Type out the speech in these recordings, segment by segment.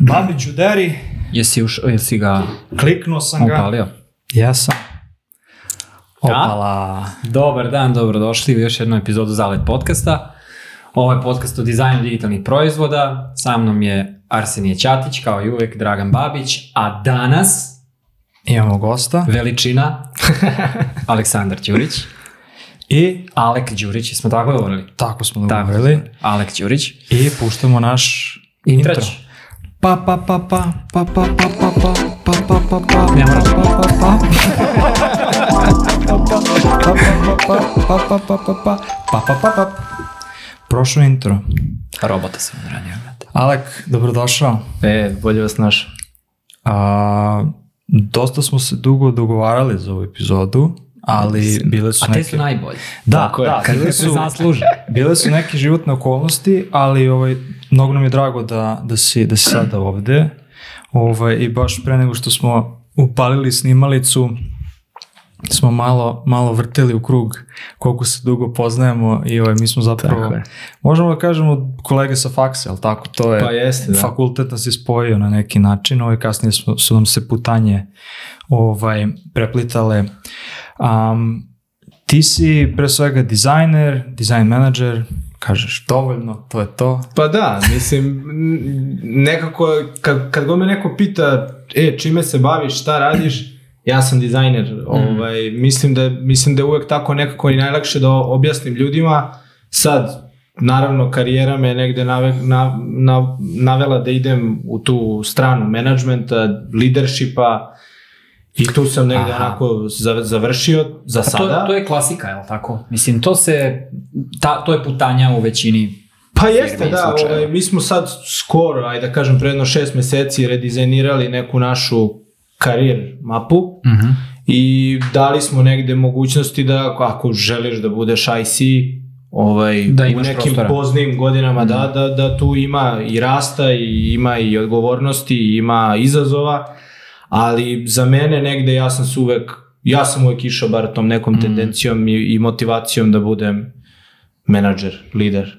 Babić u deri, Jesi, už, jesi ga kliknuo sam ga. upalio? Jesam. Opala. Dobar dan, dobrodošli u još jednu epizodu Zalet podcasta. Ovo je podcast o dizajnu digitalnih proizvoda. Sa mnom je Arsenije Ćatić, kao i uvek Dragan Babić, a danas Imamo gosta. veličina Aleksandar Ćurić. I Alek Đurić, smo tako govorili? tako smo dogovorili. Alek Đurić. I puštamo naš intro. Pa pa pa pa pa pa pa pa pa pa pa pa pa Ne pa pa pa pa pa pa pa pa pa pa pa pa pa pa pa Prošlo intro. Robota sam odradio. brate. Alek, dobrodošao. E, bolje vas naš. A, dosta smo se dugo dogovarali za ovu epizodu, ali bile su A te neke... su najbolji. Da, Tako da, Kad bile su, zasluže. bile su neke životne okolnosti, ali ovaj, mnogo nam je drago da, da, si, da si sada ovde. Ovaj, I baš pre nego što smo upalili snimalicu, smo malo, malo vrteli u krug koliko se dugo poznajemo i ovaj, mi smo zapravo, možemo da kažemo kolege sa faksa, ali tako, to je, Pa jeste, da. fakultet nas je spojio na neki način, ovaj, kasnije su, su nam se putanje ovaj, preplitale. Um, ti si pre svega dizajner, dizajn menadžer, kažeš dovoljno, to je to. Pa da, mislim, nekako, kad, kad god me neko pita, e, čime se baviš, šta radiš, ja sam dizajner. Ovaj, mislim, da, mislim da je uvek tako nekako i najlakše da objasnim ljudima. Sad, naravno, karijera me negde nave, na, na, navela da idem u tu stranu menadžmenta, leadershipa i tu sam negde Aha. onako za- završio za Pa to, sada. to je klasika, je li tako? Mislim, to se, ta, to je putanja u većini Pa jeste, da, ovaj, mi smo sad skoro, ajde da kažem, pre jedno šest meseci redizajnirali neku našu karir mapu Mhm. i dali smo negde mogućnosti da ako želiš da budeš IC, ovaj, Da u nekim prostora. poznim godinama da, da, da tu ima i rasta i ima i odgovornosti i ima izazova, ali za mene negde ja sam se uvek, ja sam uvek išao bar tom nekom Mhm. tendencijom i, i motivacijom da budem menadžer, lider.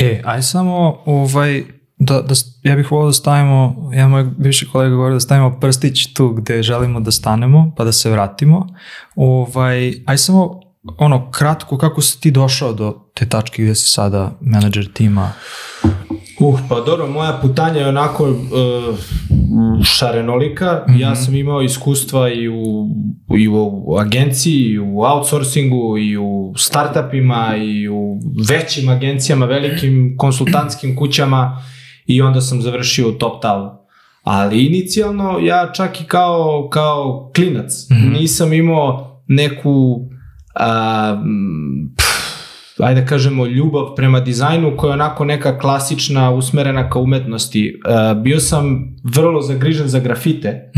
E, aj samo, ovaj, da, da, ja bih volio da stavimo, ja moj bivši kolega govori da stavimo prstić tu gde želimo da stanemo, pa da se vratimo. Ovaj, aj samo, ono, kratko, kako si ti došao do te tačke gde si sada menadžer tima? Uh, pa dobro, moja putanja je onako uh, šarenolika. Ja sam imao iskustva i u, i u agenciji, i u outsourcingu, i u startupima, i u većim agencijama, velikim konsultantskim kućama i onda sam završio u Top Talu. Ali inicijalno ja čak i kao, kao klinac nisam imao neku a, ajde da kažemo, ljubav prema dizajnu koja je onako neka klasična, usmerena ka umetnosti. Uh, bio sam vrlo zagrižen za grafite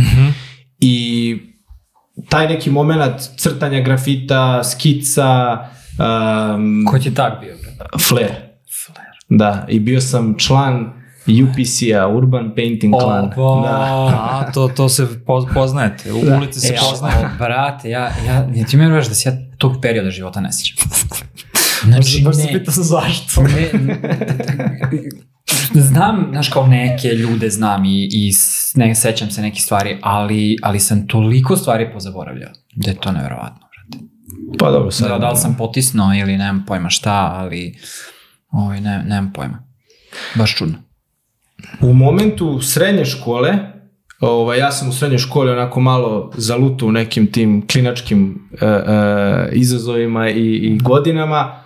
i taj neki moment crtanja grafita, skica, um, Ko ti je tak bio? bre? flair. Da, i bio sam član UPC-a, Urban Painting Clan. Opa. Da. A, to, to se po, poznajete, u ulici se E, poznaje. ali, brate, ja, ja, ja ti mi veraš da se ja tog perioda života ne sjećam. Znači, Baš se ne, pitam zašto. ne, znam, znaš, kao neke ljude znam i, i ne sećam se nekih stvari, ali, ali sam toliko stvari pozaboravljao da je to nevjerovatno. brate. Pa dobro, sad. Da, da li sam potisnuo ili nemam pojma šta, ali ovaj, ne, nemam pojma. Baš čudno. U momentu srednje škole, ovaj, ja sam u srednjoj školi onako malo zalutu u nekim tim klinačkim e, e, izazovima i, i godinama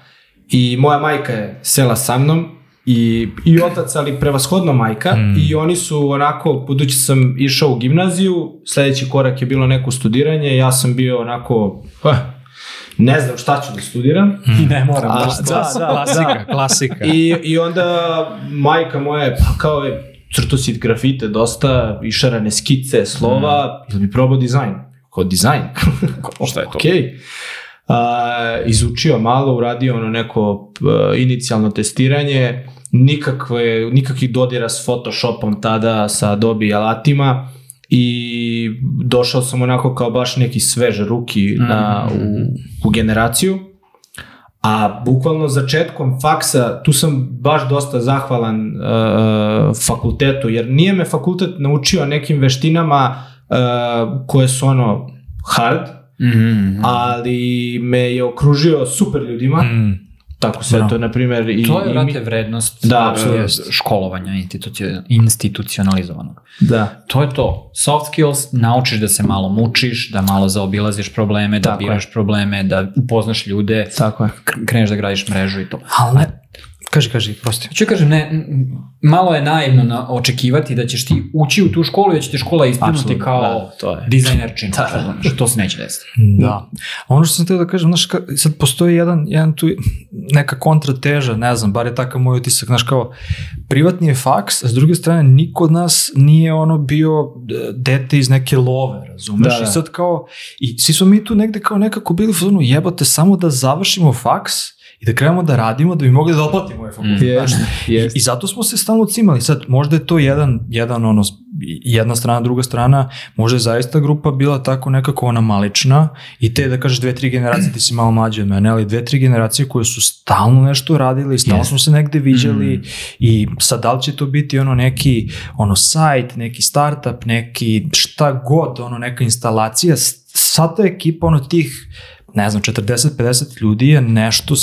i moja majka je sela sa mnom i, i otac, ali prevashodno majka Mm. i oni su onako, budući sam išao u gimnaziju, sledeći korak je bilo neko studiranje, ja sam bio onako, eh, ne znam šta ću da studiram, I ne moram A, baš da, da, Klasika, klasika. I, I onda majka moja je, pa kao je, crto si grafite dosta, išarane skice, slova, ili bi probao dizajn? Kao dizajn? Šta je to? Okej. A, izučio malo, uradio ono neko p- inicijalno testiranje, nikakve, nikakvih dodira s Photoshopom tada, sa Adobe alatima i došao sam onako kao baš neki svež ruki na, u, u generaciju. A bukvalno začetkom faksa, tu sam baš dosta zahvalan uh, fakultetu, jer nije me fakultet naučio nekim veštinama uh, koje su ono hard, Mm -hmm. ali me je okružio super ljudima, Mm. tako se Bravo. to, na primjer, i, To je, i vrate, vrednost Da, e, apsolutno. školovanja institucio- institucionalizovanog. Da. To je to. Soft skills, naučiš da se malo mučiš, da malo zaobilaziš probleme, da Tako je. biraš probleme, da upoznaš ljude, Tako je. kr- kreneš da gradiš mrežu i to. Ali kaži, kaži, prosti. Hoću kažem, ne, malo je naivno na, očekivati da ćeš ti ući u tu školu i da će te škola Apsolutno, kao da, to je. dizajnerčina. Da. To se neće desiti. Da. A ono što sam teo da kažem, znaš, ka, sad postoji jedan, jedan tu neka kontrateža, ne znam, bar je takav moj utisak, znaš, kao privatni je faks, a s druge strane niko od nas nije ono bio e, dete iz neke love, razumeš? Da, da. I sad kao, i svi smo mi tu negde kao nekako bili u fazonu, jebote, samo da završimo faks i da krenemo da radimo da bi mogli da otplatimo ovaj fakultet. Mm. Jest, jest. I zato smo se stalno cimali. Sad, možda je to jedan, jedan ono, jedna strana, druga strana, možda je zaista grupa bila tako nekako ona malična i te, da kažeš, dve, tri generacije, ti si malo mlađi od mene, ali dve, tri generacije koje su stalno nešto radili, stalno Jest. smo se negde viđali i sad da li će to biti ono neki ono sajt, neki startup, neki šta god, ono neka instalacija, s- sva ta ekipa ono tih ne znam, 40-50 ljudi je nešto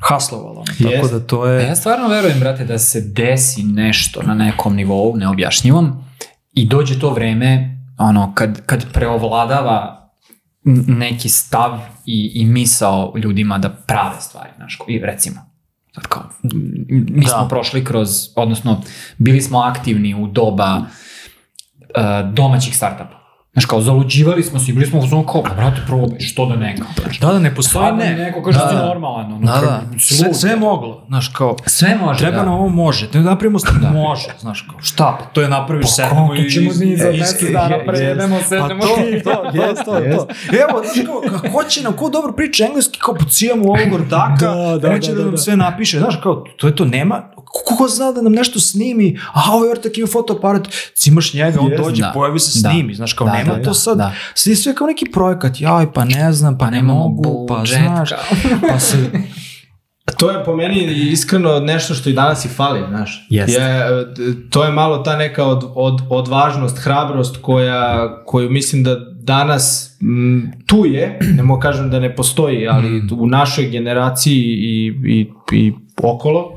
s- haslovalo. Ono, tako da to je... ja stvarno verujem, brate, da se desi nešto na nekom nivou, neobjašnjivom, i dođe to vreme, ono, kad, kad preovladava neki stav i, i misao ljudima da prave stvari, znaš, i recimo, sad kao, mi Da. smo prošli kroz, odnosno, bili smo aktivni u doba uh, domaćih startupa. Znaš, kao, zaluđivali smo se i bili smo u zonu kao, pa, brate, probaj, što da ne, kao, znaš. Da, da, ne postoji ne. neko kaže da, da, da. normalan, ono, Da, kao, da. Sve, sve je moglo, znaš, kao, Sve može, treba da. nam ovo može, da napravimo stav, može, znaš, kao, šta, pa to je napraviš Pa sedmo kako i... ćemo mi za i- mesec i- dana je- prejedemo, sednemo Pa to, to, jest, to, to. Evo, znaš, kao, kako će nam, ko dobro priča engleski, kao pocijamo ovog ordaka, Da, da, neće da, da, da, nam da. sve napiše, znaš, kao, to je to, nema, ko zna da nam nešto snimi, a ovaj ortak ima fotoaparat, cimaš njega, on dođe, da. pojavi se, Da. snimi, znaš, kao, Da, nema da, to da, sad, da. sve sve kao neki projekat, jaj, pa ne znam, pa ne nemamo mogu, pa znaš, pa se, To je po meni iskreno nešto što i danas i fali, znaš. Jest. Je, d- to je malo ta neka od, od, odvažnost, hrabrost koja, koju mislim da danas m, tu je, ne mogu kažem da ne postoji, ali u našoj generaciji i, i, i okolo,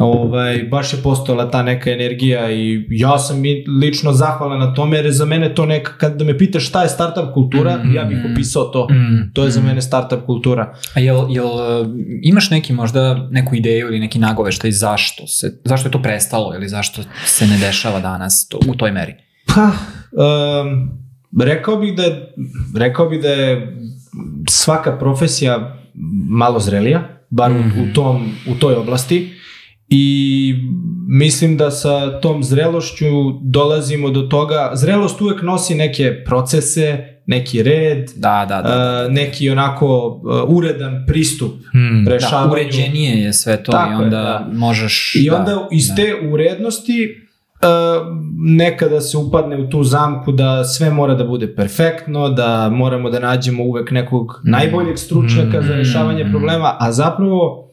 ovaj, baš je postojala ta neka energija i ja sam i lično zahvalan na tome jer je za mene to neka, kad da me pitaš šta je startup kultura, Mm, ja bih opisao to. Mm, To je za mm. mene startup kultura. A jel, jel uh, imaš neki možda neku ideju ili neki nagoveštaj zašto se, zašto je to prestalo ili zašto se ne dešava danas to, u toj meri? Pa, um, rekao bih da je, rekao bih da je svaka profesija malo zrelija, bar u, u, tom, u toj oblasti i mislim da sa tom zrelošću dolazimo do toga, zrelost uvek nosi neke procese, neki red, Da, da, da. uh, neki onako uh, uredan pristup Hmm. da rešavanju. uređenije je sve to Tako i je, onda da. možeš... I da, onda iz da. te urednosti uh, nekada se upadne u tu zamku da sve mora da bude perfektno, da moramo da nađemo uvek nekog najboljeg stručnjaka za rešavanje Mm. problema, a zapravo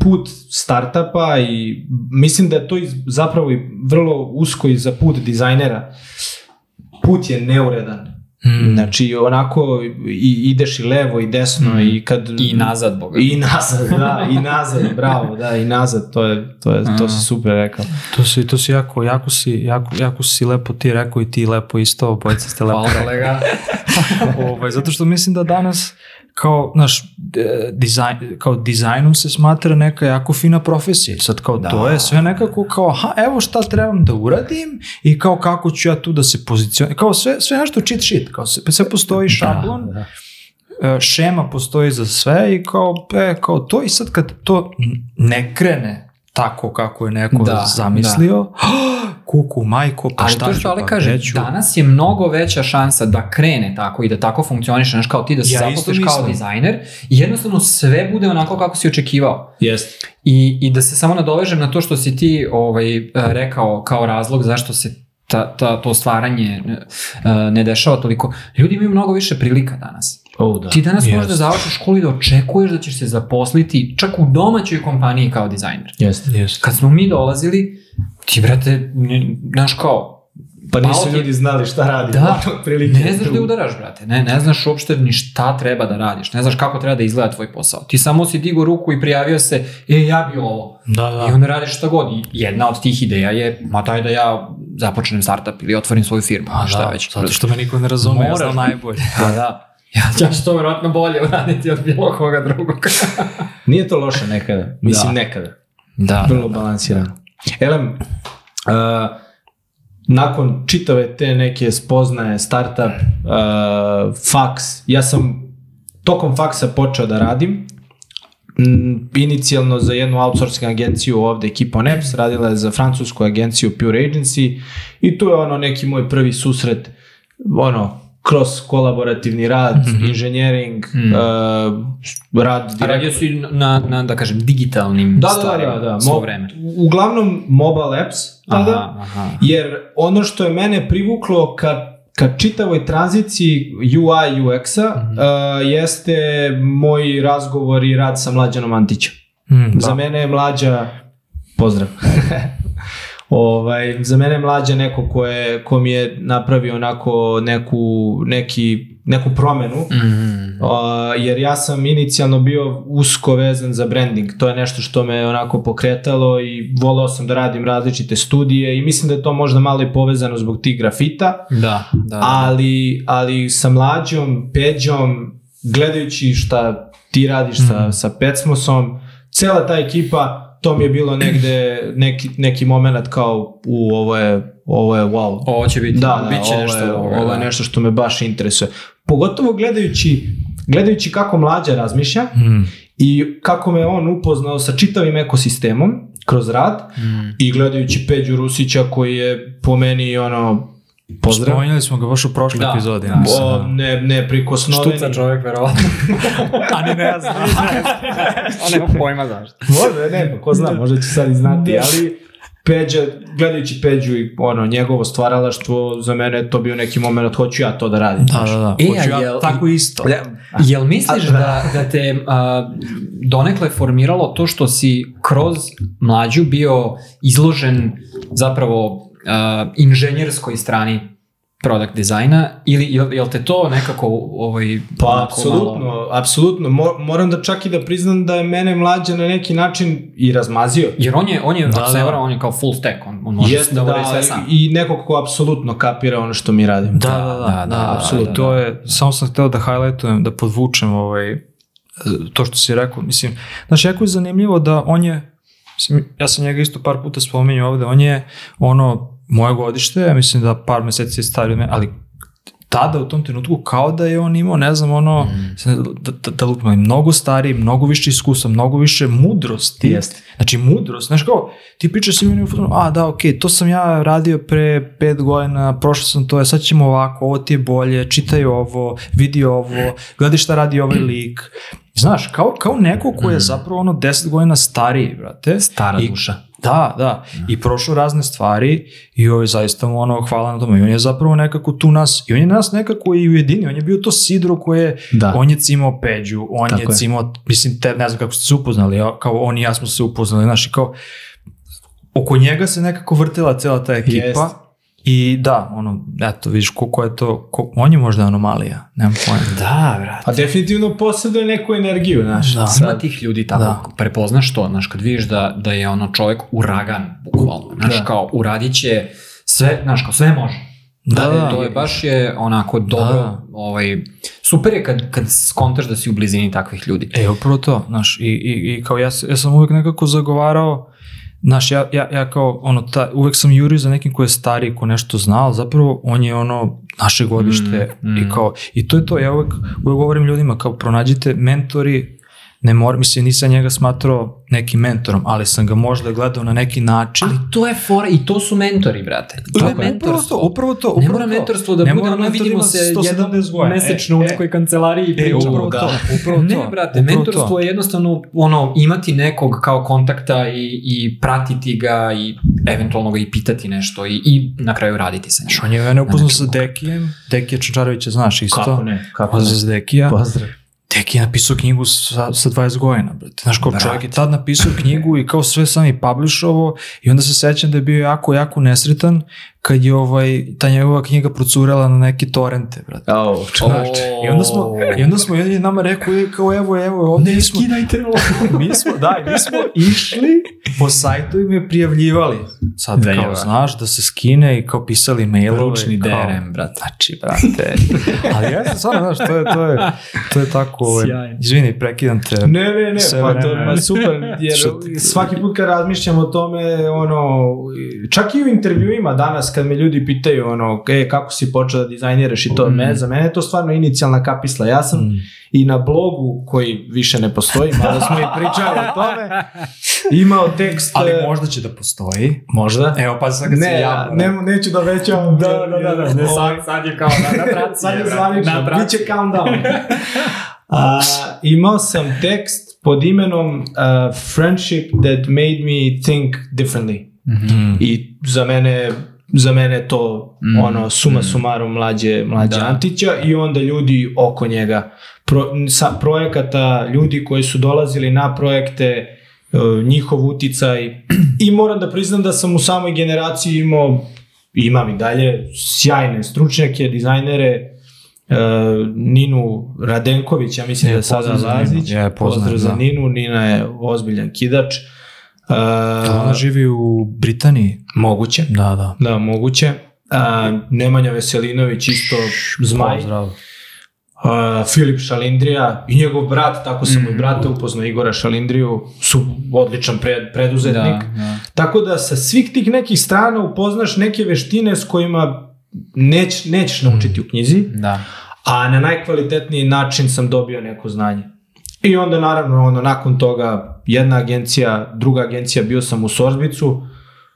put startapa i mislim da je to zapravo i vrlo usko i za put dizajnera. Put je neuredan. Hmm. Znači onako i, ideš i levo i desno Mm. i kad I nazad, boga. i nazad, da, i nazad, bravo, da, i nazad, to je, to je, to si super rekao. To si, to si jako, jako si, jako, jako si lepo ti rekao i ti lepo isto, obojica ste lepo Hvala kolega. ovaj, zato što mislim da danas kao, znaš, e, dizajn, kao dizajnom se smatra neka jako fina profesija. Sad kao Da. to je sve nekako kao, aha, evo šta trebam da uradim i kao kako ću ja tu da se pozicioniram. Kao sve, sve nešto cheat sheet, kao sve, sve postoji šablon, Da, e, šema postoji za sve i kao, e, kao to i sad kad to ne krene tako kako je neko Da, zamislio, kuku, majko, pa Ali šta to ću, što Ali pa kaže, gde ću? danas je mnogo veća šansa da krene tako i da tako funkcioniš, znaš, kao ti da se Ja zaposliš kao dizajner i jednostavno sve bude onako kako si očekivao. Jest. I, I da se samo nadovežem na to što si ti ovaj, e, rekao kao razlog zašto se ta, ta, to stvaranje e, ne dešava toliko. Ljudi imaju mnogo više prilika danas. O, da. Ti danas Yes. možeš da završiš školu i da očekuješ da ćeš se zaposliti čak u domaćoj kompaniji kao dizajner. Jeste. Yes. Kad smo mi dolazili, ti brate, ne- znaš kao, Pa nisu Malo ljudi znali šta radi. Da, otprilike. ne znaš da udaraš, brate, ne, ne znaš uopšte ni šta treba da radiš, ne znaš kako treba da izgleda tvoj posao. Ti samo si digo ruku i prijavio se, e, ja bi ovo. Da, da. I onda radiš šta god. I jedna od tih ideja je, ma daj da ja započnem startup ili otvorim svoju firmu, Pa šta da, već. Zato što me niko ne razume, ja Moraš. znam najbolje. Da, da. Ja, ja ću to vjerojatno bolje uraditi od bilo koga drugog. Nije to loše nekada. Mislim, Da. nekada. da. Vrlo balansirano. Elem, uh, nakon čitave te neke spoznaje, startup, uh, faks, ja sam tokom faksa počeo da radim, Mm, inicijalno za jednu outsourcing agenciju ovde ekipa Neps, radila je za francusku agenciju Pure Agency i tu je ono neki moj prvi susret ono kroz kolaborativni rad, inženjering, uh, rad A direktno radio si na, na, da kažem, digitalnim da, da, stvarima da, da. svo Mo- vreme. Uglavnom mobile apps tada, Aha, aha. jer ono što je mene privuklo ka, ka čitavoj tranziciji UI UX-a Mhm. uh, jeste moj razgovor i rad sa Mlađanom Antićem. Mm, Za mene je Mlađa, pozdrav, ovaj, za mene je Mlađa neko ko, je, ko mi je napravio onako neku, neki, neku promenu, Mm. Uh, jer ja sam inicijalno bio usko vezan za branding. To je nešto što me onako pokretalo i volao sam da radim različite studije i mislim da je to možda malo i povezano zbog tih grafita, Da, da. da. ali, ali sa mlađom, Peđom, gledajući šta ti radiš sa, sa Pecmosom, cela ta ekipa, to mi je bilo negde neki, neki moment kao u ovo je, ovo je wow, Ovo će biti, da, da, bit će ovo nešto je, dobro. ovo je da. nešto što me baš interesuje. Pogotovo gledajući, gledajući kako mlađa razmišlja Mm. i kako me on upoznao sa čitavim ekosistemom kroz rad Mm. i gledajući Peđu Rusića koji je po meni ono pozdrav. Spominjali smo ga baš u prošloj Da, epizodi. da. O, da. ne, ne prikosnoveni. Štuca čovjek, verovatno. A ni ne znam. On nema pojma zašto. Možda, ne, pa ko zna, možda će sad i znati, ali Peđa, gledajući Peđu i ono, njegovo stvaralaštvo, za mene je to bio neki moment, hoću ja to da radim. Da, da, da. E, Hoću ja jel- tako isto. Jel misliš A, da. da, da te a, donekle formiralo to što si kroz mlađu bio izložen zapravo a, inženjerskoj strani product dizajna ili jel, jel te to nekako ovaj, Pa, apsolutno, malo- apsolutno. Mo- moram da čak i da priznam da je mene mlađa na neki način i razmazio. Jer on je, on je, Da, da. varam, on je kao full stack, on, on može Jeste, da uradi sve sam. I neko ko apsolutno kapira ono što mi radimo. Da, da, da, da, da, da, apsolutno. da, To je, samo sam hteo da highlightujem, da podvučem ovaj, to što si rekao. Mislim, znaš, jako je zanimljivo da on je, mislim, ja sam njega isto par puta spominjao ovde, on je ono, moje godište, ja mislim da par meseci je stariji od mene, ali tada u tom trenutku kao da je on imao, ne znam, ono, Mm. da, da, da ali mnogo stariji, mnogo više iskustva, mnogo više mudrosti. Jeste. Znači mudrost, znaš kao, ti pričaš sa meni u fotonu, a da, okej, to sam ja radio pre pet godina, prošao sam to, sad ćemo ovako, ovo ti je bolje, čitaj ovo, vidi ovo, gledaj šta radi ovaj lik. Znaš, kao, kao neko ko je zapravo ono 10 godina stariji, brate. Stara I- duša. Da, da, i prošao razne stvari i ovo je zaista mu ono hvala na tome. I on je zapravo nekako tu nas, i on je nas nekako i ujedinio, on je bio to sidro koje, Da. on je cimao Peđu, on Tako je je. cimao, mislim, te, ne znam kako ste se upoznali, kao on i ja smo se upoznali, znaš, i kao, oko njega se nekako vrtela cela ta ekipa Jest. I da, ono, eto, vidiš koliko je to, ko, on je možda anomalija, nemam pojma. Da, brate. Pa definitivno posjeduje neku energiju, znaš. Da. Ima tih ljudi tako, Da. prepoznaš to, znaš, kad vidiš da, da je ono čovjek uragan, bukvalno, znaš, Da. kao uradit će sve, znaš, kao sve može. Da, da. to je baš je onako dobro, Da. ovaj, super je kad, kad skontaš da si u blizini takvih ljudi. E, upravo to, znaš, i, i, i kao ja, ja sam uvijek nekako zagovarao, znaš, ja, ja, ja kao, ono, ta, uvijek sam jurio za nekim ko je stariji, ko nešto zna, ali zapravo on je ono, naše godište Mm, mm. i kao, i to je to, ja uvijek, uvijek govorim ljudima, kao, pronađite mentori, ne mora, mislim, nisam njega smatrao nekim mentorom, ali sam ga možda gledao na neki način. Ali to je fora i to su mentori, brate. To je Upravo to, mentorstvo. upravo to, upravo Ne mora to. mentorstvo da Ne bude ono vidimo se 170 jednom mesečno E, u e, nekoj kancelariji i E, pričamo. upravo to, upravo to. Ne, brate, upravo mentorstvo to. je jednostavno ono, imati nekog kao kontakta i, i pratiti ga i eventualno ga i pitati nešto i, i na kraju raditi sa njim. Što on je mene upoznao Na sa Dekijem, Dekija Čančarovića znaš isto. Kako ne? Kako ne? Pozdrav za Dekija. Pozdrav. Deki je napisao knjigu sa, sa 20 godina, brate. Znaš, kao Brate. čovjek je tad napisao knjigu i kao sve sam i publishovo i onda se sećam da je bio jako, jako nesretan kad je ovaj, ta njegova knjiga procurela na neke torrente, brate. Au, čovječe. I onda smo, i onda smo jedan je nama rekao, "E, kao evo, evo, ovdje mi smo, Skidajte ovo. mi smo, da, mi smo išli po sajtu i me prijavljivali. Sad, Da, kao, znaš, da se skine i kao pisali mailove. Ručni kao, DRM, brate. Znači, brate. Ali ja sam stvarno, znaš, to je, to je, to je tako, ovaj, izvini, prekidam te. Ne, ne, ne, Sve pa to pa super, jer svaki put kad razmišljam o tome, ono, čak i u intervjuima danas kad me ljudi pitaju, ono, e, kako si počeo da dizajniraš i to, Mm. me, za mene je to stvarno inicijalna kapisla. Ja sam Mm. i na blogu, koji više ne postoji, malo smo i pričali o tome, imao tekst... Ali e, možda će da postoji. Možda. Evo, pa sad kad Ne, se ja, javno. ne, neću da većam. Da, da, da, da, ne, sad, sad je kao na, na traci. Sad je brate, zvanično, na traci. bit će countdown. A, imao sam tekst pod imenom uh, Friendship that made me think differently. Mm. I za mene za mene to Mm, ono suma mm. sumarum mlađe, mlađe Da. Antića i onda ljudi oko njega. Pro, sa projekata, ljudi koji su dolazili na projekte, uh, njihov uticaj i moram da priznam da sam u samoj generaciji imao imam i dalje sjajne stručnjake, dizajnere, uh, Ninu Radenković, ja mislim Je, da je sada. Lazić. Je, pozdrav za da. Ninu, Nina je ozbiljan kidač. Uh, Ona živi u Britaniji. moguće. Da, da. Da, moguće. A, Nemanja Veselinović isto zmaj. Pozdrav. A, Filip Šalindrija i njegov brat, tako sam mm. i brata upoznao Igora Šalindriju, su odličan pred, preduzetnik. Da, da. Tako da sa svih tih nekih strana upoznaš neke veštine s kojima neć, nećeš naučiti u knjizi, Da. a na najkvalitetniji način sam dobio neko znanje. I onda naravno ono, nakon toga jedna agencija, druga agencija, bio sam u Sorzbicu.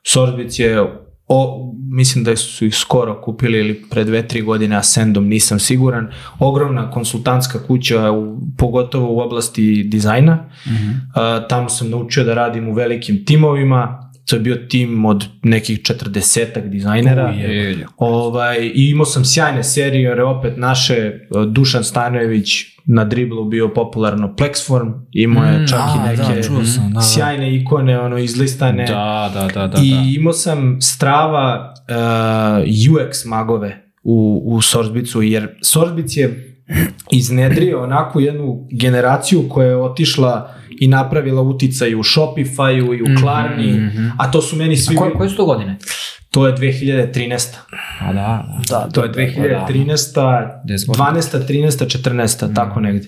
Sorzbic je, o, mislim da su ih skoro kupili ili pre dve, tri godine Ascendom, nisam siguran. Ogromna konsultantska kuća, u, pogotovo u oblasti dizajna. Mhm. A, tamo sam naučio da radim u velikim timovima. To je bio tim od nekih 40 dizajnera. Je, je, je. Ovaj, I imao sam sjajne serije, jer je opet naše, eh, Dušan Stanojević na driblu bio popularno Plexform, imao je Mm, čak i a, neke da, čuo sam, da, da. sjajne ikone, ono, izlistane. Da, da, da, da. I da. imao sam strava uh, UX magove u, u Sorzbicu, jer Sorzbic je iznedrio onako jednu generaciju koja je otišla i napravila uticaj u Shopify-u i u Mhm, Klarni, mhm. a to su meni svi... A koje, koje su to godine? To je 2013. A da, Da, To je 2013. 10 godina. 12. 13. 14. tako negde.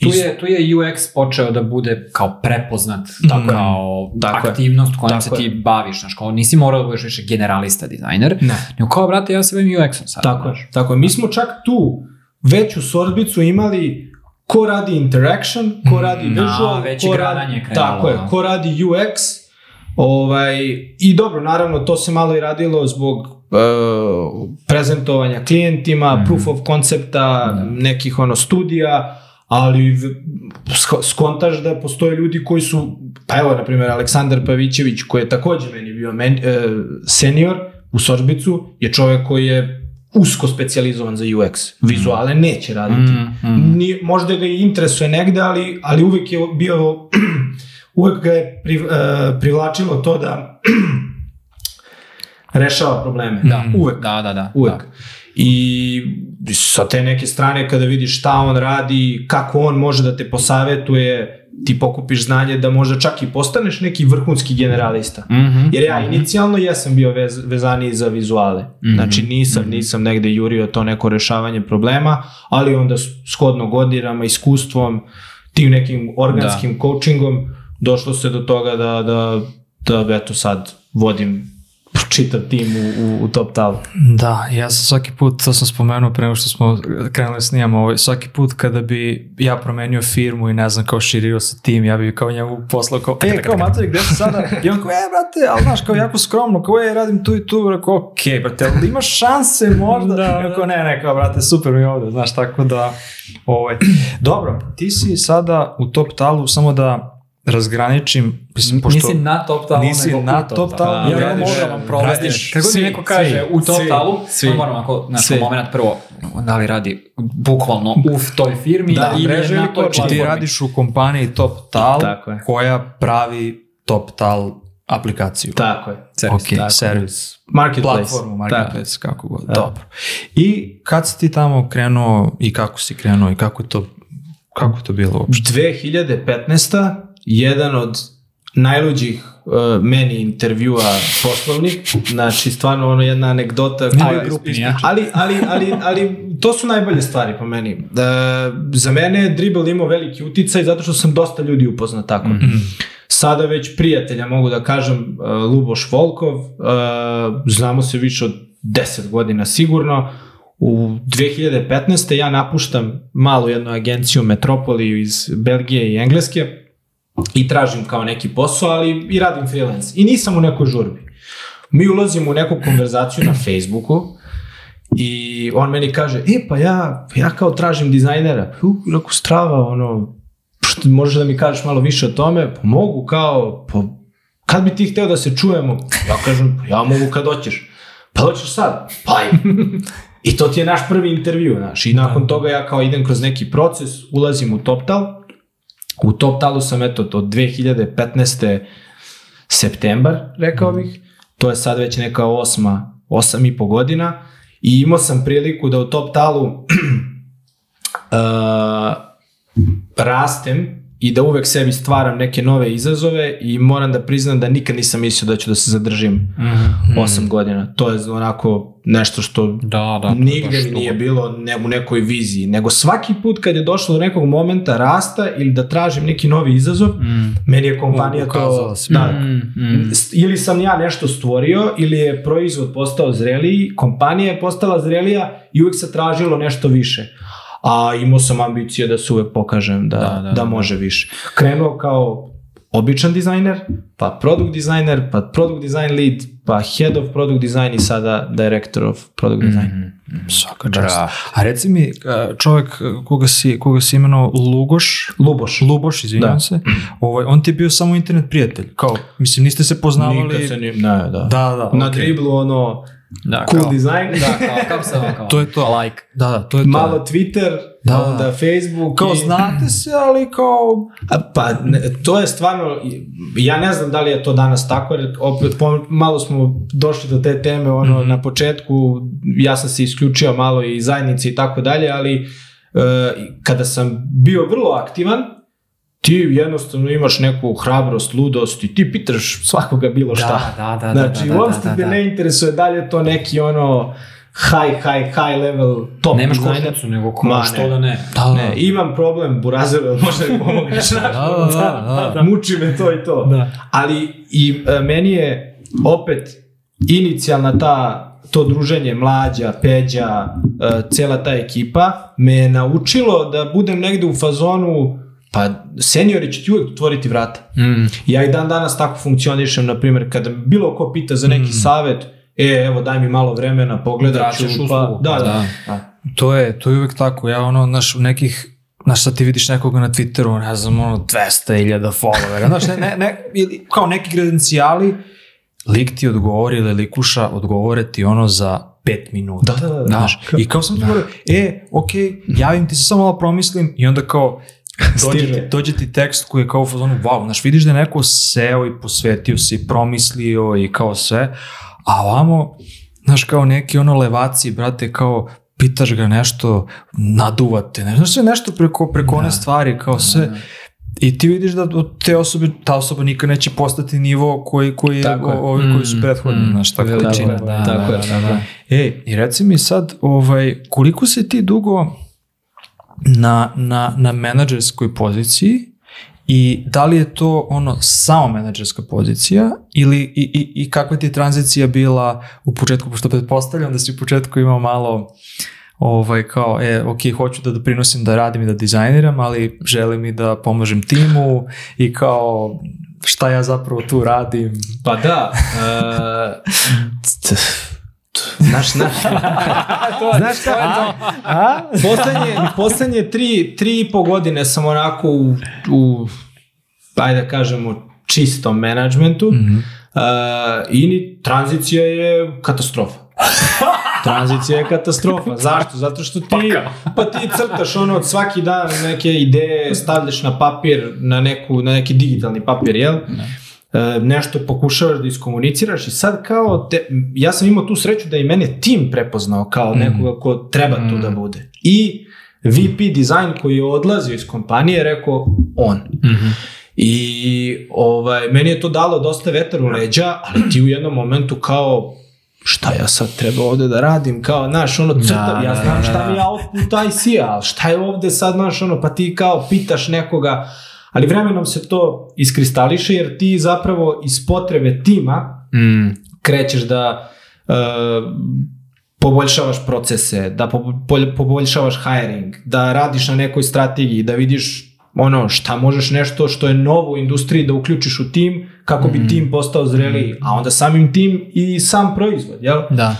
Tu je, tu je UX počeo da bude kao prepoznat Tako je. kao Tako aktivnost kojom se ti baviš, znaš, kao nisi morao da budeš više generalista dizajner, Ne. nego kao, brate, ja se bavim UX-om sad. Tako je. Tako je. Mi smo čak tu veću sorbicu imali ko radi interaction, ko radi Mm, visual, a, već i ko radi, tako je, ko radi UX. Ovaj, I dobro, naravno, to se malo i radilo zbog uh, prezentovanja klijentima, Mhm. proof of koncepta, Da. nekih ono studija, ali skontaš da postoje ljudi koji su, pa evo, na primjer, Aleksandar Pavićević, koji je takođe meni bio men, e, senior u Sorzbicu, je čovjek koji je usko specijalizovan za UX. Vizuale neće raditi. Mm, mm. Ni, možda ga i interesuje negde, ali, ali uvek je bio, uvek ga je pri, e, privlačilo to da rešava probleme. Da, Uvek. Da, da, da. Uvek. Da. I sa te neke strane kada vidiš šta on radi, kako on može da te posavetuje, ti pokupiš znanje da možda čak i postaneš neki vrhunski generalista. Mhm, Jer ja inicijalno jesam bio vez, vezaniji za vizuale. Mhm, Znači nisam, mhm. nisam negde jurio to neko rešavanje problema, ali onda shodno godinama, iskustvom, tim nekim organskim coachingom, došlo se do toga da, da, da eto sad vodim čitav tim u, u, u top talu. Da, ja sam svaki put, to sam spomenuo pre nego što smo krenuli da snimamo, ovaj, svaki put kada bi ja promenio firmu i ne znam, kao širio sa tim, ja bi kao njemu poslao kao, e, kao Matej, gde si sada? I on kao, e, brate, ali znaš, kao jako skromno, kao, e, radim tu i tu, rekao, okej, okay, brate, ali imaš šanse možda? da, da. Kao, ne, ne, kao, brate, super mi ovde, znaš, tako da, ovaj. Dobro, ti si sada u top talu, samo da razgraničim, mislim, pošto... Nisi na top talu, nisi nego na top top talu. Ja radiš, moram provesti. Kako mi neko kaže u top talu, svi, on moram ako, znaš, svi. moment prvo, da li radi bukvalno u toj firmi da, ili je na toj platformi. Ti radiš u kompaniji top tal, koja pravi top tal aplikaciju. Tako je. Servis, ok, tako. servis. Marketplace. Platformu, marketplace, tako, kako god. Da. Dobro. I kad si ti tamo krenuo i kako si krenuo i kako je to, kako je to bilo uopšte? 2015 jedan od najluđih uh, meni intervjua poslovnih, znači stvarno ono jedna anegdota koja, grupi, ja. ali, ali, ali, ali to su najbolje stvari po meni. Uh, za mene je dribble imao veliki uticaj zato što sam dosta ljudi upoznao tako. Mm -hmm. Sada već prijatelja mogu da kažem uh, Luboš Volkov, uh, znamo se više od 10 godina sigurno, U 2015. ja napuštam malu jednu agenciju Metropoliju iz Belgije i Engleske i tražim kao neki posao, ali i radim freelance. I nisam u nekoj žurbi. Mi ulazimo u neku konverzaciju na Facebooku i on meni kaže, e pa ja, ja kao tražim dizajnera. Uh, rekao, strava, ono, što, možeš da mi kažeš malo više o tome? Pa mogu kao, pa kad bi ti hteo da se čujemo? Ja kažem, pa ja mogu kad hoćeš. Pa hoćeš sad? Pa I to ti je naš prvi intervju, znaš. I nakon toga ja kao idem kroz neki proces, ulazim u TopTal, U top talu sam eto od 2015. septembar, rekao bih. To je sad već neka osma, osam i po godina. I imao sam priliku da u top talu uh, rastem i da uvek sebi stvaram neke nove izazove i moram da priznam da nikad nisam mislio da ću da se zadržim mm -hmm. 8 godina. To je onako nešto što da, da, nigde mi nije bilo ne, u nekoj viziji, nego svaki put kad je došlo do nekog momenta rasta ili da tražim neki novi izazov, mm. meni je kompanija to... Da, mm, mm. Ili sam ja nešto stvorio, ili je proizvod postao zreliji, kompanija je postala zrelija i uvek se tražilo nešto više a imao sam ambicije da se uvek pokažem da, da, da, da može više. Krenuo kao običan dizajner, pa product dizajner, pa product design lead, pa head of product design i sada director of product design. Mm -hmm. Svaka čast. A reci mi, čovjek koga si, koga si imeno Lugoš, Luboš, Luboš, izvinjam da. se, ovaj, on ti je bio samo internet prijatelj, kao, mislim, niste se poznavali... Nikad se ni, ne, da. Da, da, Na okay. driblu, ono, Da, cool kao, design. Da, kao, kako se kao, to je to. Like. Da, da, to je to. Malo Twitter, da, onda Facebook. Kao i... znate se, ali kao... Pa, ne, to je stvarno, ja ne znam da li je to danas tako, jer opet, po, malo smo došli do te teme, ono, mm -hmm. na početku, ja sam se isključio malo i zajednice i tako dalje, ali uh, kada sam bio vrlo aktivan, ti jednostavno imaš neku hrabrost, ludost i ti pitaš svakoga bilo šta. Da, da, da. Znači, da, da, uopšte da, da, te da. ne interesuje da li je to neki ono high, high, high level top Nemaš košnicu, nego ko, Ma, što ne. da ne. Da, ne, imam problem, burazer, možda mi pomogneš. da, da, da, da, da. Muči me to i to. Da. Ali i e, meni je opet inicijalna ta to druženje mlađa, peđa, e, cela ta ekipa me je naučilo da budem negde u fazonu Pa seniori će ti uvek otvoriti vrata. Mm. Ja i dan danas tako funkcionišem, na primjer, kada bilo ko pita za neki mm. savet, e, evo, daj mi malo vremena, pogledat ću. Pa, da, da, da. da. To je, to je uvek tako. Ja ono, naš, nekih Znaš, sad ti vidiš nekoga na Twitteru, ne znam, ono, 200.000 followera, znaš, ne, ne, ne, ili, kao neki kredencijali, lik ti odgovori ili likuša odgovore ti ono za 5 minuta. Da, da, da. Znaš, da. i kao sam ti da. govorio, e, okej, okay, javim ti se, samo malo promislim i onda kao, dođe dođe ti tekst koji je kao u fazonu, wow, znaš, vidiš da je neko seo i posvetio se i promislio i kao sve, a ovamo, znaš, kao neki ono levaci, brate, kao pitaš ga nešto, naduvate, ne znaš sve nešto preko, preko one stvari, kao sve, I ti vidiš da od te osobe, ta osoba nikad neće postati nivo koji, koji je, Tako je. ovi koji su prethodni, mm, znaš, tako Veličina, da, da, tako da, da, da. E, i reci mi sad, ovaj, koliko se ti dugo na, na, na menadžerskoj poziciji i da li je to ono samo menadžerska pozicija ili i, i, i kakva ti je tranzicija bila u početku, pošto pretpostavljam da si u početku imao malo ovaj, kao, e, ok, hoću da doprinosim da radim i da dizajniram, ali želim i da pomažem timu i kao, šta ja zapravo tu radim. Pa da, uh, Znaš, znaš, znaš šta, a, a? Poslednje, poslednje tri, tri i po godine sam onako u, u ajde da kažemo, čistom menadžmentu mm -hmm. uh, i tranzicija je katastrofa. Tranzicija je katastrofa. Zašto? Zato što ti, pa ti crtaš ono od svaki dan neke ideje, stavljaš na papir, na, neku, na neki digitalni papir, jel? Ne E, nešto pokušavaš da iskomuniciraš i sad kao, te, ja sam imao tu sreću da i mene tim prepoznao kao mm. nekoga ko treba tu da bude. I VP design koji je odlazio iz kompanije rekao on. Mm -hmm. I ovaj, meni je to dalo dosta vetar u leđa, ali ti u jednom momentu kao šta ja sad treba ovde da radim, kao, znaš, ono, crta, da, ja znam da, šta da. mi je output IC, ali šta je ovde sad, znaš, ono, pa ti kao pitaš nekoga, Ali vremenom se to iskristališe jer ti zapravo iz potrebe tima mm. krećeš da uh, poboljšavaš procese, da poboljšavaš hiring, da radiš na nekoj strategiji, da vidiš ono šta možeš nešto što je novo u industriji da uključiš u tim kako bi mm. tim postao zreliji, a onda samim tim i sam proizvod, jel? Da.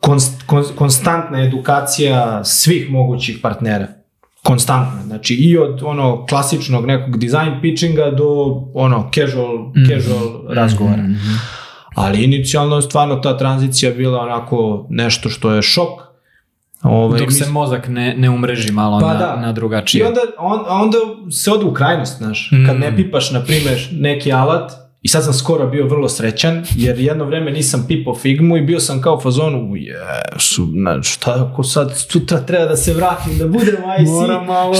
Konst, konstantna edukacija svih mogućih partnera konstantno. Znači i od ono klasičnog nekog design pitchinga do ono casual, mm casual razgovora. Mm -hmm. Ali inicijalno je stvarno ta tranzicija bila onako nešto što je šok. Ovaj, Dok se mozak ne, ne umreži malo pa na, da. na drugačije. I onda, on, onda se ode u krajnost, znaš. Mm. Kad ne pipaš, na primjer, neki alat, I sad sam skoro bio vrlo srećan, jer jedno vreme nisam pipao Figmu i bio sam kao u fazonu, jesu, šta ako sad sutra treba da se vratim, da budem IC,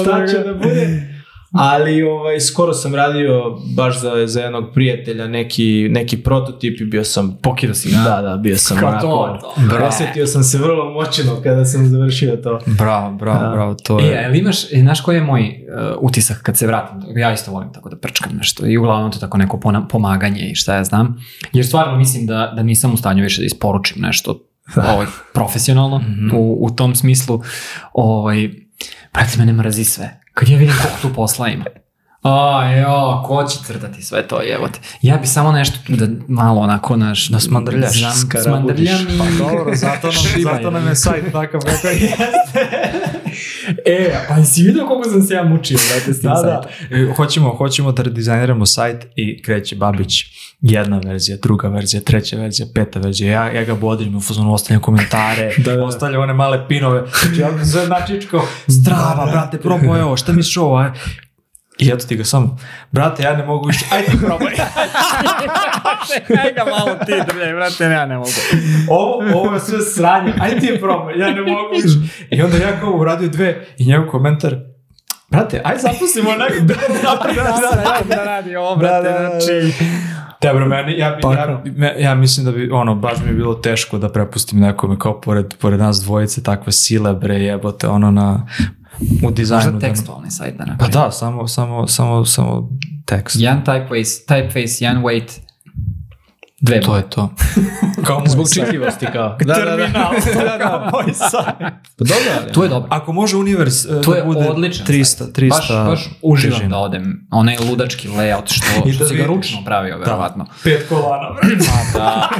šta da će da bude? Ali ovaj, skoro sam radio baš za, za jednog prijatelja neki, neki prototip i bio sam... Pokida si, da? Da, bio sam Kao onako... To, to. Osjetio sam se vrlo moćeno kada sam završio to. Bravo, bravo, da. bravo, to je... E, ali imaš, e, znaš koji je moj uh, utisak kad se vratim? Ja isto volim tako da prčkam nešto i uglavnom to tako neko pomaganje i šta ja znam. Jer stvarno mislim da, da nisam u stanju više da isporučim nešto ovaj, profesionalno mm -hmm. u, u tom smislu. Ovaj, brate, mene mrazi sve Kad ja vidim koliko tu posla ima. A, jo, ko će crtati sve to, jebote. Ja bi samo nešto da malo onako naš... Da smandrljaš. Znam, smandrljam i... Pa dobro, zato nam, zato nam je sajt takav kakav jeste. e, pa si vidio koliko sam se ja mučio, brate, s tim da, da. E, hoćemo, hoćemo da dizajniramo sajt i kreće Babić jedna verzija, druga verzija, treća verzija, peta verzija. Ja, ja ga bodim u fuzonu, ostavljam komentare, da, da. ostavljam one male pinove. Znači, ja sam sve načičko, zdrava, brate, probaj ovo, šta misliš ovo? I eto ti ga sam, brate, ja ne mogu više, ajde probaj. Aj ga malo ti drljaj, brate, ja ne mogu. Ovo, ovo je sve sranje, ajde ti probaj, ja ne mogu više. I onda ja kao uradio dve i njegov komentar, brate, aj zapustimo neko. da, da, da, da, da, radi ovo, brate, znači... Dobro, meni, ja, pa, ja, ja, ja mislim da bi, ono, baš mi je bilo teško da prepustim nekome kao pored, pored nas dvojice takve sile, bre, jebote, ono na u dizajnu. Možda tekstualni sajt da napravim. Pa da, samo, samo, samo, samo tekst. Jedan typeface, typeface, jedan weight, dve To je to. kao Zbog čitljivosti kao. Da, Terminal. Da, da. da, moj sajt. Pa dobro, ali. To je dobro. Ako može univers uh, to je da bude odličan 300, 300 baš, baš uživam težina. da odem. Onaj ludački layout što, I što da si ga ručno pravio, verovatno. Da. Pet kolana. Pa da.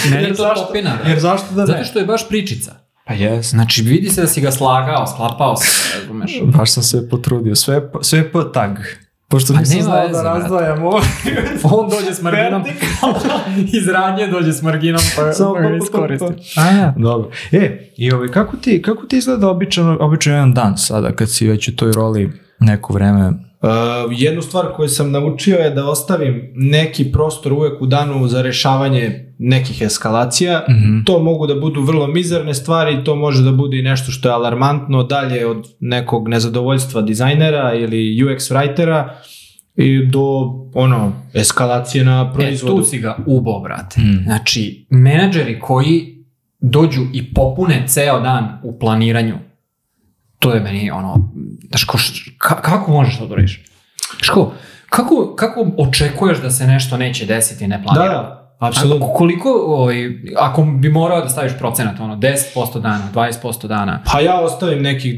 Meni je to popina. Jer zašto da ne? Zato što je baš pričica. Pa jes. Znači vidi se da si ga slagao, sklapao se, razumeš. Baš sam se potrudio, sve, sve p tag. Pošto pa nisam znao da razdvajam ovo. On dođe s marginom. Iz radnje dođe s marginom pa, Samo pa ga iskoristi. A ja. Dobro. E, i ovaj, kako ti, kako ti izgleda običan, običan jedan dan sada kad si već u toj roli neko vreme Uh, jednu stvar koju sam naučio je da ostavim neki prostor uvek u danu za rešavanje nekih eskalacija. Mm -hmm. To mogu da budu vrlo mizerne stvari, to može da bude i nešto što je alarmantno dalje od nekog nezadovoljstva dizajnera ili UX writera i do ono eskalacije na proizvodu. E, tu si ga ubo, brate. Mm. Znači, menadžeri koji dođu i popune ceo dan u planiranju to je meni ono, znaš, ko, ka, kako možeš to da radiš? Ško, kako, kako očekuješ da se nešto neće desiti Da, neplanirano? da, apsolutno. Koliko, ovaj, ako bi morao da staviš procenat, ono, 10% dana, 20% dana, Pa ja ostavim nekih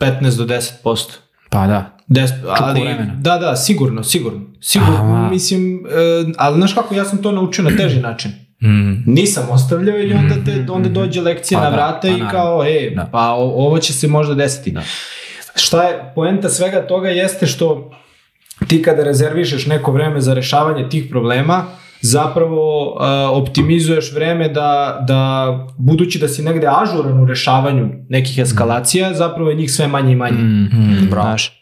15 do 10%. pa da. Des, ali, vremena. da, da, sigurno, sigurno. Sigurno, Aha. mislim, e, ali znaš kako, ja sam to naučio na teži način. Mm. Nisam ostavljao i onda, te, onda dođe lekcija Pa na da, vrata pa i kao, e, Da. pa o- ovo će se možda desiti. Da. Šta je, poenta svega toga jeste što ti kada rezervišeš neko vreme za rešavanje tih problema, zapravo a, optimizuješ vreme da, da, budući da si negde ažuran u rešavanju nekih eskalacija, zapravo je njih sve manje i manje. Mm, bravo. Znaš,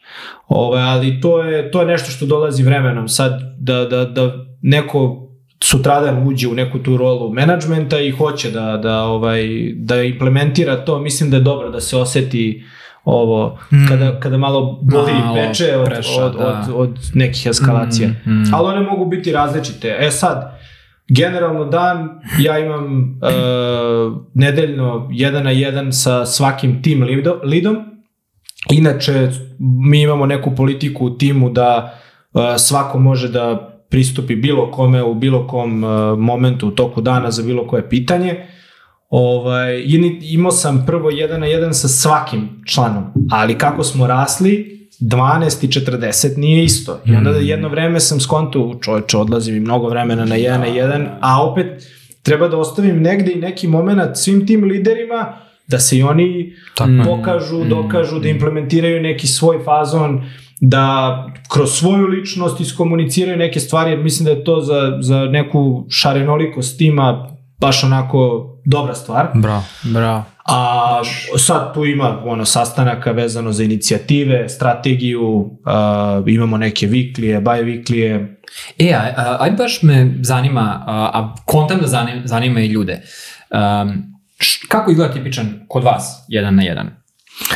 Ove, ali to je, to je nešto što dolazi vremenom. Sad, da, da, da neko sutradan uđe u neku tu rolu menadžmenta i hoće da, da, ovaj, da implementira to, mislim da je dobro da se oseti ovo, Mm. kada, kada malo boli Malo i peče od, preša, od, da. od, od nekih eskalacija. Mm, mm. Ali one mogu biti različite. E sad, generalno dan, ja imam uh, nedeljno jedan na jedan sa svakim tim lido- lidom. Inače, mi imamo neku politiku u timu da uh, svako može da pristupi bilo kome u bilo kom uh, momentu u toku dana za bilo koje pitanje. Ovaj, imao sam prvo jedan na jedan sa svakim članom, ali kako smo rasli, 12 i 40 nije isto. I onda da jedno vreme sam skonto, čoveče, odlazi mi mnogo vremena na jedan na jedan, a opet treba da ostavim negde i neki moment svim tim liderima da se i oni Tako pokažu, Mm, dokažu, da mm. implementiraju neki svoj fazon, da kroz svoju ličnost iskomuniciraju neke stvari, jer mislim da je to za, za neku šarenolikost tima baš onako dobra stvar. Bravo. Bravo. A sad tu ima ono sastanaka vezano za inicijative, strategiju, a, imamo neke viklije, baj viklije. E, a, a, aj baš me zanima, a, a kontam da zanima, zanima i ljude. Um, š, kako izgleda tipičan kod vas, jedan na jedan?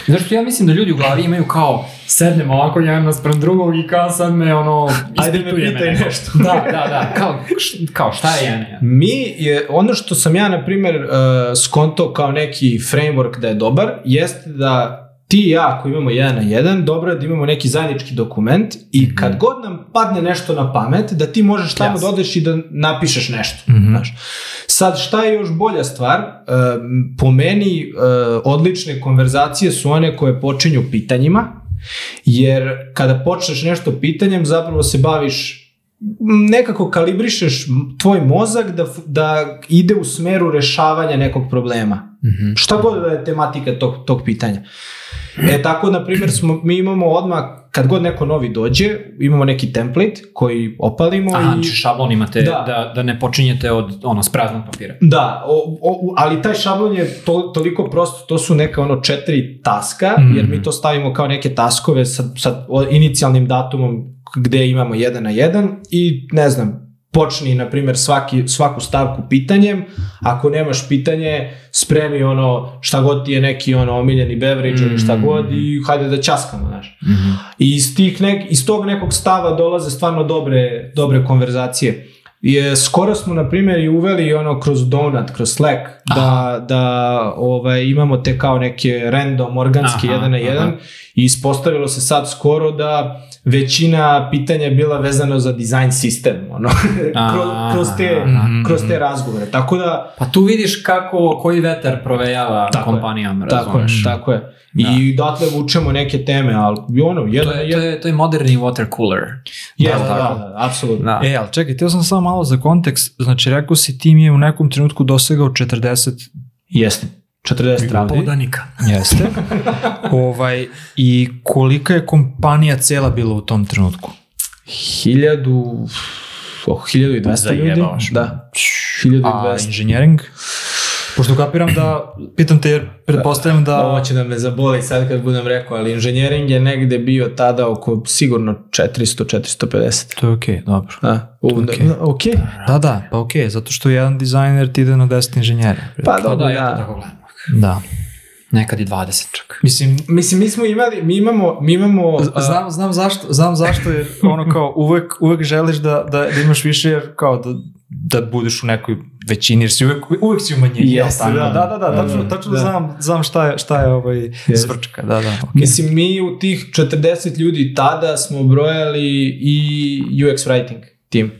Zašto ja mislim da ljudi u glavi imaju kao sednemo ovako jedan naspram drugog i kao sad me ono Ajde me ispituje pitaj nešto. Da, da, da, kao, š, kao šta je jedan? Mi je, ono što sam ja, na primjer, uh, skonto kao neki framework da je dobar, jeste da ti i ja ako imamo jedan na jedan, dobro je da imamo neki zajednički dokument i kad god nam padne nešto na pamet, da ti možeš tamo Jasno. da odeš i da napišeš nešto. Mhm. Znaš. Sad, šta je još bolja stvar? Um, po meni uh, odlične konverzacije su one koje počinju pitanjima, jer kada počneš nešto pitanjem, zapravo se baviš nekako kalibrišeš tvoj mozak da, da ide u smeru rešavanja nekog problema. Mhm. Šta god da je tematika tog, tog pitanja. E tako, na primjer, smo, mi imamo odmah, kad god neko novi dođe, imamo neki template koji opalimo Aha, i... znači šablon imate Da. da. da, ne počinjete od ono, s praznog papira. Da, o, o, ali taj šablon je to, toliko prosto, to su neka ono četiri taska, Mhm. jer mi to stavimo kao neke taskove sa, sa inicijalnim datumom gde imamo jedan na jedan i ne znam, počni, na primjer, svaki, svaku stavku pitanjem, ako nemaš pitanje, spremi ono šta god ti je neki ono omiljeni beverage ili šta god i hajde da ćaskamo, znaš. Mhm. I iz, tih nek, iz tog nekog stava dolaze stvarno dobre, dobre konverzacije. Je, skoro smo, na primjer, i uveli ono kroz Donut, kroz Slack, da, da ovaj, imamo te kao neke random, organske Aha, jedan na aha. jedan i ispostavilo se sad skoro da većina pitanja je bila vezano za design sistem, ono, kroz, kroz, te, aha. kroz te razgovore. Tako da, Pa tu vidiš kako, koji vetar provejava Tako je. kompanijama, tako je, tako je. I dotle vučemo neke teme, ali ono, To jedan, je, to je, to je moderni water cooler. je, da, da, da, da, apsolutno. Da. E, ali čekaj, teo sam samo malo za kontekst. Znači, rekao si tim je u nekom trenutku dosegao 40 Jeste. 40 strana. Podanika. Jeste. ovaj, I kolika je kompanija cela bila u tom trenutku? Hiljadu... Oh, 1200 ljudi. Zajebavaš. Da. 1200. A inženjering? Pošto kapiram da, pitam te jer pretpostavljam da... Ovo će da me zaboli sad kad budem rekao, ali inženjering je negde bio tada oko sigurno 400-450. To je okej, dobro. Da, u, Okej. da, ok. Da, da, pa okej, zato što jedan dizajner ti ide na 10 inženjera. Pa Pa dobro, da, ja to da. tako gledam. Da. Nekad i 20 čak. Mislim, Mislim, mi smo imali, mi imamo, mi imamo... a, znam, znam zašto, znam zašto jer ono kao uvek, uvek želiš da, da, da imaš više jer kao da da budeš u nekoj većini, jer si uvek, uvek si u manjini. tako? da. da, da, da, Da, tačno, da, tačno da. znam, znam šta je, šta je ovaj zvrčka, da, da. Okay. Mislim, mi u tih 40 ljudi tada smo brojali i UX writing tim.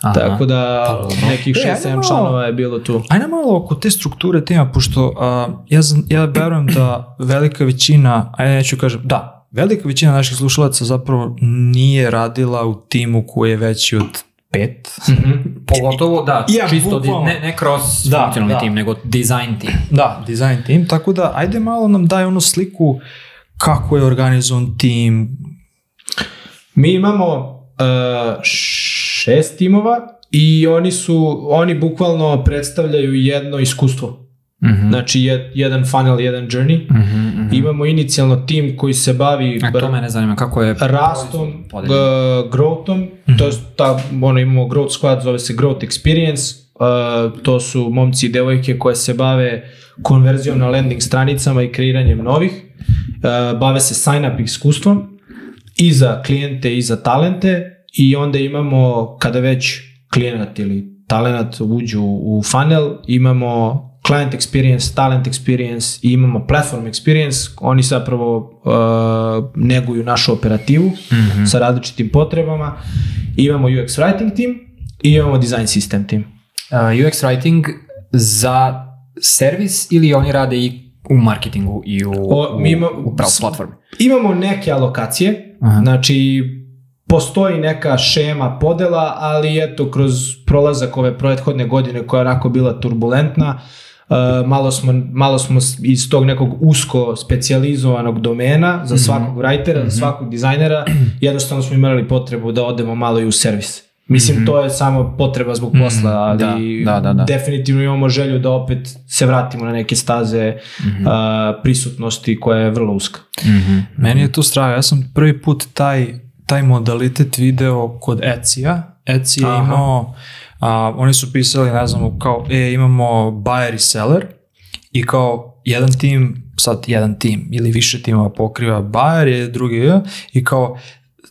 Aha. Tako da Pa, nekih E, ajde 6-7 malo- članova je bilo tu. Ajde malo oko te strukture tima, pošto a, ja, ja verujem da velika većina, ajde neću kažem, da, velika većina naših slušalaca zapravo nije radila u timu koji je veći od pet. Pogotovo, da, Ja, čisto, di, bukvalno. ne, ne kroz Da, funkcionalni da. tim, nego design tim. Da, design tim, tako da ajde malo nam daj onu sliku kako je organizovan tim. Mi imamo uh, šest timova i oni su, oni bukvalno predstavljaju jedno iskustvo. Mhm. Znači jed, jedan funnel, jedan journey. Mhm, mhm. Imamo inicijalno tim koji se bavi A to mene zanima, kako je rastom, uh, growthom, to je ta, ono imamo growth squad, zove se growth experience, uh, to su momci i devojke koje se bave konverzijom na landing stranicama i kreiranjem novih, uh, bave se sign up iskustvom i za klijente i za talente i onda imamo kada već klijenat ili talenat uđu u funnel, imamo client experience, talent experience i imamo platform experience, oni zapravo uh, neguju našu operativu sa različitim potrebama. Imamo UX writing tim i imamo design system tim. Uh, UX writing za servis ili oni rade i u marketingu i u, O, mi ima- u, u prav- platformi? Imamo neke alokacije, Aha. znači postoji neka šema podela, ali eto kroz prolazak ove prethodne godine koja je onako bila turbulentna, uh, malo, smo, malo smo iz tog nekog usko specijalizovanog domena za svakog writera, za svakog dizajnera, jednostavno smo imali potrebu da odemo malo i u servis. Mislim, to je samo potreba zbog posla, ali Da, da, da, da. definitivno imamo želju da opet se vratimo na neke staze uh, prisutnosti koja je vrlo uska. Mhm. Meni je to strava, ja sam prvi put taj, taj modalitet video kod Etsy-a. Etsy je imao, a, oni su pisali, ne znam, kao, e, imamo buyer i seller i kao jedan tim, sad jedan tim ili više timova pokriva buyer je drugi i kao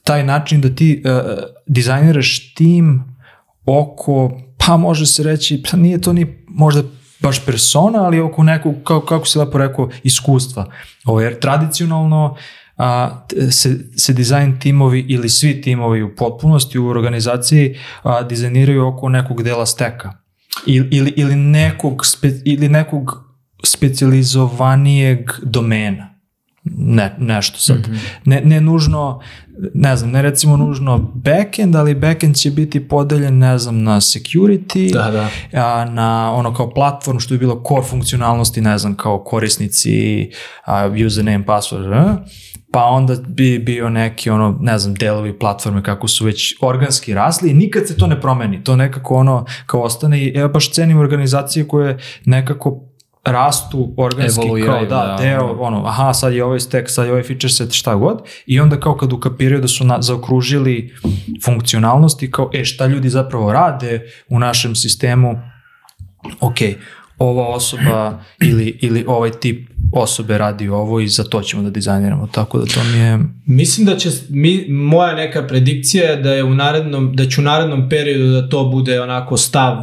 taj način da ti uh, dizajniraš tim oko, pa može se reći, pa nije to ni možda baš persona, ali oko nekog, kao, kako si lepo rekao, iskustva. Ovo, jer tradicionalno a, se, se dizajn timovi ili svi timovi u potpunosti u organizaciji a, dizajniraju oko nekog dela steka. Ili, ili, ili nekog, spe, ili nekog specijalizovanijeg domena. Ne, nešto sad. ne, ne nužno, ne znam, ne recimo nužno backend, ali backend će biti podeljen, ne znam, na security, Da, da. a, na ono kao platform što je bilo core funkcionalnosti, ne znam, kao korisnici, a, username, password, a? Pa onda bi bio neki ono, ne znam, delovi platforme kako su već organski rasli i nikad se to ne promeni, to nekako ono kao ostane i ja baš cenim organizacije koje nekako rastu organski kao Evoluiraju, da, da. deo, ono, aha, sad je ovaj stack, sad je ovaj feature set, šta god, i onda kao kad ukapiraju da su na, zaokružili funkcionalnosti, kao, e, šta ljudi zapravo rade u našem sistemu, ok, ova osoba ili, ili ovaj tip osobe radi ovo i za to ćemo da dizajniramo, tako da to mi je... Mislim da će, mi, moja neka predikcija je da je u narednom, da će u narednom periodu da to bude onako stav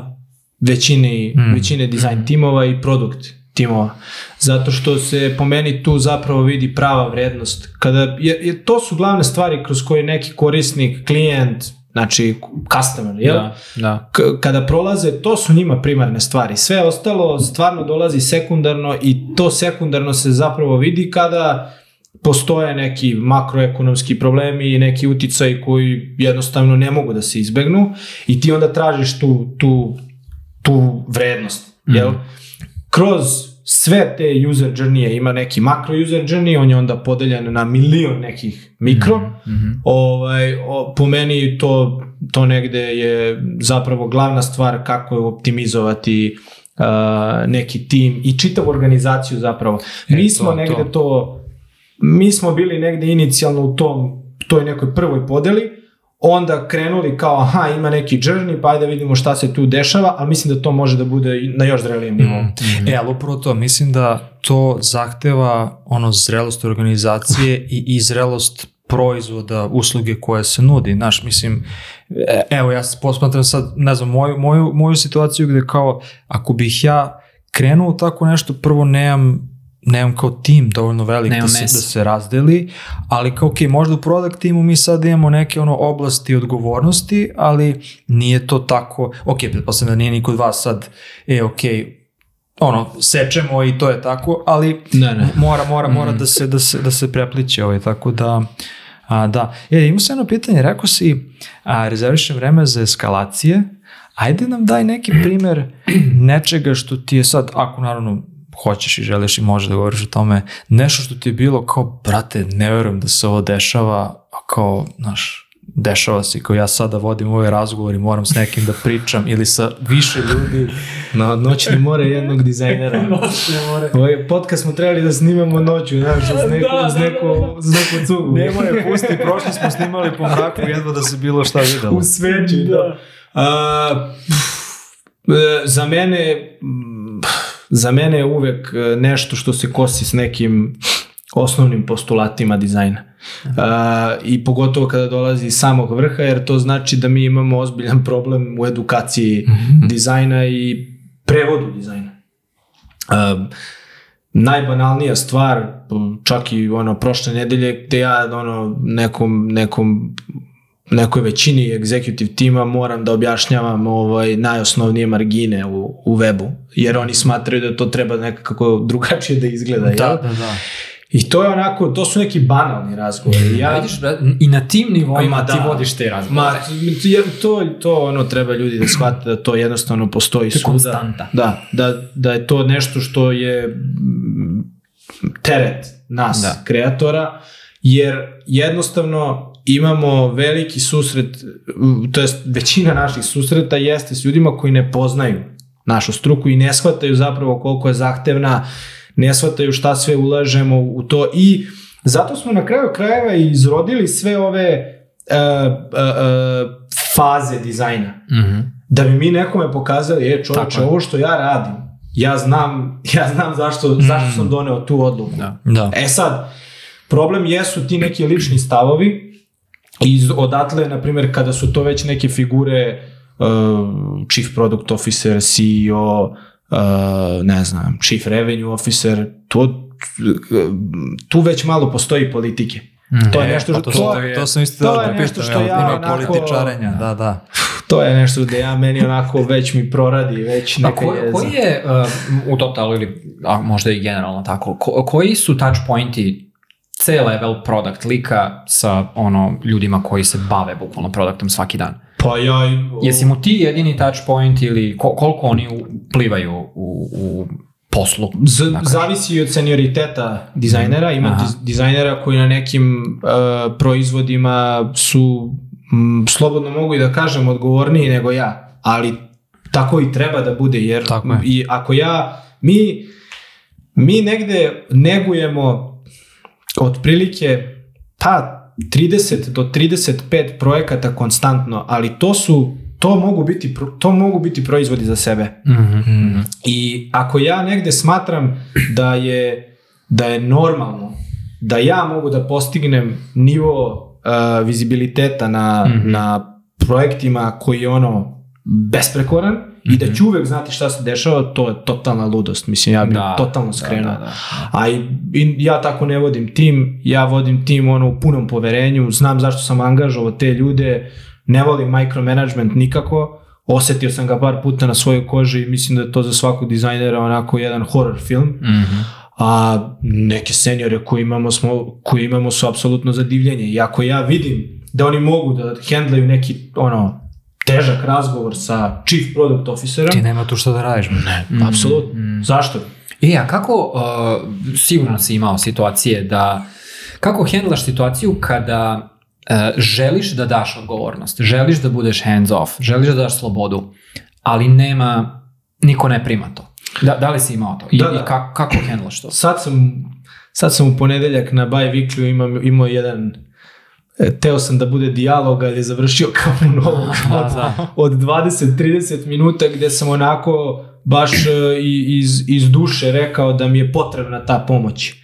većine, Mm. većine dizajn timova i produkt timova. Zato što se po meni tu zapravo vidi prava vrednost. Kada, jer, jer to su glavne stvari kroz koje neki korisnik, klijent, znači customer, jel? Da, da. Kada prolaze, to su njima primarne stvari. Sve ostalo stvarno dolazi sekundarno i to sekundarno se zapravo vidi kada postoje neki makroekonomski problemi i neki uticaji koji jednostavno ne mogu da se izbegnu i ti onda tražiš tu, tu, tu vrednost. Jel? Kroz sve te user journey ima neki makro user journey, on je onda podeljen na milion nekih mikro. Mhm. Ovaj, o, po meni to, to negde je zapravo glavna stvar kako je optimizovati uh, neki tim i čitavu organizaciju zapravo. E, mi smo to, negde to. to. mi smo bili negde inicijalno u tom, toj nekoj prvoj podeli, onda krenuli kao aha ima neki journey pa ajde vidimo šta se tu dešava, ali mislim da to može da bude na još zrelijem nivou. E, ali upravo to, mislim da to zahteva ono zrelost organizacije i, i zrelost proizvoda, usluge koje se nudi, znaš, mislim, e, evo ja posmatram sad, ne znam, moju, moju, moju situaciju gde kao, ako bih ja krenuo tako nešto, prvo nemam nemam kao tim dovoljno velik Nemam da se, da se razdeli, ali kao ok, možda u product timu mi sad imamo neke ono oblasti odgovornosti, ali nije to tako, ok, pretpostavljam da nije niko od vas sad, e ok, ono, sečemo i to je tako, ali Ne, ne. mora, mora, mora da se, da se, da se prepliče ovaj, tako da, a, da. E, imao sam jedno pitanje, rekao si, a, rezervišem vreme za eskalacije, ajde nam daj neki primer nečega što ti je sad, ako naravno hoćeš i želiš i možeš da govoriš o tome, nešto što ti je bilo kao, brate, ne verujem da se ovo dešava, a kao, znaš, dešava se i kao ja sada vodim ovaj razgovor i moram s nekim da pričam ili sa više ljudi. Na noćne more jednog dizajnera. Ovaj podcast smo trebali da snimamo noću, znaš, uz neku, Da, uz da, neku, uz neku cugu. Nemoj je pusti, prošli smo snimali po mraku jedva da se bilo šta videlo. U sveći, da. A, pff, e, za mene mm, za mene je uvek e, nešto što se kosi s nekim osnovnim postulatima dizajna. A, I pogotovo kada dolazi iz samog vrha, jer to znači da mi imamo ozbiljan problem u edukaciji dizajna i prevodu dizajna. A, najbanalnija stvar, čak i ono prošle nedelje gde ja ono nekom, nekom nekoj većini executive tima moram da objašnjavam ovaj najosnovnije margine u, u webu, jer oni smatraju da to treba nekako drugačije da izgleda. jel? Da, da, da. I to je onako, to su neki banalni razgovori. Ja, Ja, vidiš, i na tim nivoima Ma ti da. vodiš te razgovore. Ma, to, to ono treba ljudi da shvate da to jednostavno postoji To je svuda. konstanta. Da, da, da je to nešto što je mm, teret nas, Da. kreatora, jer jednostavno imamo veliki susret, mm, to jest većina naših susreta jeste s ljudima koji ne poznaju našu struku i ne shvataju zapravo koliko je zahtevna, ne shvataju šta sve ulažemo u to i zato smo na kraju krajeva izrodili sve ove uh, uh, uh, faze dizajna Mhm. da bi mi nekome pokazali, e čovječe, ovo što ja radim, ja znam, ja znam zašto, zašto sam doneo tu odluku. Da. Da. E sad, problem jesu ti neki lični stavovi iz- odatle, na primjer, kada su to već neke figure uh, chief product officer, CEO, uh, ne znam, chief revenue officer, to, tu već malo postoji politike. To je nešto pa što... to, To, to, je, to sam isto to da je nešto što ja ima onako- političarenja, da, da. to je nešto gde ja meni onako već mi proradi, već neka koji, jeza. koji je uh, u totalu ili a možda i generalno tako, ko, koji su touch pointi C-level product lika sa ono ljudima koji se bave bukvalno produktom svaki dan? Pa ja... Jesi mu ti jedini touch point ili ko, koliko oni uplivaju u, u poslu? Z, Dakle, zavisi od senioriteta dizajnera. Ima Aha. diz- dizajnera koji na nekim uh, proizvodima su, m, slobodno mogu i da kažem, odgovorniji nego ja. Ali tako i treba da bude, jer Tako je. i ako ja, mi, mi negde negujemo otprilike pa 30 do 35 projekata konstantno, ali to su to mogu biti to mogu biti proizvodi za sebe. Mhm. I ako ja negde smatram da je, da je normalno da ja mogu da postignem nivo uh, vizibiliteta na, Mhm. na projektima koji je ono besprekoran i da ću uvek znati šta se dešava, to je totalna ludost. Mislim, ja bih Da, totalno da, skrenuo. da, da. A i, i ja tako ne vodim tim, ja vodim tim ono u punom poverenju, znam zašto sam angažovao te ljude, ne volim micromanagement nikako, osetio sam ga par puta na svojoj koži i mislim da je to za svakog dizajnera onako jedan horror film, Mhm. a neke seniore koje imamo, smo, koje imamo su apsolutno za divljenje i ako ja vidim da oni mogu da handlaju neki ono težak razgovor sa chief product officerom, Ti nema tu šta da radiš. Ne. apsolutno. Zašto? E, a kako, uh, sigurno si imao situacije da, kako hendlaš situaciju kada uh, želiš da daš odgovornost, želiš da budeš hands off, želiš da daš slobodu, ali nema, niko ne prima to. Da, da li si imao to? I, Da, da. i kako, kako hendlaš to? sad sam, sad sam u ponedeljak na By Weekly imam, imao jedan teo sam da bude dijalog, ali je završio kao monolog od, da. od 20-30 minuta gde sam onako baš e, iz, iz duše rekao da mi je potrebna ta pomoć.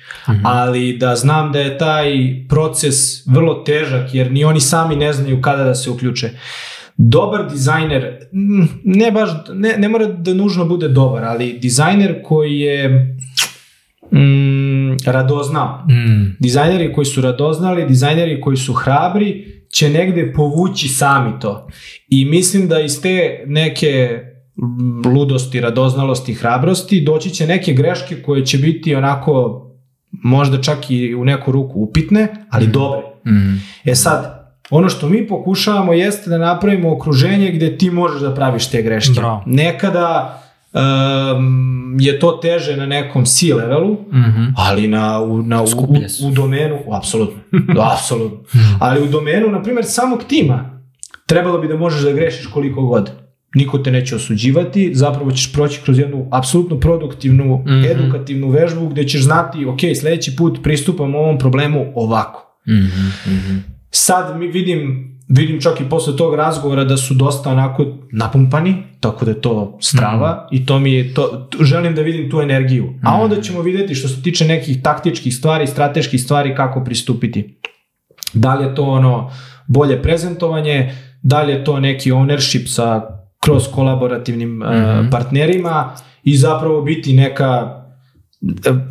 Ali da znam da je taj proces vrlo težak jer ni oni sami ne znaju kada da se uključe. Dobar dizajner, mm, ne baš, ne, ne mora da nužno bude dobar, ali dizajner koji je mm, radoznao, Mm. dizajneri koji su radoznali, dizajneri koji su hrabri, će negde povući sami to. I mislim da iz te neke mm, ludosti, radoznalosti, hrabrosti doći će neke greške koje će biti onako možda čak i u neku ruku upitne, ali dobre. Mhm. E sad, ono što mi pokušavamo jeste da napravimo okruženje gde ti možeš da praviš te greške. Bravo. Nekada um, je to teže na nekom C-levelu, Mhm. ali na, u, na, u, u, u domenu, apsolutno, apsolutno. Ali u domenu, na primjer, samog tima, trebalo bi da možeš da grešiš koliko god. Niko te neće osuđivati, zapravo ćeš proći kroz jednu apsolutno produktivnu, Mhm. edukativnu vežbu gde ćeš znati, ok, sledeći put pristupam ovom problemu ovako. Mhm. Mhm. Sad mi vidim, vidim čak i posle tog razgovora da su dosta onako napumpani, tako da je to strava i to mi je, to, želim da vidim tu energiju. A onda ćemo vidjeti što se tiče nekih taktičkih stvari, strateških stvari kako pristupiti. Da li je to ono bolje prezentovanje, da li je to neki ownership sa kroz kolaborativnim e, partnerima i zapravo biti neka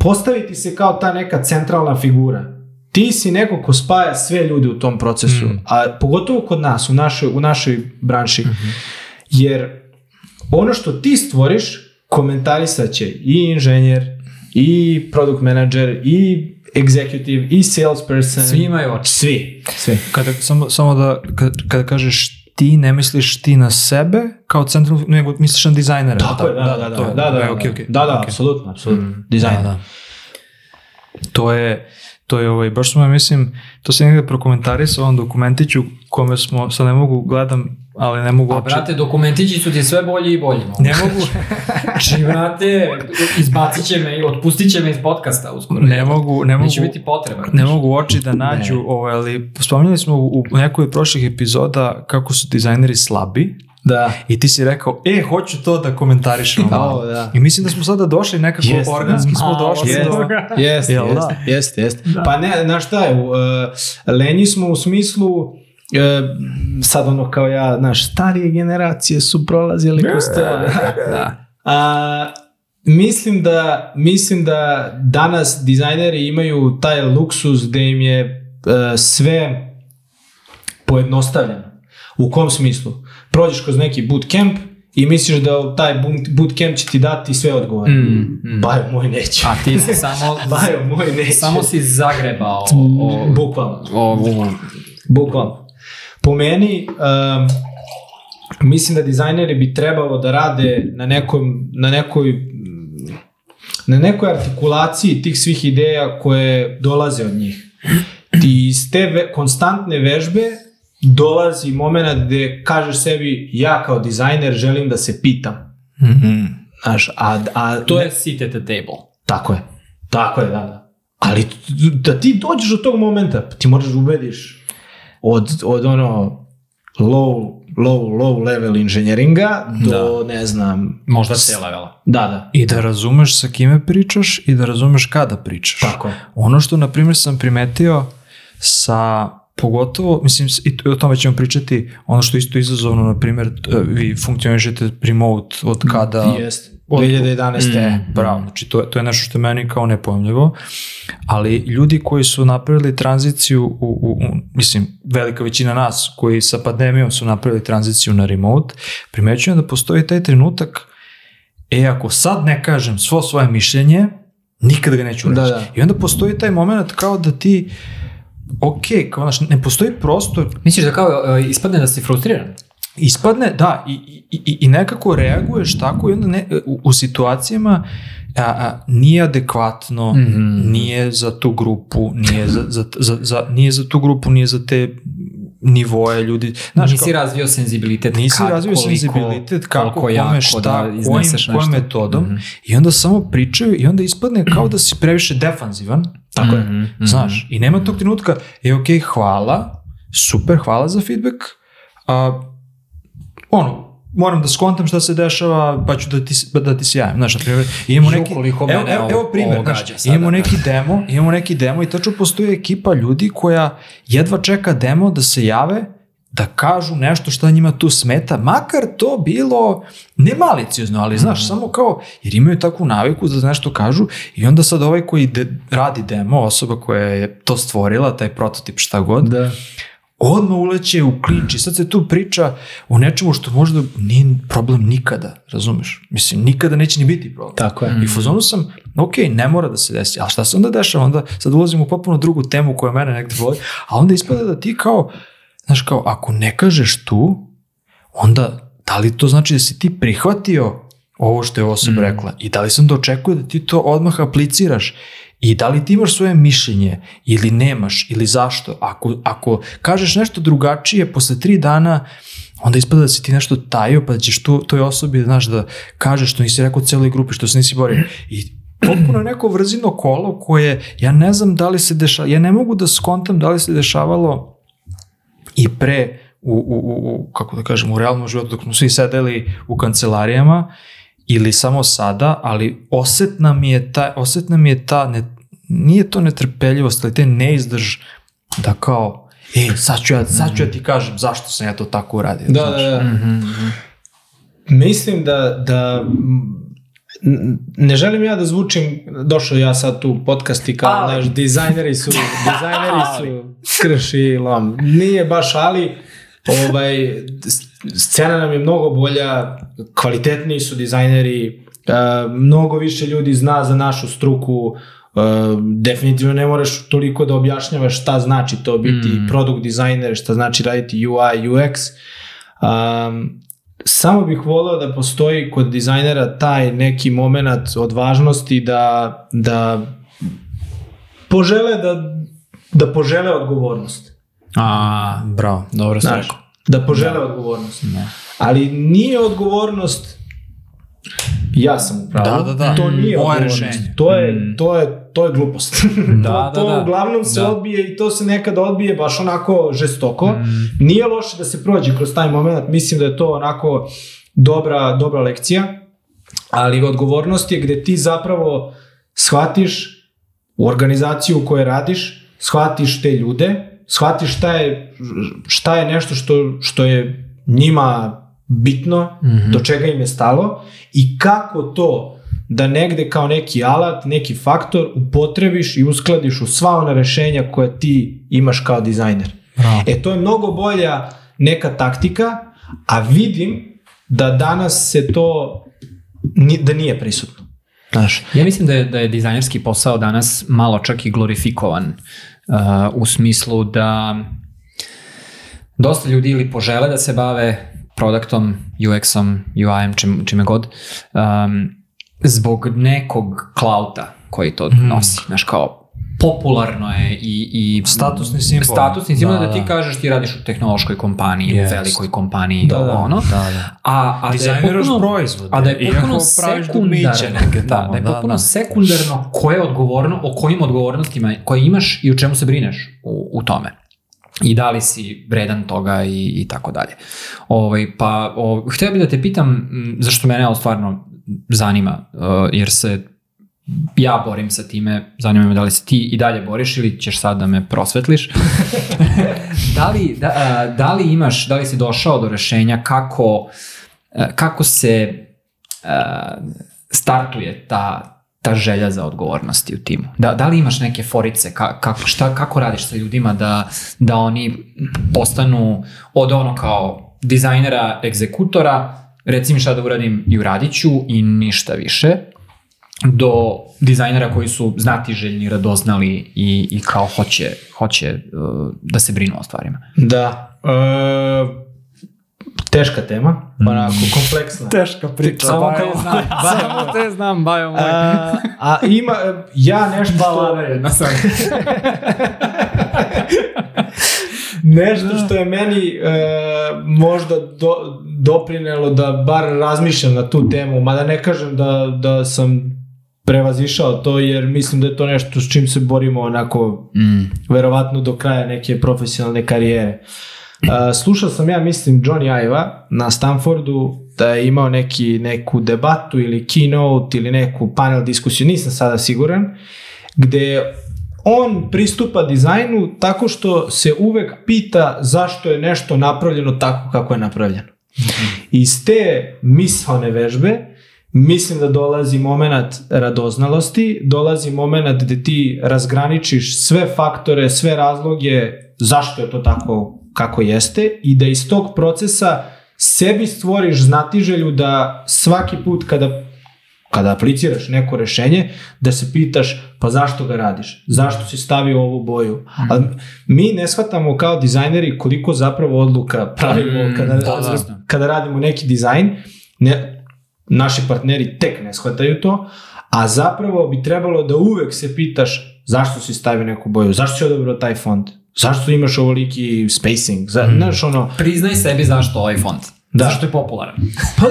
postaviti se kao ta neka centralna figura. Ti si neko ko spaja sve ljude u tom procesu, a pogotovo kod nas, u našoj, u našoj branši. Jer ono što ti stvoriš, komentarisat će i inženjer, i product manager, i executive, i salesperson. Svi imaju oči. Svi. Svi. Kada, samo, samo da, kada, kada kažeš ti, ne misliš ti na sebe kao centralnu, nego misliš na dizajnera. Tako je, da, da, da, to da, je- da, da, e, okej, okej. da, da, Okej. apsolutno, apsolutno, dizajn. Da, da. To je, to je ovaj, baš smo, ja mislim, to se negde prokomentarisao ovom dokumentiću kome smo, sad ne mogu, gledam, ali ne mogu A uopće- brate, dokumentići su ti sve bolji i bolji. ne mogu, Znači, brate, izbacit će me i otpustit će me iz podcasta uskoro. ne mogu, ne mogu, Neće biti potreba. ne mogu oči da nađu, ovaj, ali spominjali smo u, u nekoj od prošlih epizoda kako su dizajneri slabi Da. i ti si rekao, e, hoću to da komentarišemo malo. Da. I mislim da smo sada došli nekako, Jeste, organski da. smo došli smo do... toga. Jeste, da? jeste, jeste, jeste. Pa ne, znaš šta je, uh, lenji smo u smislu, e, sad ono kao ja, znaš, starije generacije su prolazili kroz to. Da. A, mislim da mislim da danas dizajneri imaju taj luksuz gde im je e, sve pojednostavljeno. U kom smislu? Prođeš kroz neki bootcamp i misliš da taj boot- bootcamp će ti dati sve odgovore. Mm, mm. Bajo moj neće. A ti si samo... Bajo moj neće. Samo si zagrebao o, Bukvalno. o, o, Bukvalno. Po meni, um, mislim da dizajneri bi trebalo da rade na, nekom, na nekoj na nekoj artikulaciji tih svih ideja koje dolaze od njih. Ti iz te ve, konstantne vežbe dolazi moment gde kažeš sebi ja kao dizajner želim da se pitam. Mhm. Znaš, a, a, To je sit at the table. Tako je. Tako je, da, da. Ali da ti dođeš do tog momenta, ti moraš da ubediš od, od ono low, low, low level inženjeringa do, ne znam, Možda C levela. da, da. I da razumeš sa kime pričaš i da razumeš kada pričaš. Tako je. Ono što, na primjer, sam primetio sa pogotovo, mislim, i o tome ćemo pričati, ono što isto izazovno, na primjer, t- vi funkcionišete remote od kada... Jest. Od- 2011. Mm, bravo, znači to, to je nešto što je meni kao nepojmljivo, ali ljudi koji su napravili tranziciju, u, u, u, mislim, velika većina nas koji sa pandemijom su napravili tranziciju na remote, primećujem da postoji taj trenutak, e, ako sad ne kažem svo svoje mišljenje, nikada ga neću reći. Da, da. I onda postoji taj moment kao da ti, ok, kao znaš, ne postoji prostor, Misliš da kao e, ispadne da si frustriran? ispadne, da, i, i, i- i nekako reaguješ tako i onda ne, u, u situacijama a, a, nije adekvatno, Mhm. nije za tu grupu, nije za, za, za, za, nije za tu grupu, nije za te nivoje ljudi. Znaš, Nisi kao- razvio senzibilitet nisi kad, razvio koliko, senzibilitet kako, koliko kome, jako šta, da kojim, nešto. metodom Mhm. i onda samo pričaju i onda ispadne kao da si previše defanzivan, Tako je. Mhm, mhm. Znaš, i nema tog trenutka, e, ok, hvala, super, hvala za feedback, a, ono, moram da skontam šta se dešava, pa ću da ti, da ti sjajam. Znaš, na primjer, imamo neki, evo, evo, evo primjer, znaš, imamo da. neki demo, imamo neki demo i tačno postoji ekipa ljudi koja jedva čeka demo da se jave, da kažu nešto šta njima tu smeta, makar to bilo ne maliciozno, ali znaš, samo kao, jer imaju takvu naviku da nešto kažu i onda sad ovaj koji de, radi demo, osoba koja je to stvorila, taj prototip šta god, Da. odmah uleće u klinč i sad se tu priča o nečemu što možda nije problem nikada, razumeš? Mislim, nikada neće ni biti problem. Tako je. I u fazonu sam, ok, ne mora da se desi, ali šta se onda dešava? Onda sad ulazim u potpuno drugu temu koja mene negde voli, a onda ispada da ti kao, znaš kao, ako ne kažeš tu, onda da li to znači da si ti prihvatio ovo što je osoba rekla i da li sam da očekuje da ti to odmah apliciraš i da li ti imaš svoje mišljenje ili nemaš ili zašto. Ako, ako kažeš nešto drugačije posle tri dana, onda ispada da si ti nešto tajio pa da ćeš tu, toj osobi znaš, da kažeš što nisi rekao celoj grupi, što se nisi borio. I potpuno neko vrzino kolo koje ja ne znam da li se dešava, ja ne mogu da skontam da li se dešavalo i pre u, u, u, u, kako da kažem, u realnom životu dok smo svi sedeli u kancelarijama ili samo sada, ali osetna mi je ta, osetna mi je ta ne, nije to netrpeljivost, ali te neizdrž da kao, e, sad ću ja, sad ću ja ti kažem zašto sam ja to tako uradio. Da, znaš. da, da. Mislim da, da ne želim ja da zvučim, došao ja sad tu podcast i kao, Ali. znaš, dizajneri su, dizajneri su krš i lom. Nije baš ali, ovaj, scena nam je mnogo bolja, kvalitetniji su dizajneri, uh, mnogo više ljudi zna za našu struku, uh, definitivno ne moraš toliko da objašnjavaš šta znači to biti Mm. product dizajner, šta znači raditi UI, UX. Um, samo bih voleo da postoji kod dizajnera taj neki moment odvažnosti da, da požele da, da požele odgovornost. A, Bravo. dobro sam Znaš, rekao. da požele odgovornost. Ali nije odgovornost ja sam u pravu. Da, da, da. To nije Moje odgovornost. rešenje. To je, Mm. to je, to je glupost. Da, to, da, to da. uglavnom se Da. odbije i to se nekada odbije baš onako žestoko. Mm. Nije loše da se prođe kroz taj moment, mislim da je to onako dobra, dobra lekcija, ali odgovornost je gde ti zapravo shvatiš u organizaciju u kojoj radiš, shvatiš te ljude, shvatiš šta je, šta je nešto što, što je njima bitno, Mhm. do čega im je stalo i kako to da negde kao neki alat, neki faktor upotrebiš i uskladiš u sva ona rešenja koja ti imaš kao dizajner. Bravo. E, to je mnogo bolja neka taktika, a vidim da danas se to, da nije prisutno. Znaš, Ja mislim da je, da je dizajnerski posao danas malo čak i glorifikovan uh, u smislu da dosta ljudi ili požele da se bave produktom, UX-om, UI-em, čim, čime god, um, zbog nekog klauta koji to nosi. Znaš, kao popularno je i, i Statusni simbol. statusni simbol Da, da, ti da. kažeš ti radiš u tehnološkoj kompaniji, Jest. u velikoj kompaniji, Da, da. ono. Da, da. A, a da je potpuno- proizvode, A da je potpuno praviš sekundarno, da, da je da, potpuno da. sekundarno koje je odgovorno, o kojim odgovornostima koje imaš i o čemu se brineš u, u tome. I da li si vredan toga i, i tako dalje. Ovaj, pa, o, htio bih da te pitam, zašto mene ovo stvarno zanima, uh, jer se ja borim sa time, zanima me da li se ti i dalje boriš ili ćeš sad da me prosvetliš. da, li, da, a, da li imaš, da li si došao do rešenja kako, a, kako se a, startuje ta, ta želja za odgovornosti u timu? Da, da li imaš neke forice, ka, kako, šta, kako radiš sa ljudima da, da oni postanu od ono kao dizajnera, egzekutora, reci mi šta da uradim i uradit ću i ništa više, do dizajnera koji su znatiželjni, radoznali i, i kao hoće, hoće uh, da se brinu o stvarima. da. E, teška tema, onako kompleksna. Teška priča. Samo te znam, samo te znam, bajo moj. A, a ima, ja nešto što, jedna sam. nešto što je meni e, možda do, doprinelo da bar razmišljam na tu temu, mada ne kažem da, da sam prevazišao to, jer mislim da je to nešto s čim se borimo onako Mm. verovatno do kraja neke profesionalne karijere. slušao sam ja, mislim, Johnny Iva na Stanfordu da je imao neki, neku debatu ili keynote ili neku panel diskusiju, nisam sada siguran, gde on pristupa dizajnu tako što se uvek pita zašto je nešto napravljeno tako kako je napravljeno. Iz te mislone vežbe mislim da dolazi moment radoznalosti, dolazi moment gde ti razgraničiš sve faktore, sve razloge zašto je to tako kako jeste i da iz tog procesa sebi stvoriš znatiželju da svaki put kada kada apliciraš neko rešenje, da se pitaš pa zašto ga radiš, zašto si stavio ovu boju. Mm. Ali mi ne shvatamo kao dizajneri koliko zapravo odluka pravimo mm, kada, da, da. kada radimo neki dizajn. Ne, naši partneri tek ne shvataju to, a zapravo bi trebalo da uvek se pitaš zašto si stavio neku boju, zašto si odabrao taj font, zašto imaš ovoliki spacing, za, mm. znaš ono... Priznaj sebi zašto ovaj font. Da. Zašto je popularan? Pa,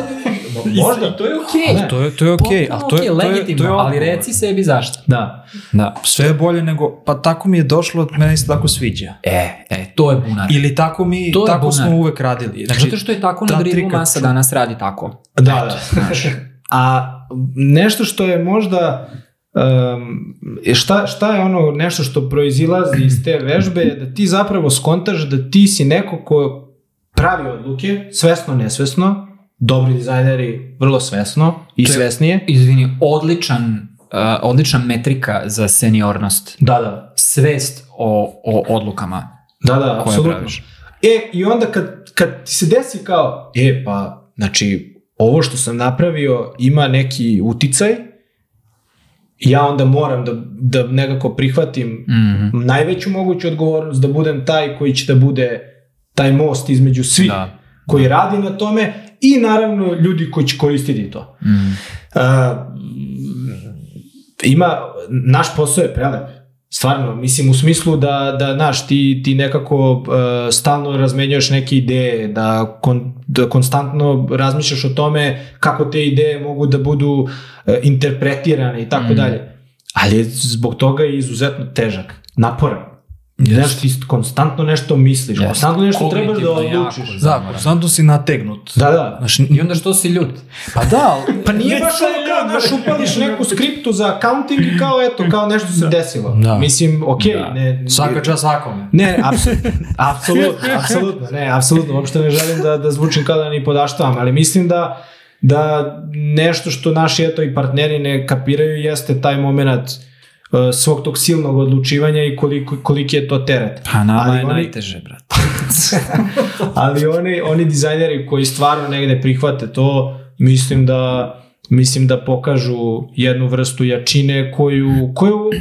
možda. to je okej. Okay. To je, to je okej. Okay. Okay, to je, legitimno, to je, to je ali reci sebi zašto. Da. da. Sve je bolje nego, pa tako mi je došlo, meni se tako sviđa. E, e, to je bunar. Ili tako mi, to tako smo uvek radili. Znači, Zato što je tako na Driblu masa danas radi tako. Da, da. Znaš. A nešto što je možda um, šta, šta je ono nešto što proizilazi iz te vežbe je da ti zapravo skontaš da ti si neko ko pravi odluke, svesno, nesvesno, dobri dizajneri vrlo svesno i to je, svesnije. Izvini, odličan, uh, odlična metrika za seniornost. Da, da. Svest o, o odlukama. Da, da, apsolutno. E, i onda kad, kad ti se desi kao, e, pa, znači, ovo što sam napravio ima neki uticaj, ja onda moram da, da nekako prihvatim mm -hmm. najveću moguću odgovornost, da budem taj koji će da bude taj most između svih da. koji radi na tome i naravno ljudi koji će koristiti to. Mm. Uh, ima, naš posao je prelep. Stvarno, mislim u smislu da, da naš, ti, ti nekako uh, stalno razmenjuješ neke ideje, da, kon, da konstantno razmišljaš o tome kako te ideje mogu da budu uh, interpretirane i tako mm. dalje. Ali zbog toga je izuzetno težak, naporan. Yes. Znaš, ti konstantno nešto misliš, yes. konstantno nešto trebaš da odlučiš. Da, konstantno si nategnut. Da, da. Znaš, I onda što si ljut? Pa da, pa nije baš ono kao, znaš, upališ neku skriptu za accounting i kao, eto, kao nešto se da. desilo. Da. Mislim, okej. Okay, da. ne, Svaka čast zakon. Ne, apsolutno, apsolutno, apsolutno, ne, apsolutno, uopšte ne želim da, da zvučim kao da ni podaštavam, ali mislim da da nešto što naši eto i partneri ne kapiraju jeste taj moment Uh, svog tog silnog odlučivanja i koliko, koliki je to teret. Pa nama ali je oni, najteže, brate. ali oni, oni dizajneri koji stvarno negde prihvate to, mislim da mislim da pokažu jednu vrstu jačine koju, koju uh,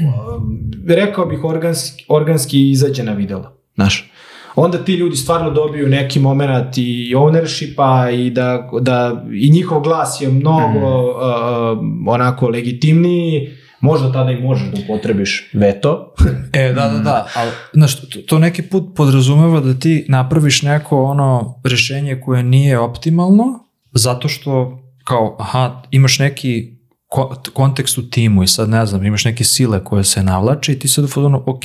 rekao bih organski, organski izađe na videlo. Znaš, onda ti ljudi stvarno dobiju neki moment i ownershipa i da, da i njihov glas je mnogo mm. uh onako legitimniji Možda tada i možeš da upotrebiš veto. e, da, da, da, ali, znaš, to, to neki put podrazumeva da ti napraviš neko ono rešenje koje nije optimalno, zato što kao, aha, imaš neki ko, kontekst u timu i sad ne znam, imaš neke sile koje se navlače i ti sad u ok,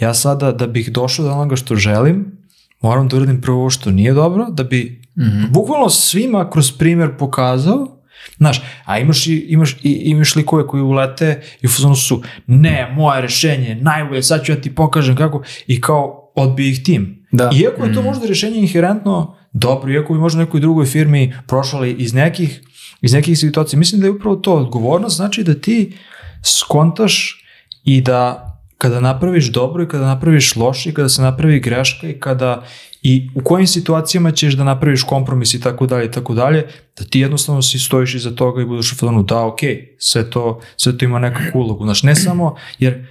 ja sada da bih došao do onoga što želim, moram da uradim prvo ovo što nije dobro, da bi mm -hmm. bukvalno svima kroz primer pokazao Znaš, a imaš, i, imaš, i, imaš likove koji ulete i u fazonu su, ne, moje rešenje, najbolje, sad ću ja ti pokažem kako, i kao odbije ih tim. Da. Iako je to mm. možda rešenje inherentno dobro, iako bi možda nekoj drugoj firmi prošali iz nekih, iz nekih situacija, mislim da je upravo to odgovornost, znači da ti skontaš i da kada napraviš dobro i kada napraviš loše i kada se napravi greška i kada i u kojim situacijama ćeš da napraviš kompromis i tako dalje i tako dalje, da ti jednostavno si stojiš iza toga i budeš u fazonu da, ok, sve to, sve to ima nekakvu ulogu. Znaš, ne samo, jer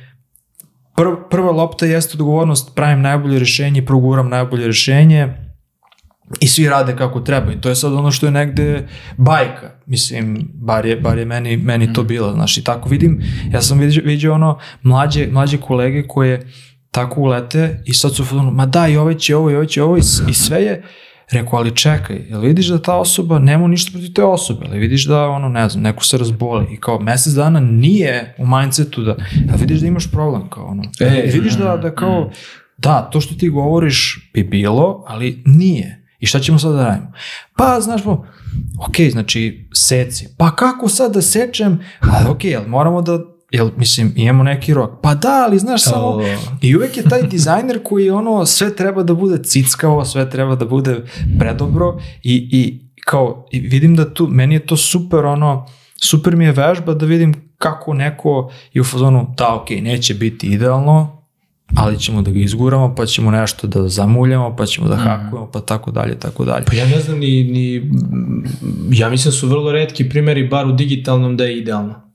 prv, prva lopta jeste odgovornost, pravim najbolje rešenje, proguram najbolje rešenje, i svi rade kako treba i to je sad ono što je negde bajka, mislim, bar je, bar je meni, meni to mhm. bilo, znaš, i tako vidim, ja sam vidio, vidio ono mlađe, mlađe kolege koje tako ulete i sad su ono, ma da, i ovaj će ovo, i ovaj će ovo, i, i sve je, rekao, ali čekaj, jel vidiš da ta osoba, nema ništa protiv te osobe, ali vidiš da, ono, ne znam, neko se razboli i kao mesec dana nije u mindsetu da, a vidiš da imaš problem, kao ono, e, vidiš da, da kao, da, to što ti govoriš bi bilo, ali nije. I šta ćemo sad da radimo? Pa, znaš, po, ok, znači, seci. Pa kako sad da sečem? Ali ok, ali moramo da jel, mislim, imamo neki rok. Pa da, ali znaš samo... O. I uvek je taj dizajner koji ono, sve treba da bude cickavo, sve treba da bude predobro i, i kao, i vidim da tu, meni je to super ono, super mi je vežba da vidim kako neko je u fazonu, da, ok, neće biti idealno, ali ćemo da ga izguramo, pa ćemo nešto da zamuljamo, pa ćemo da hakujemo, pa tako dalje, tako dalje. Pa ja ne znam ni, ni ja mislim da su vrlo redki primjeri, bar u digitalnom, da je idealno.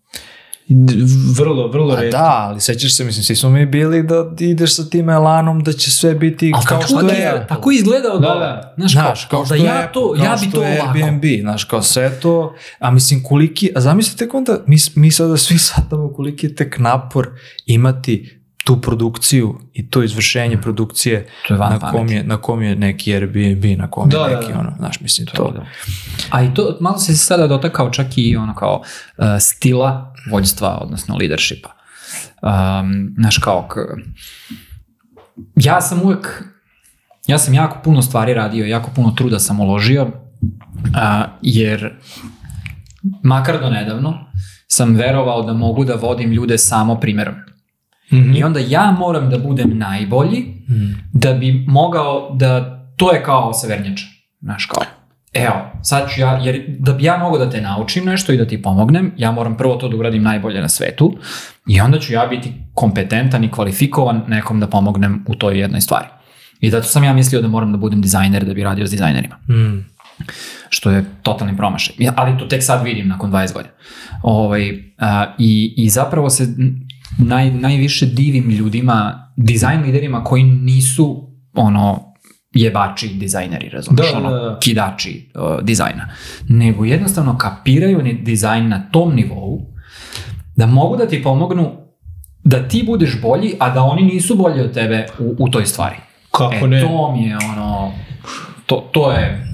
Vrlo, vrlo redki. da, ali sećaš se, mislim, svi smo mi bili da ideš sa tim elanom da će sve biti Ali kao što je, je... tako izgleda od Da, da. Znaš, Znaš, kao, kao što da je, ja to, kao ja bi što to je ovako. Airbnb, znaš, kao sve to, a mislim koliki, a zamislite onda, mi, mi sada svi shvatamo koliki je tek napor imati tu produkciju i to izvršenje produkcije To je na kom, je, na kom je neki Airbnb, na kom Da, je da, neki da. ono, znaš, mislim to. Da. A i to, malo se sada dotakao čak i ono kao uh, stila vođstva, odnosno leadershipa. Um, znaš kao, k, ja sam uvek, ja sam jako puno stvari radio, jako puno truda sam uložio, a, jer makar do nedavno sam verovao da mogu da vodim ljude samo primerom. Mhm. I onda ja moram da budem najbolji da bi mogao da, to je kao severnjača, znaš kao, evo, sad ću ja, jer da bi ja mogao da te naučim nešto i da ti pomognem, ja moram prvo to da uradim najbolje na svetu i onda ću ja biti kompetentan i kvalifikovan nekom da pomognem u toj jednoj stvari. I zato sam ja mislio da moram da budem dizajner da bi radio s dizajnerima Mm. što je totalni promašaj. Ja, Ali to tek sad vidim nakon 20 godina. Ovaj, a, i, I zapravo se naj, najviše divim ljudima, dizajn liderima koji nisu ono jebači dizajneri, razumiješ, Da, ono, da, da. kidači uh, dizajna, nego jednostavno kapiraju ni dizajn na tom nivou da mogu da ti pomognu da ti budeš bolji, a da oni nisu bolji od tebe u, u toj stvari. Kako e, ne? to mi je ono, to, to je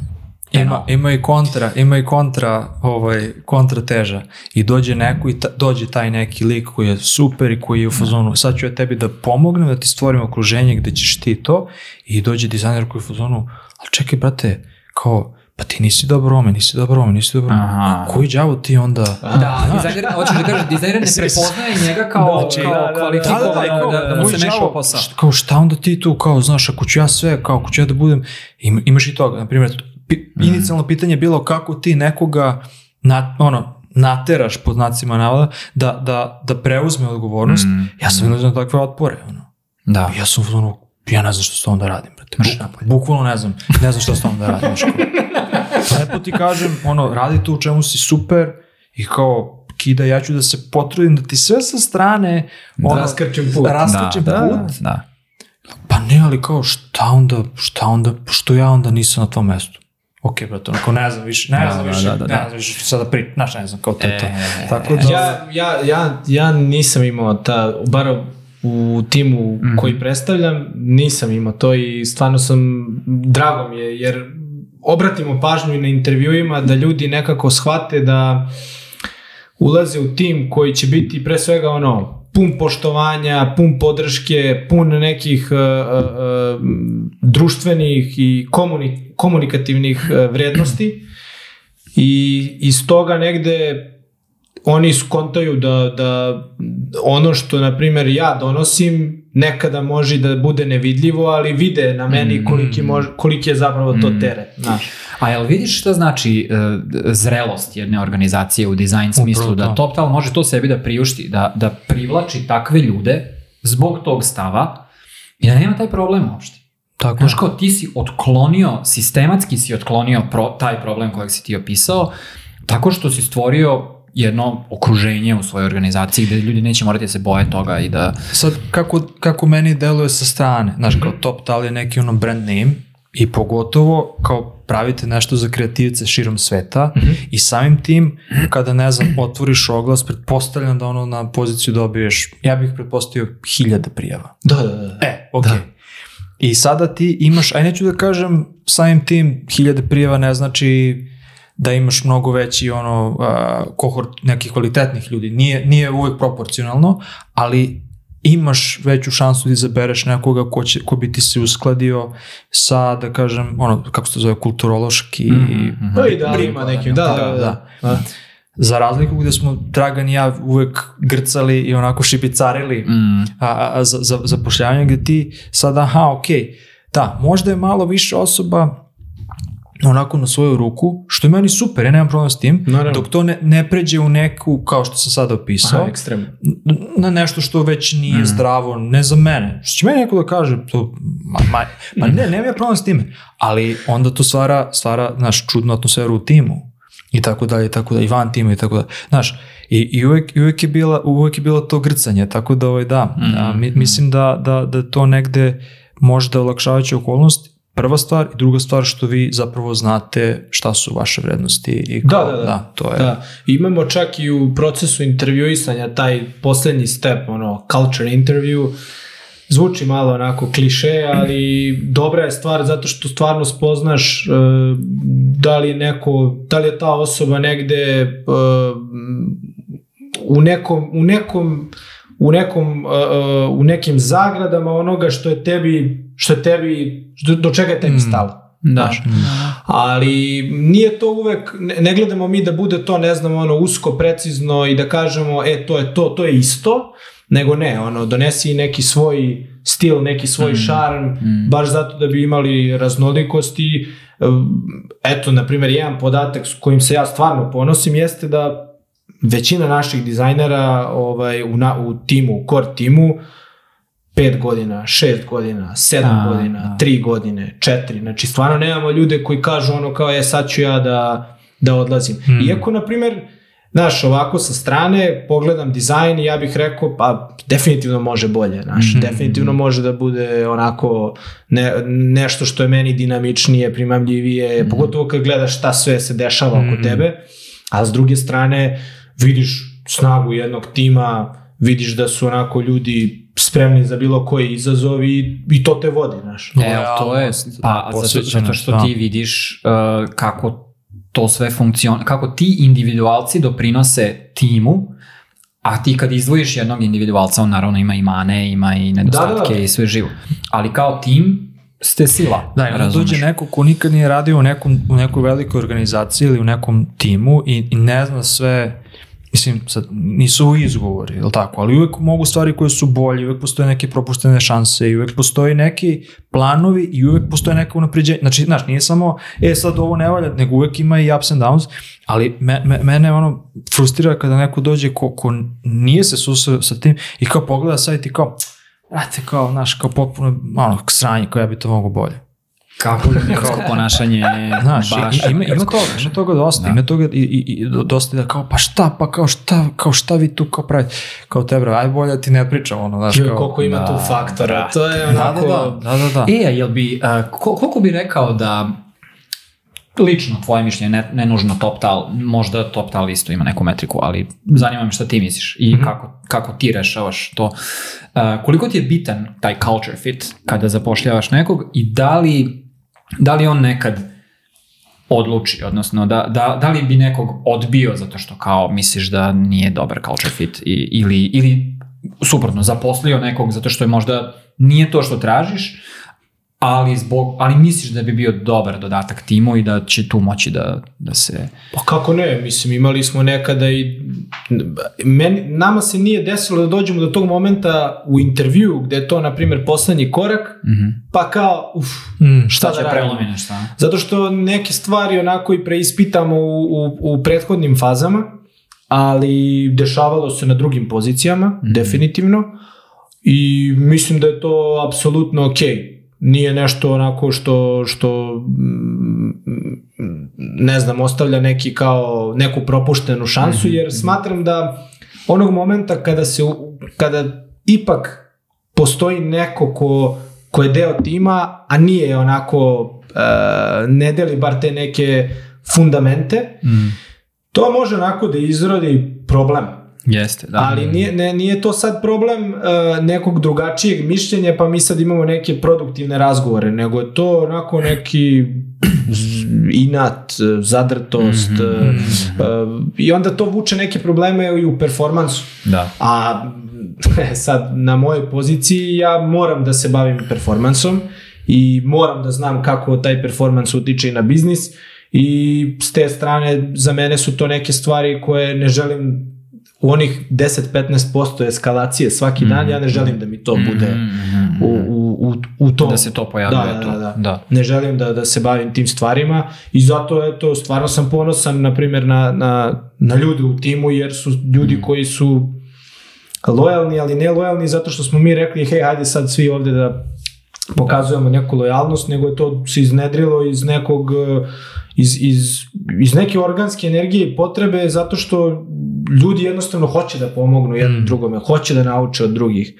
Ima, ima i kontra, ima i kontra, ovaj, kontra teža. I dođe neko i ta, dođe taj neki lik koji je super i koji je u fazonu, sad ću ja tebi da pomognem, da ti stvorim okruženje gde ćeš ti to i dođe dizajner koji je u fazonu, ali čekaj brate, kao, pa ti nisi dobar ome, nisi dobar ome, nisi dobar ome. Koji đavo ti onda... Da, dizajner, hoćeš da kažeš, dizajner ne prepoznaje njega kao, Znači, kao da, da, da. kvalifikovanog da, da, mu se meša posao. Kao šta onda ti tu, kao znaš, ako ću ja sve, kao ako ću ja da budem, im, imaš i toga, na primjer, pi, Mhm. inicijalno pitanje je bilo kako ti nekoga, na, ono, nateraš pod znacima navoda da, da, da preuzme odgovornost. Mhm. Ja sam vidio na takve otpore. Ono. Da. Ja sam ono, ja ne znam što s tom da radim. Brate. Mrš napolje. bukvalno ne znam, ne znam što s tom da radim. Lepo ti kažem, ono, radi to u čemu si super i kao, kida, ja ću da se potrudim da ti sve sa strane ono, Raskrčem put. raskačem da, put. Da. Pa ne, ali kao šta onda, šta onda, što ja onda nisam na tom mestu? Ok, brate, onako ne znam više, ne Da, znam da, više, da, da, ne da. znam više sada pri, znaš, ne znam, kao to je to. E, Tako da, Ja, ja, ja, ja nisam imao ta, bar u timu Mhm. koji predstavljam, nisam imao to i stvarno sam, drago mi je, jer obratimo pažnju i na intervjuima da ljudi nekako shvate da ulaze u tim koji će biti pre svega ono, pun poštovanja, pun podrške, pun nekih uh, uh, društvenih i komuni, komunikativnih uh, vrednosti. I iz toga negde oni skontaju da, da ono što, na primjer, ja donosim nekada može da bude nevidljivo, ali vide na meni koliki, mož, koliki je zapravo to teret. Znaš. A jel vidiš šta znači uh, zrelost jedne organizacije u dizajn smislu, da to. TopTal može to sebi da priušti, da, da privlači takve ljude zbog tog stava i da nema taj problem uopšte. tako Znaš kao ti si otklonio, sistematski si otklonio pro, taj problem kojeg si ti opisao, tako što si stvorio jedno okruženje u svojoj organizaciji gde ljudi neće morati da se boje toga i da... Sad, kako, kako meni deluje sa strane, znaš, kao Top Tal je neki ono brand name i pogotovo kao pravite nešto za kreativce širom sveta i samim tim, kada, ne znam, otvoriš oglas, pretpostavljam da ono na poziciju dobiješ, ja bih pretpostavio hiljada prijava. Da, da, da. E, ok. I sada ti imaš, aj neću da kažem samim tim hiljade prijava ne znači da imaš mnogo veći ono uh, kohort nekih kvalitetnih ljudi. Nije, nije uvek proporcionalno, ali imaš veću šansu da izabereš nekoga ko, će, ko bi ti se uskladio sa, da kažem, ono, kako se to zove, kulturološki... Mhm, Pa i da li ima nekim, da, da, da. da. Za razliku gde smo Dragan i ja uvek grcali i onako šipicarili Mm. a, a, a za, za zapošljavanje gde ti sad, aha, ok, da, možda je malo više osoba onako na svoju ruku, što je meni super, ja nemam problem s tim, Naravno. dok to ne, ne pređe u neku, kao što sam sada opisao, Aha, na nešto što već nije zdravo, ne za mene. Što će meni neko da kaže, to, ma, ma, ma ne, nemam ja problem s time, ali onda to stvara, stvara, znaš, čudnu atmosferu u timu i tako dalje, i tako dalje, i van tima i tako dalje. Znaš, i, i uvek, i uvek, je bila, uvek je bilo to grcanje, tako da, ovaj, da, a, mi, mislim da, da, da to negde može da je olakšavajuća okolnost, prva stvar i druga stvar što vi zapravo znate šta su vaše vrednosti i Da, kao, da, da. to je. Da, imamo čak i u procesu intervjuisanja taj poslednji step, ono, culture interview, zvuči malo onako kliše, ali dobra je stvar zato što stvarno spoznaš e, da li je neko, da li je ta osoba negde e, u nekom, u nekom u nekom uh, u nekim zagradama onoga što je tebi što je tebi do, do čega je tebi stalo Da. Znaš. ali nije to uvek, ne, ne gledamo mi da bude to, ne znam, ono, usko, precizno i da kažemo, e, to je to, to je isto, nego ne, ono, donesi neki svoj stil, neki svoj šarm, baš zato da bi imali raznolikosti. Eto, na primjer, jedan podatak s kojim se ja stvarno ponosim jeste da većina naših dizajnera ovaj, u, na, u timu, u core timu, 5 godina, 6 godina, 7 A, godina, da. 3 godine, 4. Znači, stvarno nemamo ljude koji kažu ono kao, e, sad ću ja da, da odlazim. Mm. Iako, na primjer, Znaš, ovako sa strane pogledam dizajn i ja bih rekao, pa definitivno može bolje, znaš, Mhm. definitivno može da bude onako ne, nešto što je meni dinamičnije, primamljivije, pogotovo kad gledaš šta sve se dešava oko Mhm. tebe, a s druge strane vidiš snagu jednog tima, vidiš da su onako ljudi spremni za bilo koji izazov i, i to te vodi, znaš. E, ali to je, Lojalnost, pa zato, što da. ti vidiš uh, kako to sve funkciona, kako ti individualci doprinose timu, a ti kad izdvojiš jednog individualca, on naravno ima i mane, ima i nedostatke Da, da. i sve živo. Ali kao tim ste sila. Da, i onda razumeš? dođe neko ko nikad nije radio u, nekom, u nekoj velikoj organizaciji ili u nekom timu i, i ne zna sve, mislim, sad, nisu ovo izgovori, je li tako, ali uvek mogu stvari koje su bolje, uvek postoje neke propuštene šanse i uvek postoji neki planovi i uvek postoje neka unapređenja. Znači, znaš, nije samo, e, sad ovo ne valja, nego uvek ima i ups and downs, ali me, me, mene ono frustrira kada neko dođe ko, ko nije se susreo sa tim i kao pogleda sad i kao, brate, kao, znaš, kao potpuno, ono, sranje, kao ja bi to mogo bolje. Kako ljudsko ponašanje je Znaš, baš ima, ima toga, ima toga dosta, ima toga i, i, i dosta da kao, pa šta, pa kao šta, kao šta vi tu kao pravite, kao te bro, aj bolje da ti ne pričam, ono, znaš, kao, koliko ima da, tu faktora, to je da, onako... da, da, da, da. E, a jel bi, uh, ko, koliko bi rekao da lično tvoje mišljenje, ne, ne nužno top tal, možda top tal isto ima neku metriku, ali zanima me šta ti misliš i Mhm. kako, kako ti rešavaš to. Uh, koliko ti je bitan taj culture fit kada zapošljavaš nekog i da li, da li on nekad odluči, odnosno da, da, da li bi nekog odbio zato što kao misliš da nije dobar culture fit i, ili, ili suprotno, zaposlio nekog zato što je možda nije to što tražiš, ali, zbog, ali misliš da bi bio dobar dodatak timu i da će tu moći da, da se... Pa kako ne, mislim imali smo nekada i meni, nama se nije desilo da dođemo do tog momenta u intervju gde je to na primjer poslednji korak, Mhm. pa kao uf, Mm, šta Šta da će radimo? prelomi nešto? a? Zato što neke stvari onako i preispitamo u, u, u prethodnim fazama, ali dešavalo se na drugim pozicijama, definitivno, i mislim da je to apsolutno okej. Nije nešto onako što, što mm, ne znam, ostavlja neki kao neku propuštenu šansu, jer smatram da onog momenta kada se, kada ipak postoji neko ko, ko je deo tima, a nije onako, e, ne deli bar te neke fundamente, Mm. to može onako da izrodi problem. Jeste, da. Ali nije, ne, nije to sad problem e, nekog drugačijeg mišljenja, pa mi sad imamo neke produktivne razgovore, nego je to onako neki inat, e, zadrtost Mhm, e, e, i onda to vuče neke probleme i u performansu. Da. A sad na mojoj poziciji ja moram da se bavim performansom i moram da znam kako taj performans utiče i na biznis i s te strane za mene su to neke stvari koje ne želim u onih 10-15% eskalacije svaki dan, ja ne želim da mi to bude u, u, u, u tom. Da se to pojavljuje da, tu. Da, da. da. Ne želim da, da se bavim tim stvarima i zato eto, stvarno sam ponosan na primjer na, na, na ljude u timu jer su ljudi koji su lojalni, ali ne lojalni zato što smo mi rekli hej, hajde sad svi ovde da pokazujemo neku lojalnost, nego je to se iznedrilo iz nekog iz, iz, iz neke organske energije i potrebe zato što ljudi jednostavno hoće da pomognu jednom Mm. drugome, hoće da nauče od drugih.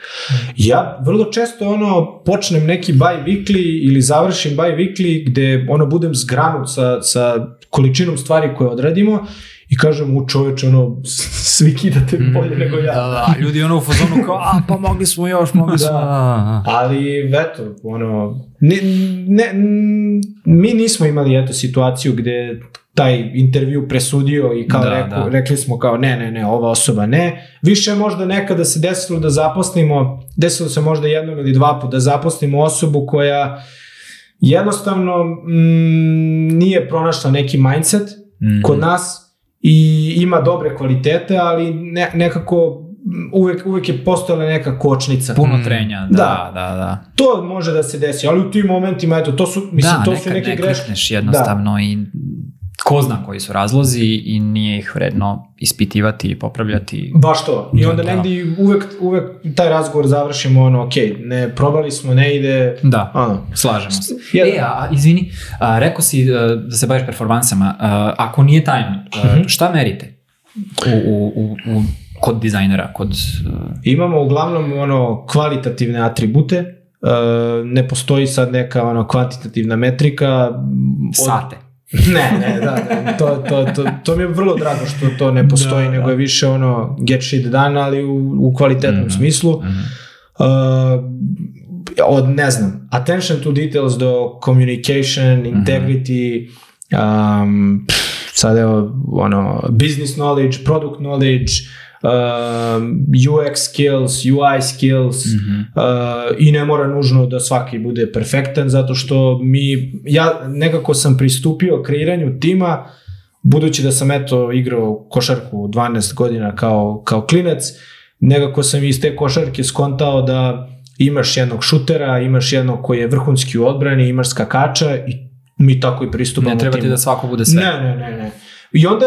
Ja vrlo često ono počnem neki buy weekly ili završim buy weekly gde ono budem zgranut sa, sa količinom stvari koje odradimo i kažem u čoveče ono svi kidate bolje nego ja. Da, da, ljudi ono u fazonu kao, a pa mogli smo još, mogli smo. Da. a, a. Ali, eto, ono, ne, ne, m, mi nismo imali, eto, situaciju gde taj intervju presudio i kao Da, reku, da. rekli smo kao ne, ne, ne, ova osoba ne. Više možda nekada se desilo da zaposlimo, desilo se možda jednom ili dva puta da zaposlimo osobu koja jednostavno mm, nije pronašla neki mindset Mhm. kod nas i ima dobre kvalitete, ali ne, nekako uvek, uvek je postojala neka kočnica. Puno Mm. trenja, Da. da, da, da. To može da se desi, ali u tim momentima, eto, to su, mislim, da, to nekad su neke ne greške. klikneš jednostavno i ko zna koji su razlozi i nije ih vredno ispitivati i popravljati. Baš to. I onda Da. negdje uvek, uvek taj razgovor završimo ono, ok, ne, probali smo, ne ide, Da, ono. slažemo se. E, a, a, izvini, a, rekao si a, da se baviš performansama. A, ako nije tajno, a, Mhm. šta merite u, u, u, u, kod dizajnera, kod... a, Imamo uglavnom ono kvalitativne atribute, e, ne postoji sad neka ono kvantitativna metrika. Od- sate? Ne, ne, da, da, to, to, to, to mi je vrlo drago što to ne postoji, Da, da. nego je više ono get shit done, ali u, u kvalitetnom Mhm. smislu. Mhm. Uh, od, ne znam, attention to details do communication, integrity, um, pff, sad evo, ono, business knowledge, product knowledge, um, UX skills, UI skills, Mhm. Uh, i ne mora nužno da svaki bude perfektan zato što mi, ja nekako sam pristupio kreiranju tima budući da sam eto igrao košarku 12 godina kao, kao klinec, nekako sam iz te košarke skontao da imaš jednog šutera, imaš jednog koji je vrhunski u odbrani, imaš skakača i mi tako i pristupamo Ne treba ti timu. da svako bude sve. Ne, ne, ne, ne. I onda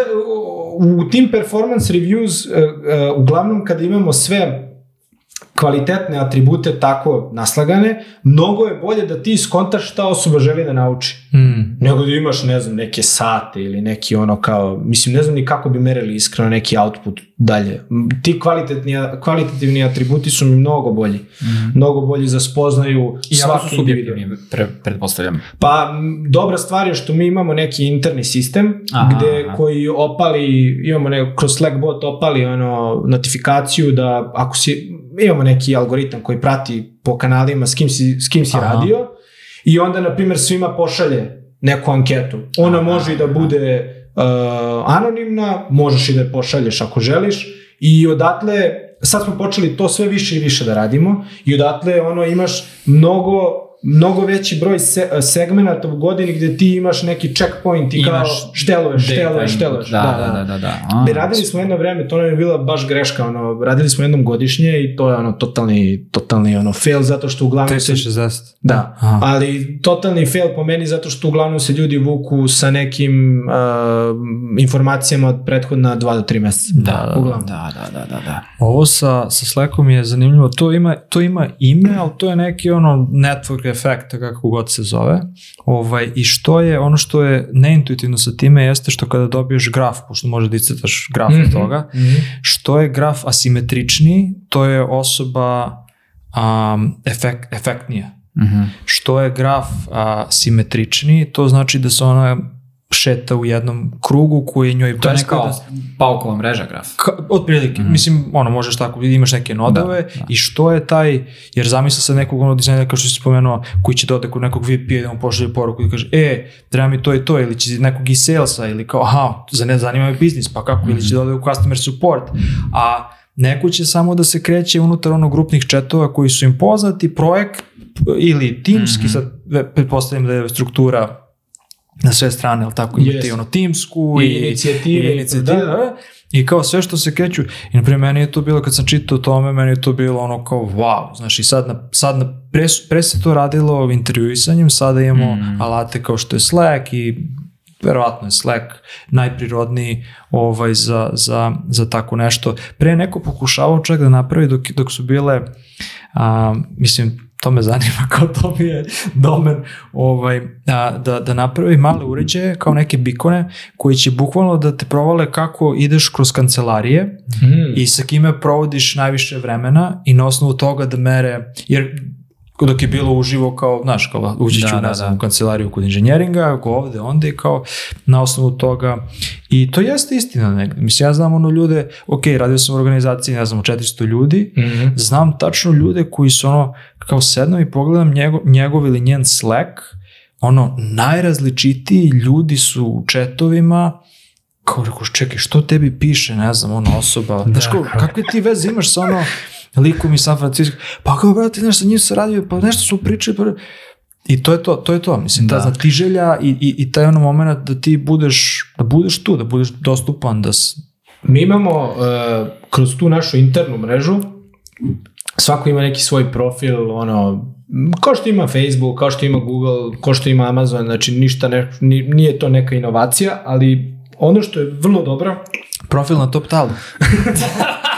u, tim performance reviews, uh, uh, uglavnom kada imamo sve kvalitetne atribute tako naslagane, mnogo je bolje da ti skontaš šta osoba želi da nauči. Mm. Nego da imaš, ne znam, neke sate ili neki ono kao, mislim, ne znam ni kako bi merili iskreno neki output dalje. Ti kvalitetni, kvalitativni atributi su mi mnogo bolji. Mnogo bolji za spoznaju I svaki su subjektivni, pre, pretpostavljam. Pa dobra stvar je što mi imamo neki interni sistem Aha, gde aha. koji opali, imamo ne, kroz Slack bot opali ono notifikaciju da ako si, imamo neki algoritam koji prati po kanalima s kim si, s kim si Aha. radio i onda na primjer svima pošalje neku anketu. Ona Aha, može i da bude uh, anonimna, možeš i da je pošalješ ako želiš i odatle sad smo počeli to sve više i više da radimo i odatle ono imaš mnogo mnogo veći broj se, segmenata u godini gde ti imaš neki checkpoint i kao Imaš šteluješ, data šteluješ, input. šteluješ. Da, da, da. da, da. A, I radili smo jedno vreme, to nam je bila baš greška, ono, radili smo jednom godišnje i to je ono totalni, totalni ono fail zato što uglavnom se 360. Da, Aha. ali totalni fail po meni zato što uglavnom se ljudi vuku sa nekim uh, informacijama od prethodna 2 do 3 meseca. Da, uglavnom. da, da, da, da, da. Ovo sa, sa Slackom je zanimljivo, to ima, to ima ime, ali to je neki ono network efekt, kako god se zove. Ovaj, I što je, ono što je neintuitivno sa time jeste što kada dobiješ graf, pošto može da iscrtaš graf Mhm, od toga, mhm. što je graf asimetričniji, to je osoba um, efekt, efektnija. Mhm. Što je graf a, simetričniji, to znači da se ona šeta u jednom krugu koji je njoj To je neka beskodan- paukova mreža graf. Ka, otprilike, Mhm. mislim, ono, možeš tako, imaš neke nodove Da, da. i što je taj, jer zamisli sad nekog ono dizajnera kao što si spomenuo, koji će dode kod nekog VP-a da mu pošalje poruku i kaže, e, treba mi to i to, ili će nekog iz salesa, ili kao, aha, za ne zanima me biznis, pa kako, ili će dode u customer support, a neko će samo da se kreće unutar onog grupnih četova koji su im poznati, projekt ili timski, mm -hmm. sad pretpostavljam da je struktura na sve strane, ali tako imate yes. ono timsku i, i inicijative, i, inicijative da, da. I kao sve što se kreću, i na primjer meni je to bilo, kad sam čitao o tome, meni je to bilo ono kao wow, znaš i sad, na, sad na, pre, pre se to radilo intervjuisanjem, sada imamo mm. alate kao što je Slack i verovatno je Slack najprirodniji ovaj, za, za, za tako nešto. Pre neko pokušavao čak da napravi dok, dok su bile, a, mislim, to me zanima kao to mi je domen ovaj, a, da, da napravi male uređaje kao neke bikone koji će bukvalno da te provale kako ideš kroz kancelarije mm. i sa kime provodiš najviše vremena i na osnovu toga da mere, jer dok je bilo uživo kao, znaš, kao ući ću, da, ne da, da. u kancelariju kod inženjeringa, ako ovde, onda i kao na osnovu toga. I to jeste istina negde. Mislim, ja znam ono ljude, ok, radio sam u organizaciji, ne znam, 400 ljudi, mm -hmm. znam tačno ljude koji su ono, kao sedno i pogledam njegov, njegov ili njen Slack, ono, najrazličitiji ljudi su u četovima, kao rekao, čekaj, što tebi piše, ne znam, ona osoba, da, znaš, kao, kakve ti veze imaš sa ono, likom iz San Francisco, pa kao, brate, nešto sa njim se radio, pa nešto su pričali, pa... I to je to, to je to, mislim, da. ta znatiželja i, i, i taj ono moment da ti budeš, da budeš tu, da budeš dostupan, da... Mi imamo uh, kroz tu našu internu mrežu, svako ima neki svoj profil, ono, kao što ima Facebook, kao što ima Google, kao što ima Amazon, znači ništa ne, nije to neka inovacija, ali ono što je vrlo dobro... Profil na top talu.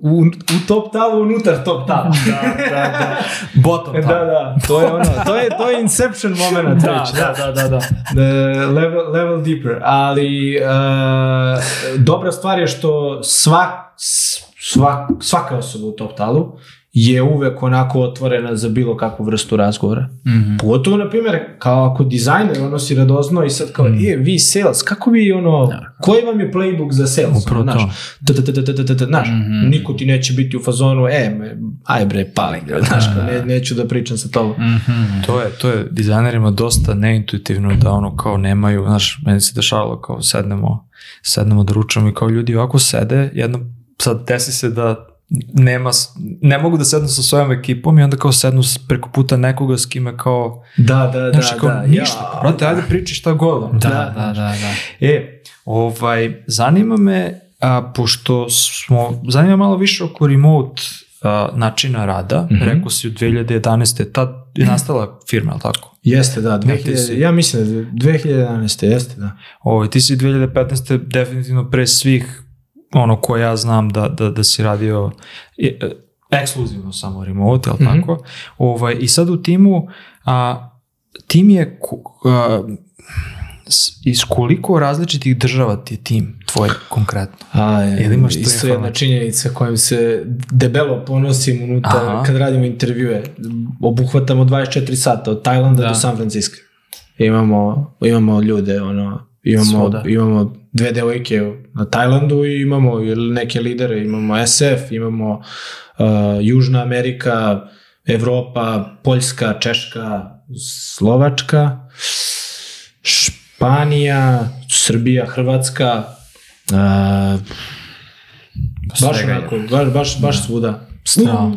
u, u, top talu, unutar top tala. da, da, da. Bottom tala. Da, da, to je ono, to je, to je inception moment. da, da, da, da, da. The level, level deeper. Ali uh, dobra stvar je što svak, svak, svaka osoba u top talu je uvek onako otvorena za bilo kakvu vrstu razgovora. Mm -hmm. Pogotovo, na primjer, kao ako dizajner ono si radozno i sad kao, mm. e, vi sales, kako vi ono, da. koji vam je playbook za sales? Upravo ono, to. Znaš, mhm. niko ti neće biti u fazonu, e, aj bre, paling, znaš, ne, neću da pričam sa tobom. Mhm. To je, to je dizajnerima dosta neintuitivno da ono kao nemaju, znaš, meni se dešavalo kao sednemo, sednemo da ručamo i kao ljudi ovako sede, jedno, sad desi se da nema, ne mogu da sednu sa svojom ekipom i onda kao sednu preko puta nekoga s kime kao... Da, da, znaš, da, kao, da. Ništa, ja, brate, ajde priči šta god. Da, da, da, da, da. E, ovaj, zanima me, a, pošto smo, zanima malo više oko remote a, načina rada, mm -hmm. rekao si u 2011. Tad je nastala firma, je tako? Jeste, da. 2000, si, ja mislim da 2011. jeste, da. Ovo, ovaj, ti si 2015. definitivno pre svih ono ko ja znam da, da, da si radio e, ekskluzivno samo remote, ali mm -hmm. tako? Ovaj, I sad u timu, a, tim je a, iz koliko različitih država ti je tim tvoj konkretno? A, je, Ili imaš isto jedna činjenica kojom se debelo ponosim unutar Aha. kad radimo intervjue. Obuhvatamo 24 sata od Tajlanda da. do San Francisco. Imamo, imamo ljude, ono, imamo, Svoda. imamo dve devojke na Tajlandu i imamo neke lidere, imamo SF, imamo uh, Južna Amerika, Evropa, Poljska, Češka, Slovačka, Španija, Srbija, Hrvatska, uh, baš onako, baš, baš, baš da. svuda. Da.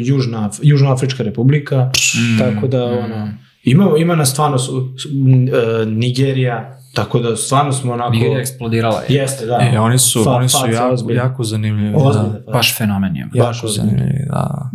Južna, Južnoafrička republika, mm, tako da mm. ono, ima, ima na stvarno su, uh, Nigerija, Tako da stvarno smo onako... Nigerija eksplodirala je. Jeste, da. E, oni su, fa, oni su jako, ozbiljno. jako zanimljivi. Ozbiljno, da. Baš fenomen je. Jako zanimljivi, da.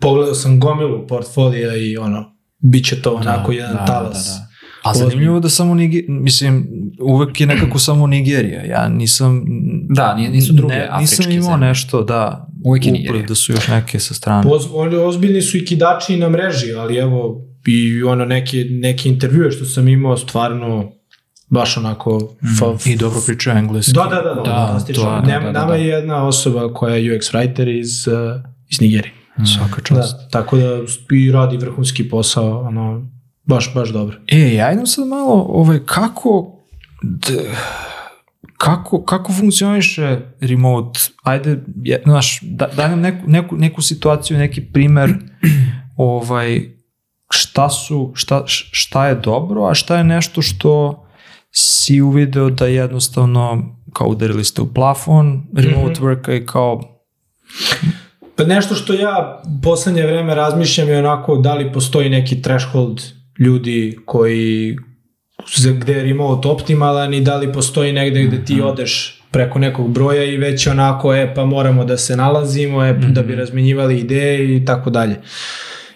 Pogledao sam gomilu portfolija i ono, bit će to da, onako da, jedan da, talas. Da, da. A zanimljivo da samo Niger, mislim, uvek je nekako samo Nigerija. Ja nisam... Da, nisu druge ne, afričke Nisam imao zemlje. nešto, da, uvek je Nigerija. da su još neke sa strane. Poz, oni ozbiljni su i kidači na mreži, ali evo, i ono neke, neke intervjue što sam imao, stvarno baš onako... Fa, mm, I dobro priča engleski. Da, da, da, da, da, to je, Nema, da, da, da. je jedna osoba koja je UX writer iz, uh, iz Nigerije. Mm. Svaka čast. Da, tako da i radi vrhunski posao, ono, baš, baš dobro. E, ajde sad malo, ovaj, kako, d, kako, kako funkcioniše remote? Ajde, je, znaš, da, daj nam neku, neku, neku situaciju, neki primer, ovaj, šta su, šta, šta je dobro, a šta je nešto što si uvideo da jednostavno kao udarili ste u plafon, remote worka i kao Pa nešto što ja poslednje vreme razmišljam je onako da li postoji neki threshold ljudi koji za gde je remote optimalan i da li postoji negde gde ti odeš preko nekog broja i već onako, e, pa moramo da se nalazimo, e, da bi razmenjivali ideje i tako dalje.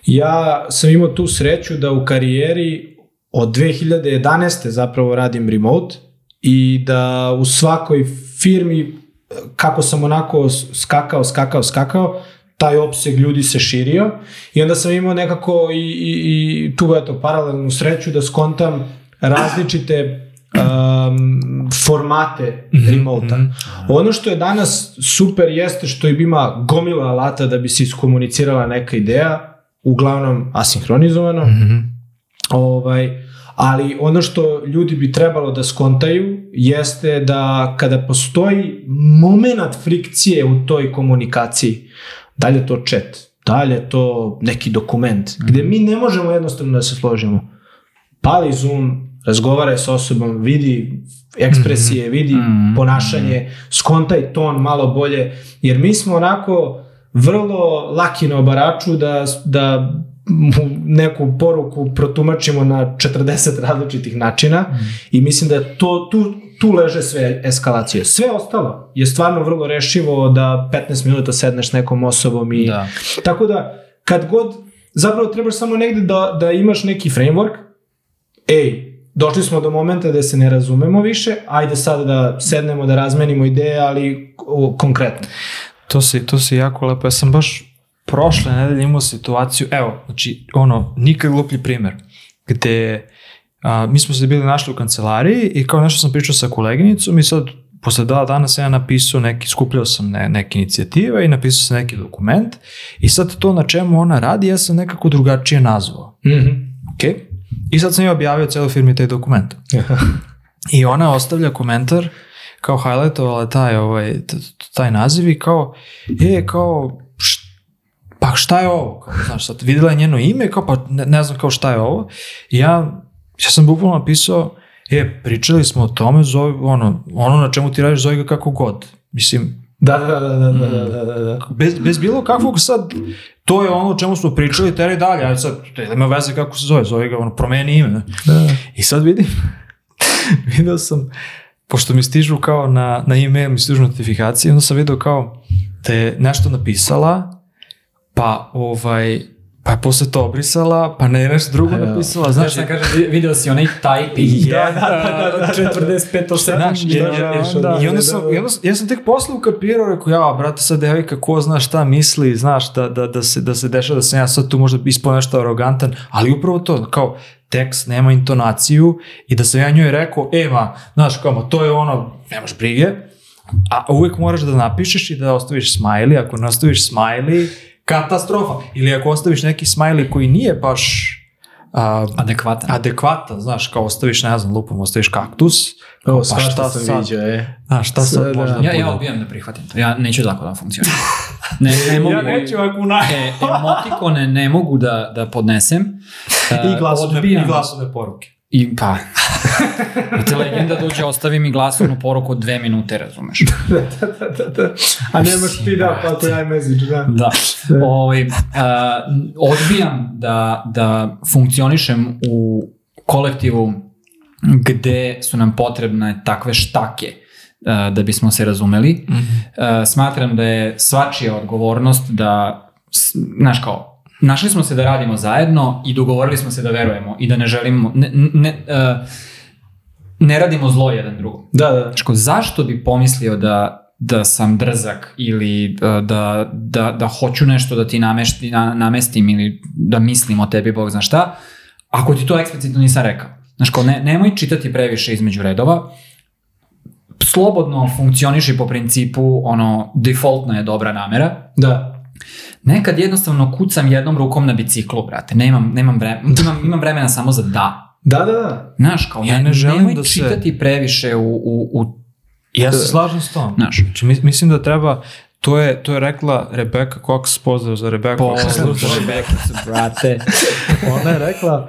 Ja sam imao tu sreću da u karijeri od 2011. zapravo radim remote i da u svakoj firmi kako sam onako skakao, skakao, skakao, taj opseg ljudi se širio i onda sam imao nekako i, i, i tu eto paralelnu sreću da skontam različite um, formate remota. Ono što je danas super jeste što ima gomila alata da bi se iskomunicirala neka ideja, uglavnom asinhronizovano. Ovaj, ali ono što ljudi bi trebalo da skontaju jeste da kada postoji moment frikcije u toj komunikaciji, da li je to chat, da li je to neki dokument, gde mi ne možemo jednostavno da se složimo. Pali Zoom, razgovaraj sa osobom, vidi ekspresije, vidi ponašanje, skontaj ton malo bolje, jer mi smo onako vrlo laki na obaraču da, da neku poruku protumačimo na 40 različitih načina i mislim da to, tu, tu leže sve eskalacije. Sve ostalo je stvarno vrlo rešivo da 15 minuta sedneš s nekom osobom i Da. tako da kad god zapravo trebaš samo negde da, da imaš neki framework ej, došli smo do momenta da se ne razumemo više, ajde sad da sednemo da razmenimo ideje, ali o, konkretno. To si, to si jako lepo. Ja sam baš prošle nedelje imao situaciju, evo, znači, ono, nikad gluplji primer, gde a, mi smo se bili našli u kancelariji i kao nešto sam pričao sa koleginicom i sad posle dva dana sam ja napisao neki, skupljao sam ne, neke inicijative i napisao sam neki dokument i sad to na čemu ona radi ja sam nekako drugačije nazvao. Mhm. Ok? I sad sam ja objavio celoj firmi taj dokument. I ona ostavlja komentar kao highlightovala taj, ovaj, taj naziv i kao, e, kao, pa šta je ovo? Kao, znaš, sad videla je njeno ime, kao pa ne, ne znam kao šta je ovo. I ja, ja sam bukvalno napisao, e, pričali smo o tome, zove, ono, ono na čemu ti radiš, zove ga kako god. Mislim, Da, da, da, da, da, da, mm. da, da, da. Bez, bez bilo kakvog sad, to je ono o čemu smo pričali, teraj dalje, ali sad, nema veze kako se zove, zove ga, ono, promeni ime. Da. I sad vidim, video sam, pošto mi stižu kao na, na e-mail, mi stižu notifikacije, onda sam video kao da je nešto napisala, pa ovaj, pa je posle to obrisala, pa ne nešto drugo napisala, Znaš, ja kažem, vi- video si onaj typing. Da, da, da, da, da. 45 Znaš, i, da, i onda da, sam, da. i onda, ja sam tek posle ukapirao, rekao, ja, brate, sad devojka, ko zna šta misli, znaš, da, da, da, se, da se dešava, da sam ja sad tu možda ispao nešto arogantan, ali upravo to, kao, tekst nema intonaciju i da sam ja njoj rekao, e, ma, znaš, kao, ma, to je ono, nemaš brige, a uvek moraš da napišeš i da ostaviš smiley, ako ne ostaviš smiley, katastrofa. Ili ako ostaviš neki smiley koji nije baš a, Adekvatan. adekvatan, znaš, kao ostaviš, ne znam, lupom, ostaviš kaktus, Ovo, pa svašta šta sam sad? viđao, e. Znaš, šta sad Da, možda da. Ja, ja odbijam da prihvatim to. Ja neću tako da funkcioniram. Ne, ne mogu, Ja neću ako naj... E, emotikone ne mogu da, da podnesem. E, I glasovne, odbijam- i glasovne poruke. I pa, te legenda dođe, ostavi mi glasovnu poruku od dve minute, razumeš? da, da, da, da. A nemaš speed up ako je iMessage, da. Da. Ovaj, a, odbijam da, da funkcionišem u kolektivu gde su nam potrebne takve štake a, da bismo se razumeli. A, smatram da je svačija odgovornost da, znaš kao, našli smo se da radimo zajedno i dogovorili smo se da verujemo i da ne želimo, ne, ne, a, ne radimo zlo jedan drugom. Da, da. Znaš, kao, zašto bi pomislio da da sam drzak ili uh, da, da, da hoću nešto da ti namešti, na, namestim ili da mislim o tebi, bog zna šta, ako ti to eksplicitno nisam rekao. Znaš, kao, ne, nemoj čitati previše između redova, slobodno funkcioniši po principu, ono, defaultna je dobra namera, Da. Nekad jednostavno kucam jednom rukom na biciklu, brate. Nemam, nemam, vremena, imam, imam vremena samo za da. Da, da, da. Znaš, kao, Ja ne, ne želim nemoj da se- čitati previše u, u, u Ja se slažem s tom. Znaš. Znači, mis- mislim da treba, to je, to je rekla Rebecca Cox, pozdrav za Rebecca Cox. Pozdrav za Rebekicu, brate. Ona je rekla,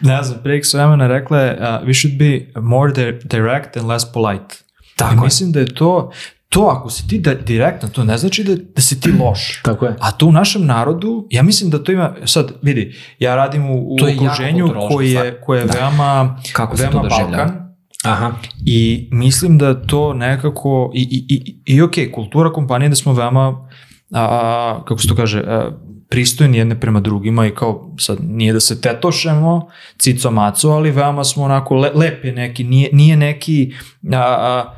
ne znam, prije s vremena rekla je, uh, we should be more di- direct and less polite. Tako I je. mislim da je to, to ako si ti da, direktno, to ne znači da, da si ti loš. Tako je. A to u našem narodu, ja mislim da to ima, sad vidi, ja radim u, u okruženju koje je, koje je Da. veoma, Kako veoma? Balkan. Aha. I mislim da to nekako, i, i, i, i ok, kultura kompanije da smo veoma, a, kako se to kaže, a, pristojni jedne prema drugima i kao, sad nije da se tetošemo, cico maco, ali veoma smo onako le, lepi neki, nije, nije neki a, a,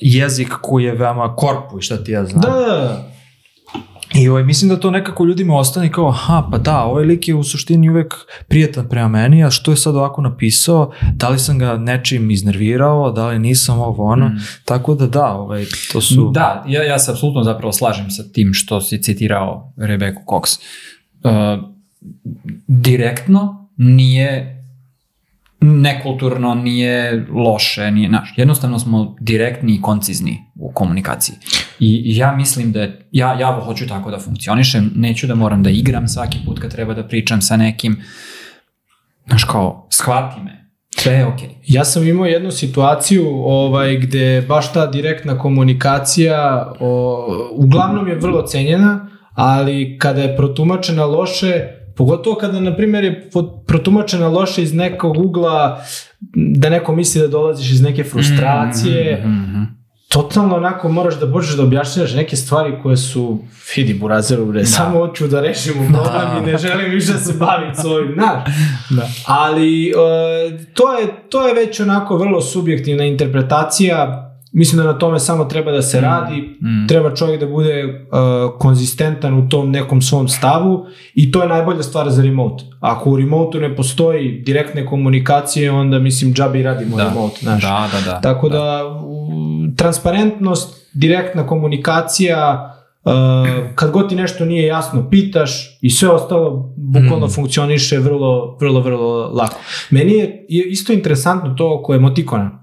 jezik koji je veoma korpu i šta ti ja znam. Da, da, da. I ovaj, mislim da to nekako ljudima ostane kao, aha, pa da, ovaj lik je u suštini uvek prijetan prema meni, a što je sad ovako napisao, da li sam ga nečim iznervirao, da li nisam ovo ono, Mm. tako da da, ovaj, to su... Da, ja, ja se apsolutno zapravo slažem sa tim što si citirao Rebecca Cox. Uh, direktno nije nekulturno, nije loše, nije naš. Jednostavno smo direktni i koncizni u komunikaciji. I ja mislim da ja, ja hoću tako da funkcionišem, neću da moram da igram svaki put kad treba da pričam sa nekim. Znaš kao, shvati me, sve je okej. Ja sam imao jednu situaciju ovaj, gde baš ta direktna komunikacija o, uglavnom je vrlo cenjena, ali kada je protumačena loše, pogotovo kada, na primjer, je protumačena loše iz nekog ugla, da neko misli da dolaziš iz neke frustracije, mhm, mhm. totalno onako moraš da počneš da objašnjaš neke stvari koje su vidi burazeru bre, samo hoću da rešimo problem i ne želim više da se bavim s ovim, znaš. Da. Ali e, to, je, to je već onako vrlo subjektivna interpretacija, mislim da na tome samo treba da se radi, mm. treba čovjek da bude e, konzistentan u tom nekom svom stavu i to je najbolja stvar za remote. Ako u remote ne postoji direktne komunikacije, onda mislim džabi radimo Da. remote, znaš. Da, da, da. Tako da, u, transparentnost, direktna komunikacija, uh, kad god ti nešto nije jasno, pitaš i sve ostalo bukvalno Mm. funkcioniše vrlo, vrlo, vrlo lako. Meni je je isto interesantno to oko emotikona.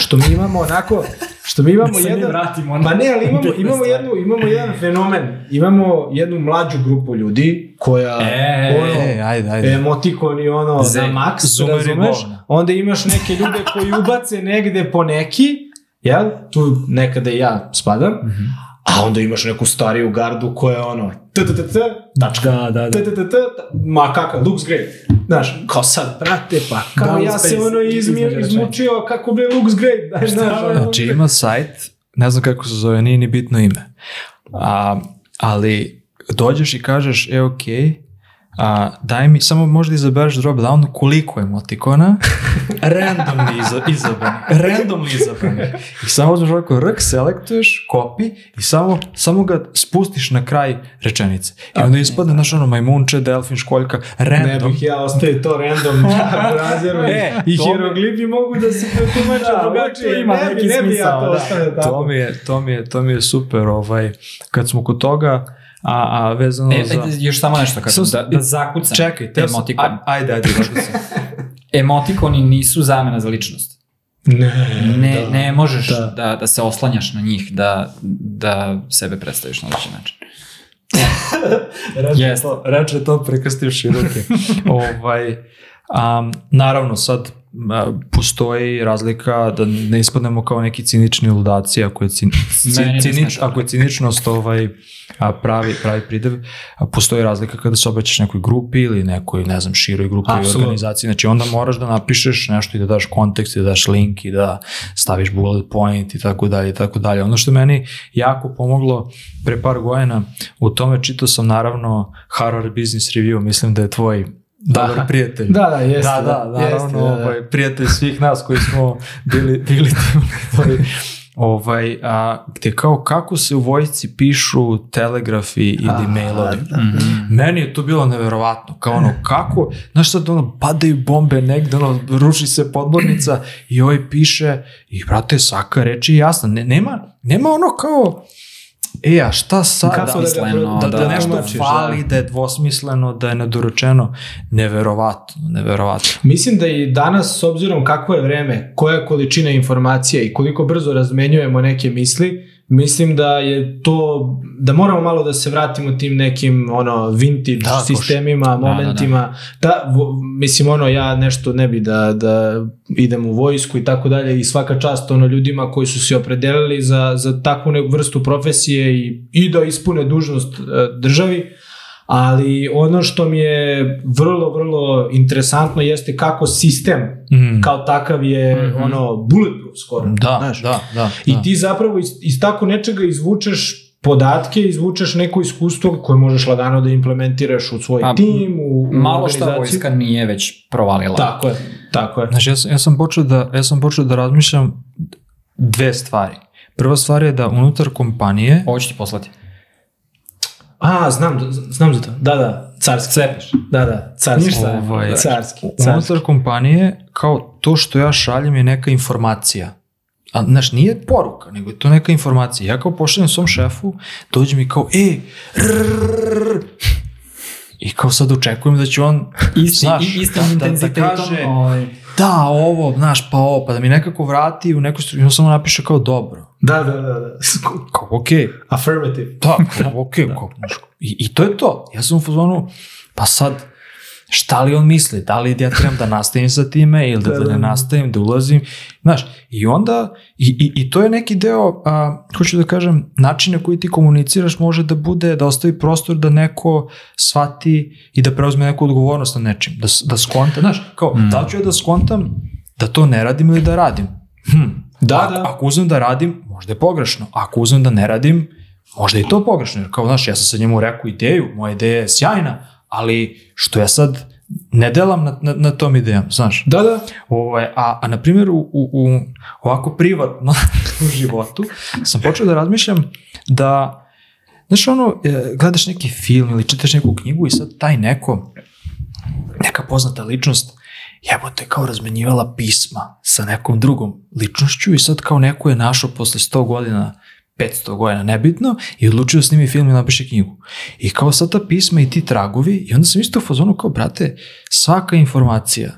Što mi imamo onako, što mi imamo jedan... vratimo Pa ne, ali imamo, imamo, jednu, imamo jedan fenomen. Imamo jednu mlađu grupu ljudi koja... E, ono, E, ajde, ajde. emotikon i ono Ze- na i razumeš? Onda imaš neke ljude koji ubace negde po neki, jel? Tu nekada ja spadam. Mhm. A onda imaš neku stariju gardu koja je ono t t t t tačka. Da, da, t t t t ma kakav looks great. Znaš kao sad brate pa kao Down ja se ono izmučio kako bre looks great znaš, znaš ono, Znači ima sajt, ne znam kako se zove, nije ni bitno ime. A, ali dođeš i kažeš, e ok, a, daj mi, samo možda izabereš drop down koliko emotikona, randomni iza, izabrani, randomni izabrani. I samo uzmeš ovako rk, selektuješ, copy i samo, samo ga spustiš na kraj rečenice. I onda ispadne, znaš ono, majmunče, delfin, školjka, ne random. bih ja ostavio to random brazeru E, i hieroglifi mogu da se pretumače Da, drugačije uvek ima ne neki ne bi ja smisao, to da. tako To mi je, to mi je, to mi je super, ovaj, kad smo kod toga, a, a vezano E, za... ajde, još samo nešto kažem, Sam- da, da zakucam. Čekaj, te emotikon. Aj, ajde, ajde, zakucam. Emotikoni nisu zamena za ličnost. ne, Ne, da. ne možeš Da. da. Da, se oslanjaš na njih, da, da sebe predstaviš na određen način. Reče Jeste. to, reče to prekrstivši ruke. ovaj, um, naravno, sad postoji razlika da ne ispadnemo kao neki cinični ludaci ako je, cin, cinič, ako je ciničnost ovaj, a, pravi, pravi pridev, a, postoji razlika kada se obraćaš nekoj grupi ili nekoj, ne znam, široj grupi ili Apsolutno. organizaciji. Znači onda moraš da napišeš nešto i da daš kontekst i da daš link i da staviš bullet point i tako dalje i tako dalje. Ono što meni jako pomoglo pre par godina u tome čitao sam naravno Harvard Business Review, mislim da je tvoj dobar prijatelj. Da, da, jeste. Da, da, naravno, jeste, da, da. Ovaj, prijatelj svih nas koji smo bili, bili toj, ovaj, a, gde kao kako se u vojsci pišu telegrafi ili mailovi. Mhm. Meni je to bilo neverovatno, kao ono, kako, znaš sad ono, padaju bombe negde, ono, ruši se podmornica i ovaj piše, i brate, svaka reč je jasna, ne, nema, nema ono kao, e, a šta sad, Kako da Dvosmisleno, da, da, da, nešto tumačiš, fali, da je dvosmisleno, da je nedorečeno, neverovatno, neverovatno. Mislim da i danas, s obzirom kakvo je vreme, koja je količina informacija i koliko brzo razmenjujemo neke misli, mislim da je to, da moramo malo da se vratimo tim nekim ono vintage Da, koš. sistemima, momentima. Da, vo- mislim ono ja nešto ne bi da, da idem u vojsku i tako dalje i svaka čast ono ljudima koji su se opredelili za, za takvu vrstu profesije i, i da ispune dužnost e, državi, ali ono što mi je vrlo, vrlo interesantno jeste kako sistem Mm. kao takav je Mhm. ono bulletproof skoro. Da, znaš. da, da. I da. ti zapravo iz, iz tako nečega izvučeš podatke, izvučeš neko iskustvo koje možeš lagano da implementiraš u svoj Pa, tim, u, u Malo šta vojska nije već provalila. Tako je, tako je. Znači, ja sam, ja sam počeo da, ja sam počeo da razmišljam dve stvari. Prva stvar je da unutar kompanije, Ovo ću ti poslati. A, znam, znam za to. Da, da, carski. Cepeš. Da, da, carski. Ništa. Ovaj, Carski, carski. unutar kompanije, kao to što ja šaljem je neka informacija. A, znaš, nije poruka, nego je to neka informacija. Ja kao pošaljem svom šefu, dođe mi kao, e, rrrr, i kao sad očekujem da će on, Isti, znaš, i- istim da- da- da kaže, ovaj, da, ovo, znaš, pa ovo, pa da mi nekako vrati u neku struju, samo napiše kao dobro. Da, da, da, da. Kao, okej, Affirmative. Da, kao, ok, kao, znaš, i, i to je to. Ja sam u fazonu, pa sad, šta li on misli? Da li ja trebam da nastavim sa time ili da, Da, da da, ne da. nastavim, da ulazim? Znaš, i onda, i, i, i to je neki deo, a, hoću da kažem, način na koji ti komuniciraš može da bude da ostavi prostor da neko shvati i da preuzme neku odgovornost na nečim, da, da skonta, znaš, kao, Mm. da ću ja da skontam da to ne radim ili da radim? Hm, Da, ako, da. ako uzmem da radim, možda je pogrešno. Ako uzmem da ne radim, možda je i to pogrešno. Jer kao, znaš, ja sam sa njemu rekao ideju, moja ideja je sjajna, ali što ja sad ne delam na, na, na tom idejom, znaš. Da, da. Ovaj, a, a na primjer u, u, u ovako privatno u životu sam počeo da razmišljam da znaš ono, e, gledaš neki film ili čitaš neku knjigu i sad taj neko neka poznata ličnost jebote kao razmenjivala pisma sa nekom drugom ličnošću i sad kao neko je našao posle 100 godina 500 godina, nebitno, i odlučio da snimi film i napiše knjigu. I kao sad ta pisma i ti tragovi, i onda sam isto u fazonu kao, brate, svaka informacija,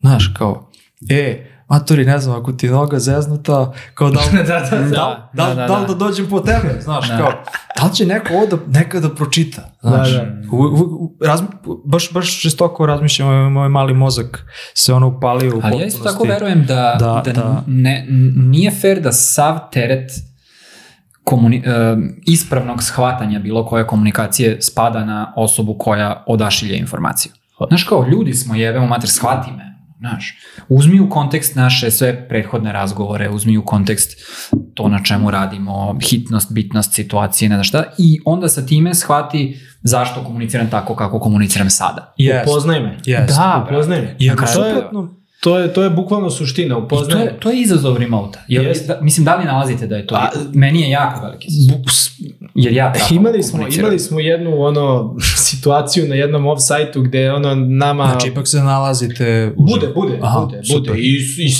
znaš, kao, e, matori, ne znam, ako ti je noga zeznuta, kao da, Da, da, da. da, Da, da, da, da, da, li da. da dođem po tebe, znaš, Da. kao, da li će neko ovo da, nekada da pročita, znaš, Da, U, u, u, razmi, baš, baš žestoko razmišljam, moj mali mozak se ono upalio u Ali ja isto tako potpunosti. verujem da, Da, da, da. Ne, nije fair da sav teret komuni, e, ispravnog shvatanja bilo koje komunikacije spada na osobu koja odašilje informaciju. Znaš kao, ljudi smo jebemo mater, shvati me. Znaš, uzmi u kontekst naše sve prethodne razgovore, uzmi u kontekst to na čemu radimo, hitnost, bitnost situacije, ne znam šta, i onda sa time shvati zašto komuniciram tako kako komuniciram sada. Jest, Upoznaj me. jest. Da, Upoznaj me. Jer kraju- to je- suprotno, To je, to je bukvalno suština, I to je, to je izazov remota. Jel, Jeste. da, mislim, da li nalazite da je to? A- Meni je jako veliki izazov. Jer ja tako Imali smo, imali smo jednu ono situaciju na jednom off-sajtu gde ono nama... znači ipak se nalazite u Bude, bude, Aha, bude, super. bude. I,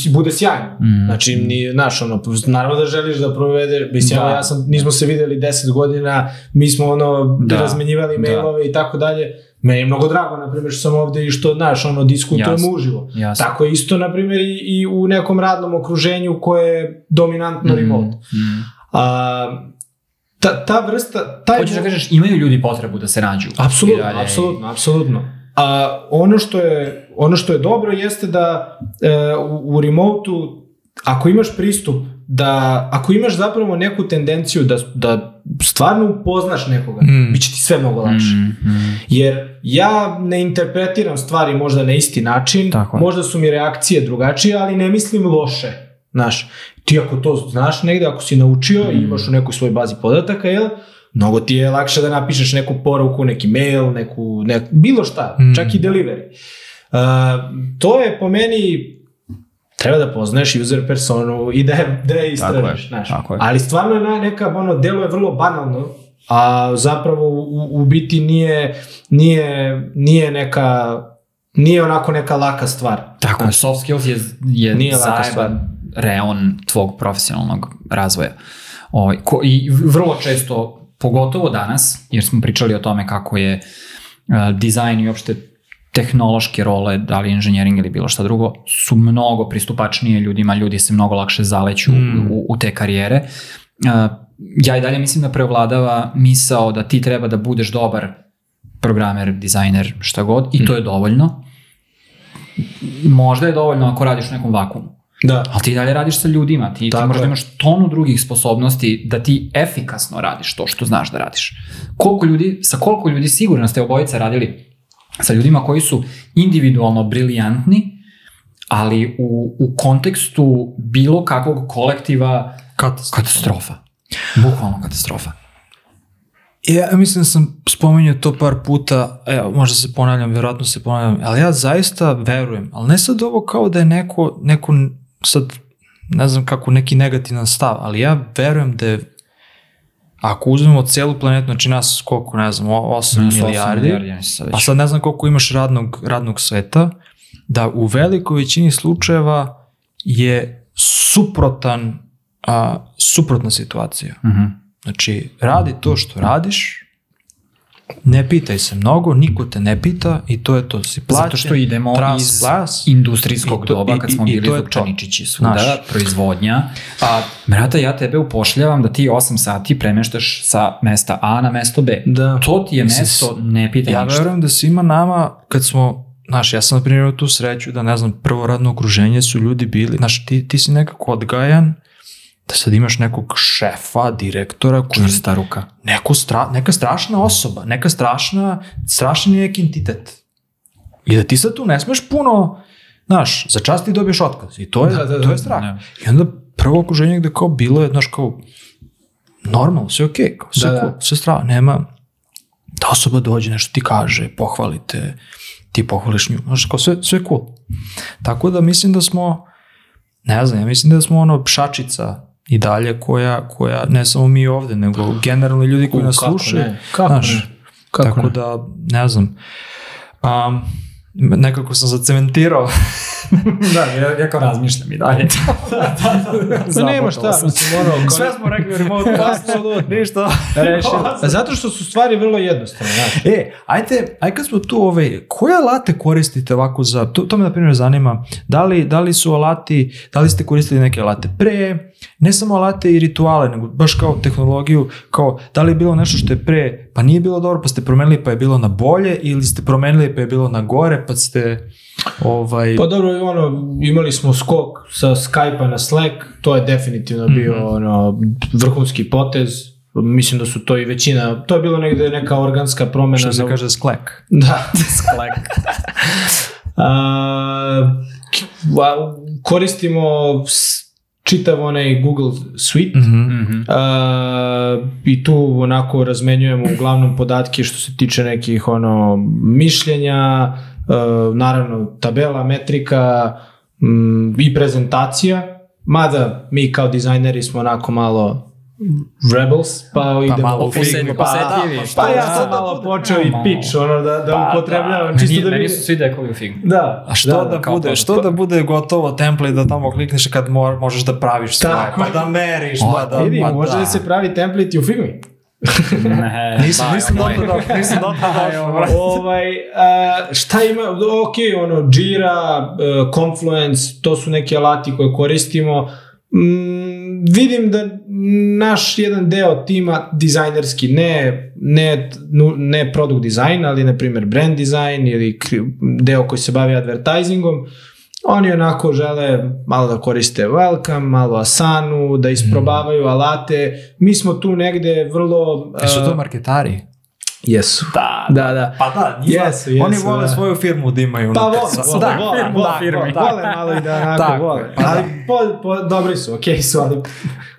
I bude sjajno. Mm. Znači, ni, znaš, ono, naravno da želiš da provedeš, mislim, Da. ja sam, nismo se videli 10 godina, mi smo ono, Da, razmenjivali da. mailove i tako dalje. Meni je mnogo drago, na primjer, što sam ovde i što, znaš, ono, diskutujemo Jasno. uživo. Jasno. Tako je isto, na primjer, i, i u nekom radnom okruženju koje je dominantno remote. Mm. A, ta, ta vrsta, taj Hoćeš da kažeš, imaju ljudi potrebu da se nađu. Apsolutno, dalje. apsolutno, apsolutno. A ono što je ono što je dobro jeste da e, u, u remotu ako imaš pristup da ako imaš zapravo neku tendenciju da da stvarno upoznaš nekoga, Mm. bit će ti sve mnogo lakše. Mm, mm. Jer ja ne interpretiram stvari možda na isti način, Tako možda su mi reakcije drugačije, ali ne mislim loše. Znaš, ti ako to znaš negde, ako si naučio i Mm. imaš u nekoj svojoj bazi podataka, jel, mnogo ti je lakše da napišeš neku poruku, neki mail, neku, nek, bilo šta, Mm. čak i delivery. Uh, to je po meni treba da poznaješ user personu i da je, da je istražiš, znaš. Ali stvarno je neka, ono, delo je vrlo banalno, a zapravo u, u biti nije, nije, nije neka, nije onako neka laka stvar. Tako je, soft skills je, je Nije laka zajeban reon tvog profesionalnog razvoja. O, ko, I vrlo često, pogotovo danas, jer smo pričali o tome kako je uh, dizajn i uopšte tehnološke role, da li inženjering ili bilo šta drugo, su mnogo pristupačnije ljudima, ljudi se mnogo lakše zaleću Mm. u, u te karijere. Uh, ja i dalje mislim da preovladava misao da ti treba da budeš dobar programer, dizajner, šta god, i to je dovoljno. Možda je dovoljno ako radiš u nekom vakumu. Da. Ali ti dalje radiš sa ljudima, ti, ti možda je. imaš tonu drugih sposobnosti da ti efikasno radiš to što znaš da radiš. Koliko ljudi, sa koliko ljudi sigurno ste obojica radili sa ljudima koji su individualno briljantni, ali u, u kontekstu bilo kakvog kolektiva Katastrofa. katastrofa. Bukvalno katastrofa. Ja mislim da sam spomenuo to par puta, evo, možda se ponavljam, vjerojatno se ponavljam, ali ja zaista verujem, ali ne sad ovo kao da je neko, neko sad, ne znam kako, neki negativan stav, ali ja verujem da je, ako uzmemo celu planetu, znači nas koliko, ne znam, 8 milijardi, ja mislim sad već. a sad ne znam koliko imaš radnog, radnog sveta, da u velikoj većini slučajeva je suprotan, a, suprotna situacija. Mhm. Znači, radi to što radiš, ne pitaj se mnogo, niko te ne pita i to je to. Si plaćen, Zato što idemo tras, iz plas, industrijskog I to- doba i- kad smo i- i bili to. zupčaničići svuda, Znaš. proizvodnja. A, brata, ja tebe upošljavam da ti 8 sati premeštaš sa mesta A na mesto B. Da. To ti je Mislim, mesto, ne pitaj Ja ništa. verujem da svima nama, kad smo, znaš, ja sam na primjer tu sreću da, ne znam, prvo radno okruženje su ljudi bili, znaš, ti, ti si nekako odgajan, da sad imaš nekog šefa, direktora, koji Čvrsta ruka. neko stra, neka strašna osoba, neka strašna, strašni neki entitet. I da ti sad tu ne smeš puno, znaš, za čast ti dobiješ otkaz. I to je, Da, da, da. to je strah. Da. I onda prvo okruženje gde kao bilo je, znaš, kao normalno, sve okej, kao sve Da, da. sve strah, nema da osoba dođe, nešto ti kaže, pohvalite, ti pohvališ nju, znaš, kao sve, sve cool. Tako da mislim da smo, ne znam, ja mislim da smo ono pšačica i dalje koja, koja ne samo mi ovde, nego generalno ljudi koji nas kako slušaju. ne, kako znaš, ne, kako tako ne. da, ne znam. Um, nekako sam zacementirao. da, ja, ja kao razmišljam i dalje. Pa nema šta, mislim, ono, kao- Sve smo rekli u remote Apsolutno. Ništa. Rešeno. Zato što su stvari vrlo jednostavne, znaš. E, ajde, aj kad smo tu, ovaj, koje alate koristite ovako za, to, to me na primjer zanima, da li, da li su alati, da li ste koristili neke alate pre, ne samo alate i rituale, nego baš kao tehnologiju, kao da li je bilo nešto što je pre, pa nije bilo dobro, pa ste promenili pa je bilo na bolje, ili ste promenili pa je bilo na gore, pa ste, ovaj, Pa dobro, ono, imali smo skok sa Skype-a na Slack, to je definitivno bio Mhm. ono, vrhunski potez. Mislim da su to i većina, to je bilo negde neka organska promena. što se na- kaže sklek. Da. Sklek. A, a, koristimo čitav onaj Google Suite. Mhm. Mhm. Uh, i tu onako razmenjujemo uglavnom podatke što se tiče nekih ono mišljenja, naravno tabela, metrika mm, i prezentacija, mada mi kao dizajneri smo onako malo rebels, pa, idemo malo u Figma, pa, pa, pa ja da, sam da malo bude- počeo i pitch, ono da, da Pa, upotrebljavam, da. čisto Meni, da meni vidim. su svi dekovi u Figma. Da, A što da, kao bude, to- što da bude gotovo template da tamo klikneš kad možeš da praviš svoje, pa da meriš, pa da... Vidi, pa može da. da se pravi template i u Figmi. Ne, Nisam, nisam ovaj. dobro nisam dobro došao, ovaj, a, šta ima, ok, ono, Jira, uh, Confluence, to su neki alati koje koristimo. Mm, vidim da naš jedan deo tima dizajnerski, ne, ne, ne product design, ali na primjer brand design ili deo koji se bavi advertisingom, oni onako žele malo da koriste Welcome, malo Asanu, da isprobavaju alate. Mi smo tu negde vrlo... E, su to uh, marketari? Jesu. Da, Da, da. Pa da, njima, Jesu, oni jesu, vole da. svoju firmu da imaju. Pa vole, Sa- vole, da, vole, firmu, vole, da, firmi, da. vole malo i da onako Tako vole. pa ali da. po, po, dobri su, okej su, ali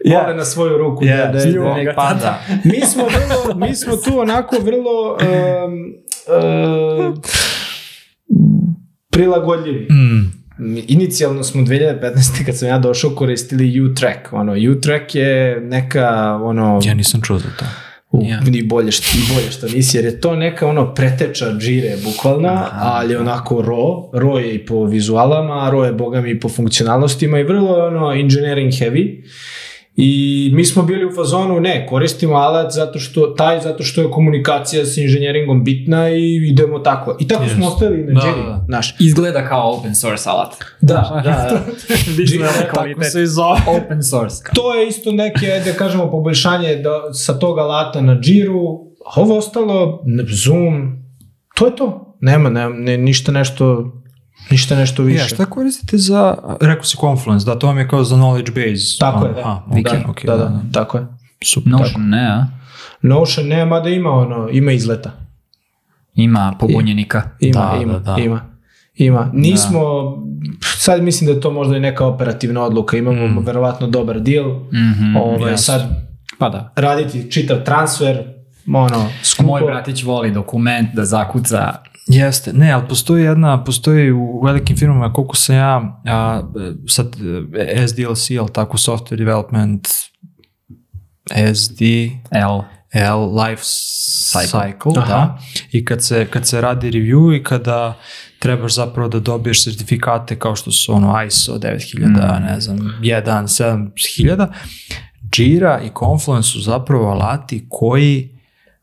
Ja. vole na svoju ruku. Je, da, da, da, nek- pa da. mi smo vrlo, mi smo tu onako vrlo um, uh, prilagodljivi. Mm. Inicijalno smo 2015. kad sam ja došao koristili U-Track. Ono, U-Track je neka ono... Ja nisam čuo za to. U, Ja. ni bolje što, ni bolje što nisi, jer je to neka ono preteča džire bukvalna, ali onako raw, raw je i po vizualama, raw je boga mi i po funkcionalnostima i vrlo ono engineering heavy I mi smo bili u fazonu, ne, koristimo alat zato što, taj zato što je komunikacija sa inženjeringom bitna i idemo tako. I tako smo Yes. ostali na Da, Jiri, da, da. znaš. Izgleda kao open source alat. Da, da, da. Tako se zove. Open source. To je isto neke, da kažemo, poboljšanje da, sa tog alata na Jiru, a ovo ostalo, Zoom, to je to. Nema, nema ne, ništa nešto, ništa nešto više. Ja, šta koristite za, rekao si Confluence, da, to vam je kao za knowledge base. Tako je, Aha, da. okej, da, da, da, tako je. Super. Notion ne, a? Notion nema da ima ono, ima izleta. Ima pobunjenika. Ima, Da, ima, da, da. ima. Ima. Nismo, sad mislim da je to možda i neka operativna odluka, imamo Mm. verovatno dobar deal, Mhm, ovaj, jasno. sad Pa da. raditi čitav transfer, ono, skupo. Moj bratić voli dokument da zakuca. Jeste, ne, ali postoji jedna, postoji u velikim firmama, koliko sam ja, a, sad e, SDLC, ali tako, software development, SD, L. L, life cycle, Aha. da, i kad se, kad se radi review i kada trebaš zapravo da dobiješ sertifikate kao što su ono ISO 9000, Mm. ne znam, 1, 7000, Jira i Confluence su zapravo alati koji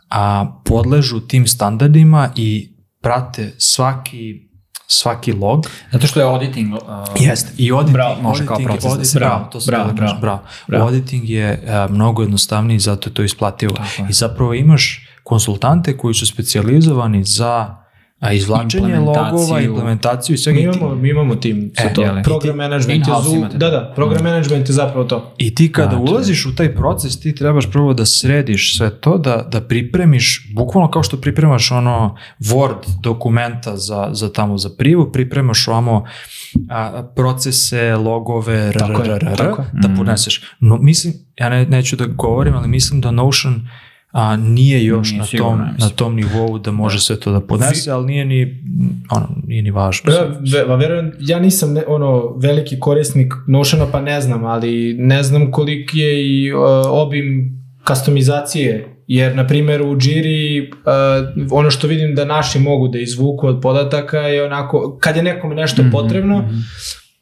a, podležu tim standardima i prate svaki svaki log. Zato što je auditing... Uh, Jeste. I auditing, Bravo, može kao auditing- proces da auditing- bravo, bravo, to sam bravo, da bravo, bravo. bravo. Auditing je a, mnogo jednostavniji, zato je to isplativo. Tako je. I zapravo imaš konsultante koji su specijalizovani za a, izvlačenje logova, implementaciju i svega. Mi imamo, mi imamo tim za E, to. jeli. Program management je imate da, da, program management je zapravo to. I ti kada Znači. ulaziš u taj proces, ti trebaš prvo da središ sve to, da, da pripremiš, bukvalno kao što pripremaš ono Word dokumenta za, za tamo za privu, pripremaš ovamo a, procese, logove, r, Tako je, r, r, r, tako je. da podneseš. No, mislim, ja ne, neću da govorim, ali mislim da Notion a, nije još Nije na, sigurno, tom, na tom nivou da može sve to da podnese, ali nije ni, ono, nije ni važno. Ja, ve, va, verujem, ja nisam ne, ono veliki korisnik Notiona pa ne znam, ali ne znam koliki je i uh, obim customizacije, jer na primjer u Jiri uh, ono što vidim da naši mogu da izvuku od podataka je onako, kad je nekom nešto Mhm, potrebno, mhm.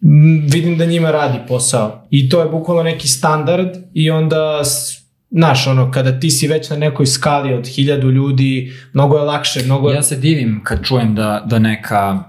m, vidim da njima radi posao. I to je bukvalno neki standard i onda Znaš, ono, kada ti si već na nekoj skali od hiljadu ljudi, mnogo je lakše, mnogo. Ja se divim kad čujem da, da neka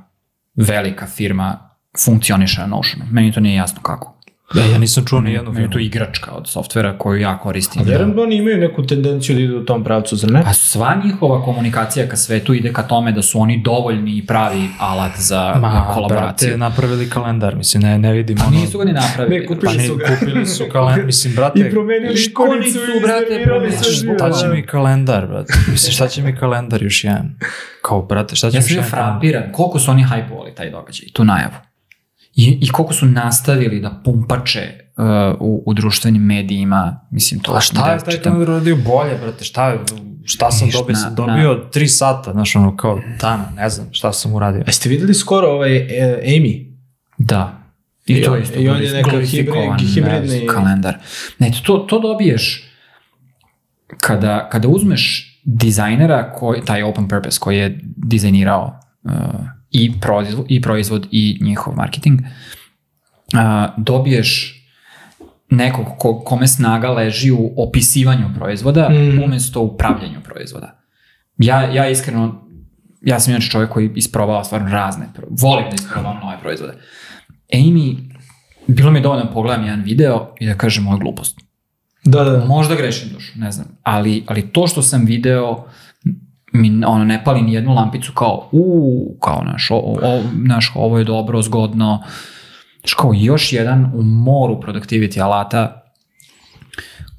velika firma funkcioniše na Notionu. Meni to nije jasno kako. Ja, ja nisam čuo ni jednu je to firmu. igračka od softvera koju ja koristim. A vjerujem da oni imaju neku tendenciju da idu u tom pravcu, zar ne? Pa sva njihova komunikacija ka svetu ide ka tome da su oni dovoljni i pravi alat za Ma, kolaboraciju. brate, napravili kalendar, mislim, ne, ne vidim Pa ono... nisu ga ni napravili. Ne, kupili Pa su ga. kupili su kalendar, mislim, brate, promenili ikonicu i sve živo. šta će mi kalendar, brate? Mislim, šta će mi kalendar još jedan? Kao, brate, šta će Ja mi sam još jedan kalendar? frapiran koliko su oni hajpovali taj događaj, tu najavu. I, I koliko su nastavili da pumpače uh, u, u društvenim medijima, mislim, to A šta je taj kalendar radio bolje, brate? Šta, je, šta sam Ništa, dobio? Sam na- dobio tri sata, znaš, ono, kao dana, ne znam šta sam uradio. Jeste videli skoro ovaj e, Amy? Da. I I, to on- je isto i on je neka hibridni- ne, kalendar. Ne, to, to dobiješ kada, kada uzmeš dizajnera, koji, taj open purpose koji je dizajnirao uh, i, proizvod, i proizvod i njihov marketing, uh, dobiješ nekog ko, kome snaga leži u opisivanju proizvoda Mhm. umesto u pravljenju proizvoda. Ja, ja iskreno, ja sam inače čovjek koji isprobava stvarno razne, volim da isprobavam nove proizvode. Amy, bilo mi je dovoljno da pogledam jedan video i da kažem moja glupost. Da, da. Možda grešim dušu, ne znam. Ali, ali to što sam video mi ono, ne pali ni jednu lampicu kao u kao naš, o, o, naš, ovo je dobro, zgodno. Znaš, kao još jedan u moru productivity alata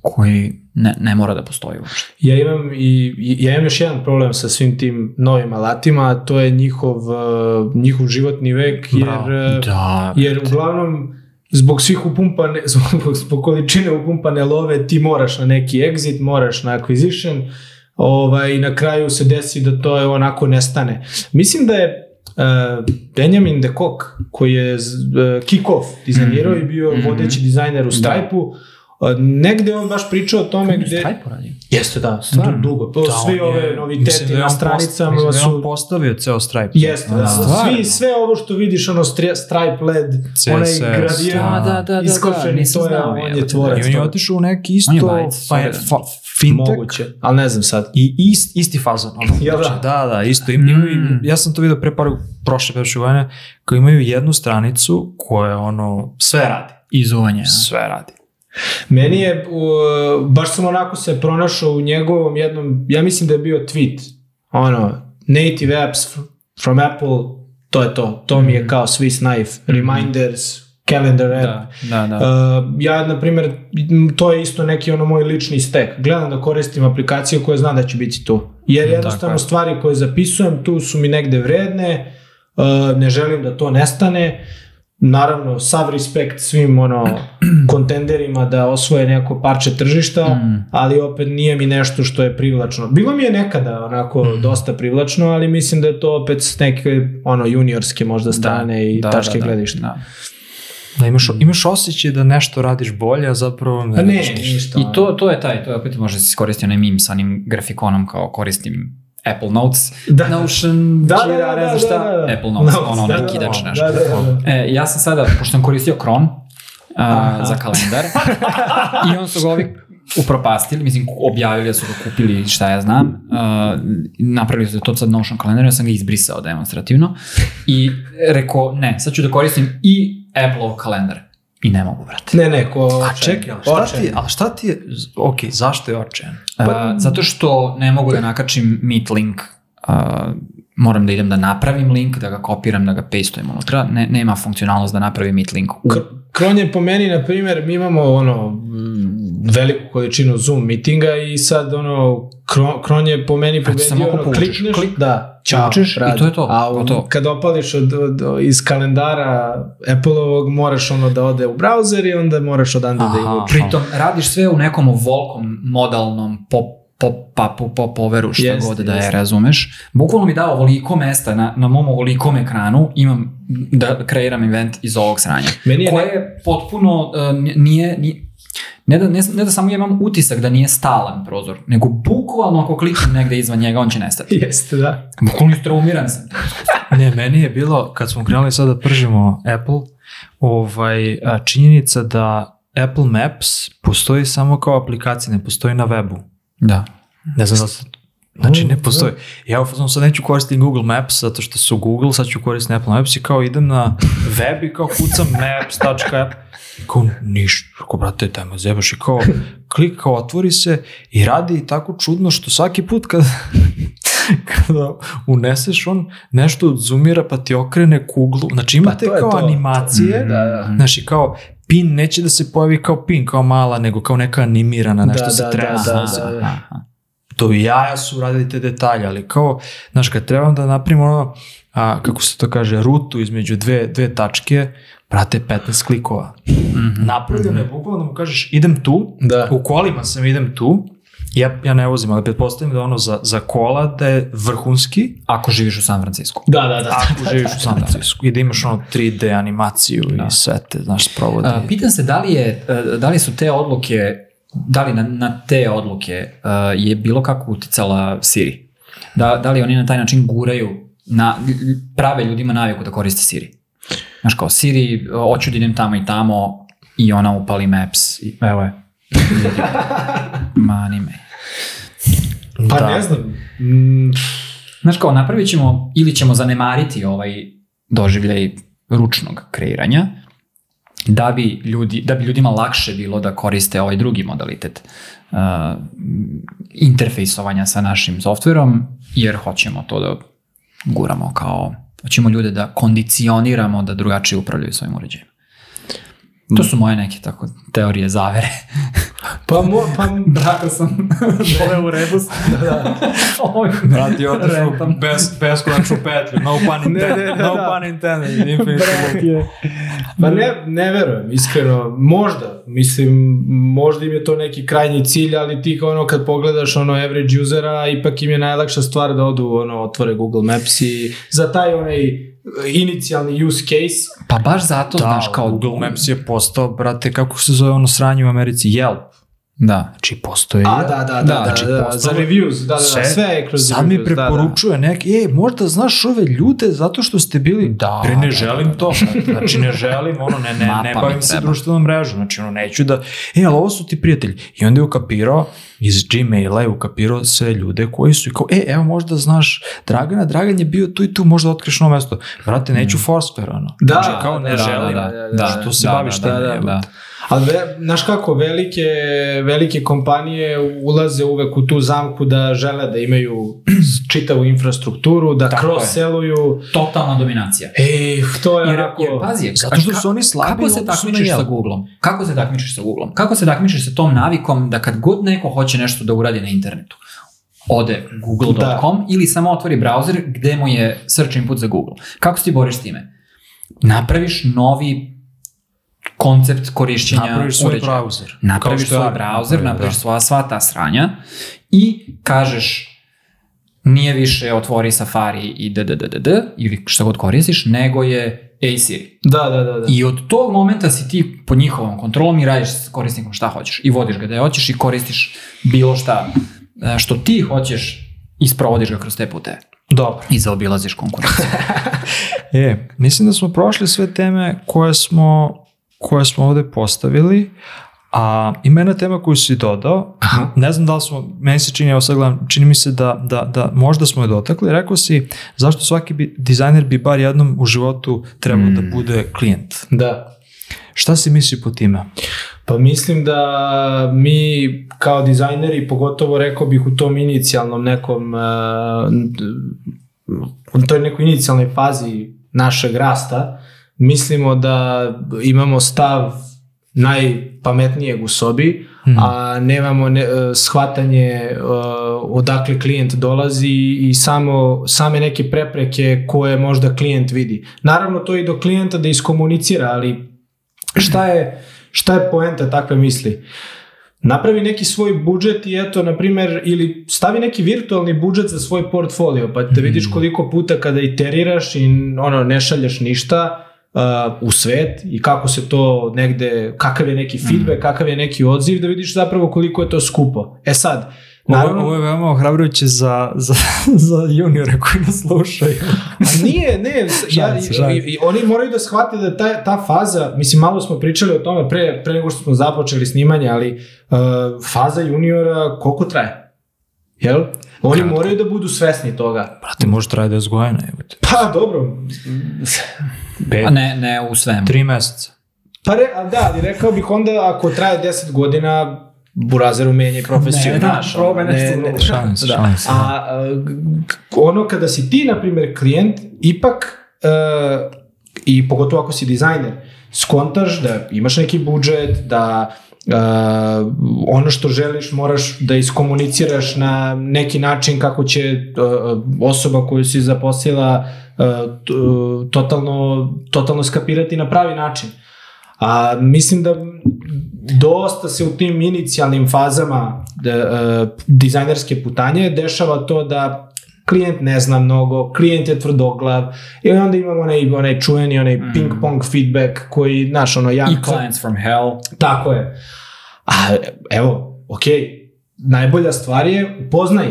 koji ne, ne mora da postoji uopšte. Ja imam i ja imam još jedan problem sa svim tim novim alatima, a to je njihov, uh, njihov životni vek, jer, Bravo. uh, Da. jer uglavnom zbog svih upumpane, zbog, zbog količine upumpane love ti moraš na neki exit, moraš na acquisition, ovaj, na kraju se desi da to je onako nestane. Mislim da je uh, Benjamin de Kock, koji je uh, Kick-Off dizajnirao Mhm. i bio Mhm. vodeći dizajner u Da. Stripe-u, uh, negde on baš pričao o tome Gde? gde... Stripe radi? Jeste, da, Stvarno? du- dugo. To, Da, svi ove noviteti da na on post- stranicama mislim da on su... postavio ceo Stripe. Jeste, da. Stvarno? Svi, sve ovo što vidiš, ono stri- stripe led, onaj CSS, gradijent, da, da, da, da, iskočeni, nisam to je, on je tvorac. I on je otišao u neki On je fintech. Moguće, ali ne znam sad. I ist, isti fazon. Ono, Jel da? znači, da, da, isto. Im, imaju, Mm. ja sam to vidio pre par prošle prošle godine, koji imaju jednu stranicu koja ono, sve radi. Izuvanje. Sve radi. Meni je, uh, baš sam onako se pronašao u njegovom jednom, ja mislim da je bio tweet, ono, native apps from Apple, to je to, to mi je kao Swiss knife, reminders, calendar app. Da, da, da. Uh, ja, na primjer, to je isto neki ono moj lični stek. Gledam da koristim aplikaciju koje znam da će biti tu. Jer jednostavno je. stvari koje zapisujem tu su mi negde vredne, uh, ne želim da to nestane. Naravno, sav respekt svim ono kontenderima da osvoje neko parče tržišta, Mm. ali opet nije mi nešto što je privlačno. Bilo mi je nekada onako Mm. dosta privlačno, ali mislim da je to opet s neke ono juniorske možda strane i tačke gledišta. Da. Da imaš, imaš osjećaj da nešto radiš bolje, a zapravo ne, Pa ne, radiš ništa. ništa. I to, to je taj, to je opet može se iskoristiti onaj meme sa onim grafikonom kao koristim Apple Notes, Da. Notion, Da, da, Jira, da, ne znam da, šta, da, da. Apple Notes, Notes, ono, da, da, da, kidač da, nešto. da, da, da. E, ja sam sada, pošto sam koristio Chrome uh, za kalendar, i on su ga ovi upropastili, mislim, objavili da su ga kupili, šta ja znam, uh, napravili su to sad Notion kalendar, ja sam ga izbrisao demonstrativno i rekao, ne, sad ću da koristim i Apple kalendar. I ne mogu, brate. Ne, ne, ko... A čekaj, ali šta ti, ali šta ti je, ok, zašto je očajan? Pa, zato što ne mogu da nakačim Meet link, uh, moram da idem da napravim link, da ga kopiram, da ga pastujem unutra, ne, nema funkcionalnost da napravim Meet link u... Kron je po meni, na primjer, mi imamo ono veliku količinu Zoom mitinga i sad ono, Kron, Kron je po meni pobedio, ono, klikneš, klik, da, ćao, povučeš i to je to, A u- gotovo. kad opališ od, od, od- iz kalendara Apple-ovog, moraš ono da ode u browser i onda moraš odande da Aha. ivučeš. Pritom, radiš sve u nekom volkom modalnom pop pop papu, pop overu, šta Jeste, god da je, jeste. razumeš. Bukvalno mi dao ovoliko mesta na, na mom ovolikom ekranu, imam da kreiram event iz ovog sranja. Meni je koje ne- potpuno, uh, nije, nije ne da, ne, ne da samo imam utisak da nije stalan prozor, nego bukvalno ako kliknem negde izvan njega, on će nestati. Jeste, da. Bukvalno istraumiran sam. Ne, meni je bilo, kad smo krenuli sad da pržimo Apple, ovaj, činjenica da Apple Maps postoji samo kao aplikacija, ne postoji na webu. Da. Ne znam da se... Znači, ne postoji. Ja u fazonu sad neću koristiti Google Maps zato što su Google, sad ću koristiti Apple Maps i kao idem na web i kao kucam maps.app kao ništa, kao brate, daj me zebaš i kao klik kao otvori se i radi tako čudno što svaki put kad kada uneseš on nešto zoomira pa ti okrene kuglu, znači imate to je kao to. animacije, Da, da. znači kao pin neće da se pojavi kao pin, kao mala, nego kao neka animirana, nešto Da, se da, tresa. da, da, da. To i jaja su radili te detalje, ali kao, znaš, kad trebam da napravim ono, a, kako se to kaže, rutu između dve, dve tačke, brate, 15 klikova. Mhm. Napravljeno je bukvalno da mu kažeš, idem tu, Da. u kolima sam idem tu, ja, ja ne vozim, ali pretpostavljam da ono za, za kola da je vrhunski, Ako živiš u San Francisco. Da, da, da. ako živiš u San Francisco i da imaš ono 3D animaciju Da. i sve te, znaš, sprovodi. A, pitam se da li, je, e, da li su te odluke, da li na, na te odluke e, je bilo kako uticala Siri? Da, da li oni na taj način guraju, na, prave ljudima naviku da koriste Siri? Znaš kao, Siri, hoću da idem tamo i tamo i ona upali Maps. I, evo je. Mani me. Pa Da. ne znam. Mm, Znaš kao, napravit ćemo ili ćemo zanemariti ovaj doživljaj ručnog kreiranja, da bi, ljudi, da bi ljudima lakše bilo da koriste ovaj drugi modalitet uh, interfejsovanja sa našim softverom, jer hoćemo to da guramo kao, hoćemo ljude da kondicioniramo da drugačije upravljaju svojim uređajem. To su moje neke tako teorije zavere. Pa, mo, pa Brako sam. Dole u redu sam. da. Ovaj Brati, otišao rentam. bez, beskonačnu petlju. No pun intended. ne, ne, no da. pun intended. Infinite. Pa ne, ne verujem, iskreno, možda, mislim, možda im je to neki krajnji cilj, ali ti kao ono kad pogledaš ono average usera, ipak im je najlakša stvar da odu, ono, otvore Google Maps i za taj onaj inicijalni use case, Pa baš zato, Da, znaš, kao... Google Maps je postao, brate, kako se zove ono sranje u Americi? Yelp. Da, znači postoji... A, da, da, da, Da, da, znači, da, da, za postalo- reviews, da, da, da, sve je kroz sad mi reviews, da, da. preporučuje neki, e, možda znaš ove ljude zato što ste bili, Da, Bre, ne da, želim to, znači ne želim, ono, ne, ne, Mapa ne mi bavim se društvenom mrežom, znači ono, neću da, e, ali ovo su ti prijatelji. I onda je ukapirao, iz Gmaila je ukapirao sve ljude koji su, i kao, e, evo možda znaš Dragana, Dragan je bio tu i tu, možda otkriš novo mesto. Vrate, neću Foursquare, ono. Da, znači, kao ne da, da, želim, da, da, da, što se da, baviš da, time, da, jebote. da. Ali, ve, znaš kako, velike, velike kompanije ulaze uvek u tu zamku da žele da imaju čitavu infrastrukturu, da Tako je. cross-selluju. Totalna dominacija. Ej, to je Jer, onako... jer pazi, Zato što su oni slabi Kako se takmičiš sa Yelp? Googlom? Kako se takmičiš sa Googlom? Kako se takmičiš sa tom navikom da kad god neko hoće nešto da uradi na internetu, ode google.com ili samo otvori browser gde mu je search input za Google. Kako se ti boriš s time? Napraviš novi koncept korišćenja Napraviš svoj uređaja. browser. Napraviš svoj browser, napraviš da. sva, sva ta sranja i kažeš nije više otvori Safari i ddddd ili šta god koristiš, nego je Ej Siri. Da, da, da. da. I od tog momenta si ti pod njihovom kontrolom i radiš s korisnikom šta hoćeš. I vodiš ga da hoćeš i koristiš bilo šta e, što ti hoćeš i sprovodiš ga kroz te pute. Dobro. I zaobilaziš konkurenciju. E, mislim da smo prošli sve teme koje smo, koje smo ovde postavili, a ima jedna tema koju si dodao, ne znam da li smo, meni se čini, evo sad gledam, čini mi se da, da, da možda smo je dotakli, rekao si zašto svaki bi, dizajner bi bar jednom u životu trebao da bude klijent. da. Šta si misli po time? Pa mislim da mi kao dizajneri, pogotovo rekao bih u tom inicijalnom nekom, uh, u toj nekoj inicijalnoj fazi našeg rasta, mislimo da imamo stav najpametnijeg u sobi, a nemamo ne, e, shvatanje uh, odakle klijent dolazi i samo same neke prepreke koje možda klijent vidi. Naravno to i do klijenta da iskomunicira, ali šta je, šta je poenta takve misli? Napravi neki svoj budžet i eto, na primer, ili stavi neki virtualni budžet za svoj portfolio, pa da vidiš koliko puta kada iteriraš i ono, ne šalješ ništa uh, u svet i kako se to negde, kakav je neki feedback, kakav je neki odziv, da vidiš zapravo koliko je to skupo. E sad, naravno, ovo je veoma ohrabrujuće za, za, za juniore koji nas slušaju. A nije, ne, ja, i, i oni moraju da shvate da ta, ta faza, mislim malo smo pričali o tome pre, pre nego što smo započeli snimanje, ali uh, faza juniora koliko traje? Jel? Oni moraju da budu svesni toga. Brate, može traje 10 godina. Pa dobro, Pet, A ne, ne u svemu. tri meseca. pa re, a da, ali rekao bih onda ako traje 10 godina, burazeru menjaj profesiju, Ne, da, znaš, ono, probaj nešto ne, ne, se, Da. šalim se. A, ono kada si ti, na primjer, klijent, ipak, uh, i pogotovo ako si dizajner, skontaš da imaš neki budžet, da uh, ono što želiš moraš da iskomuniciraš na neki način kako će uh, osoba koju si zaposlila uh, uh, totalno, totalno skapirati na pravi način. A mislim da dosta se u tim inicijalnim fazama da, uh, dizajnerske putanje dešava to da klijent ne zna mnogo, klijent je tvrdoglav i onda imamo onaj, onaj čuveni, onaj Mhm. ping pong feedback koji, znaš, ono, ja... I clients from hell. Tako je. A evo, ok, najbolja stvar je upoznaj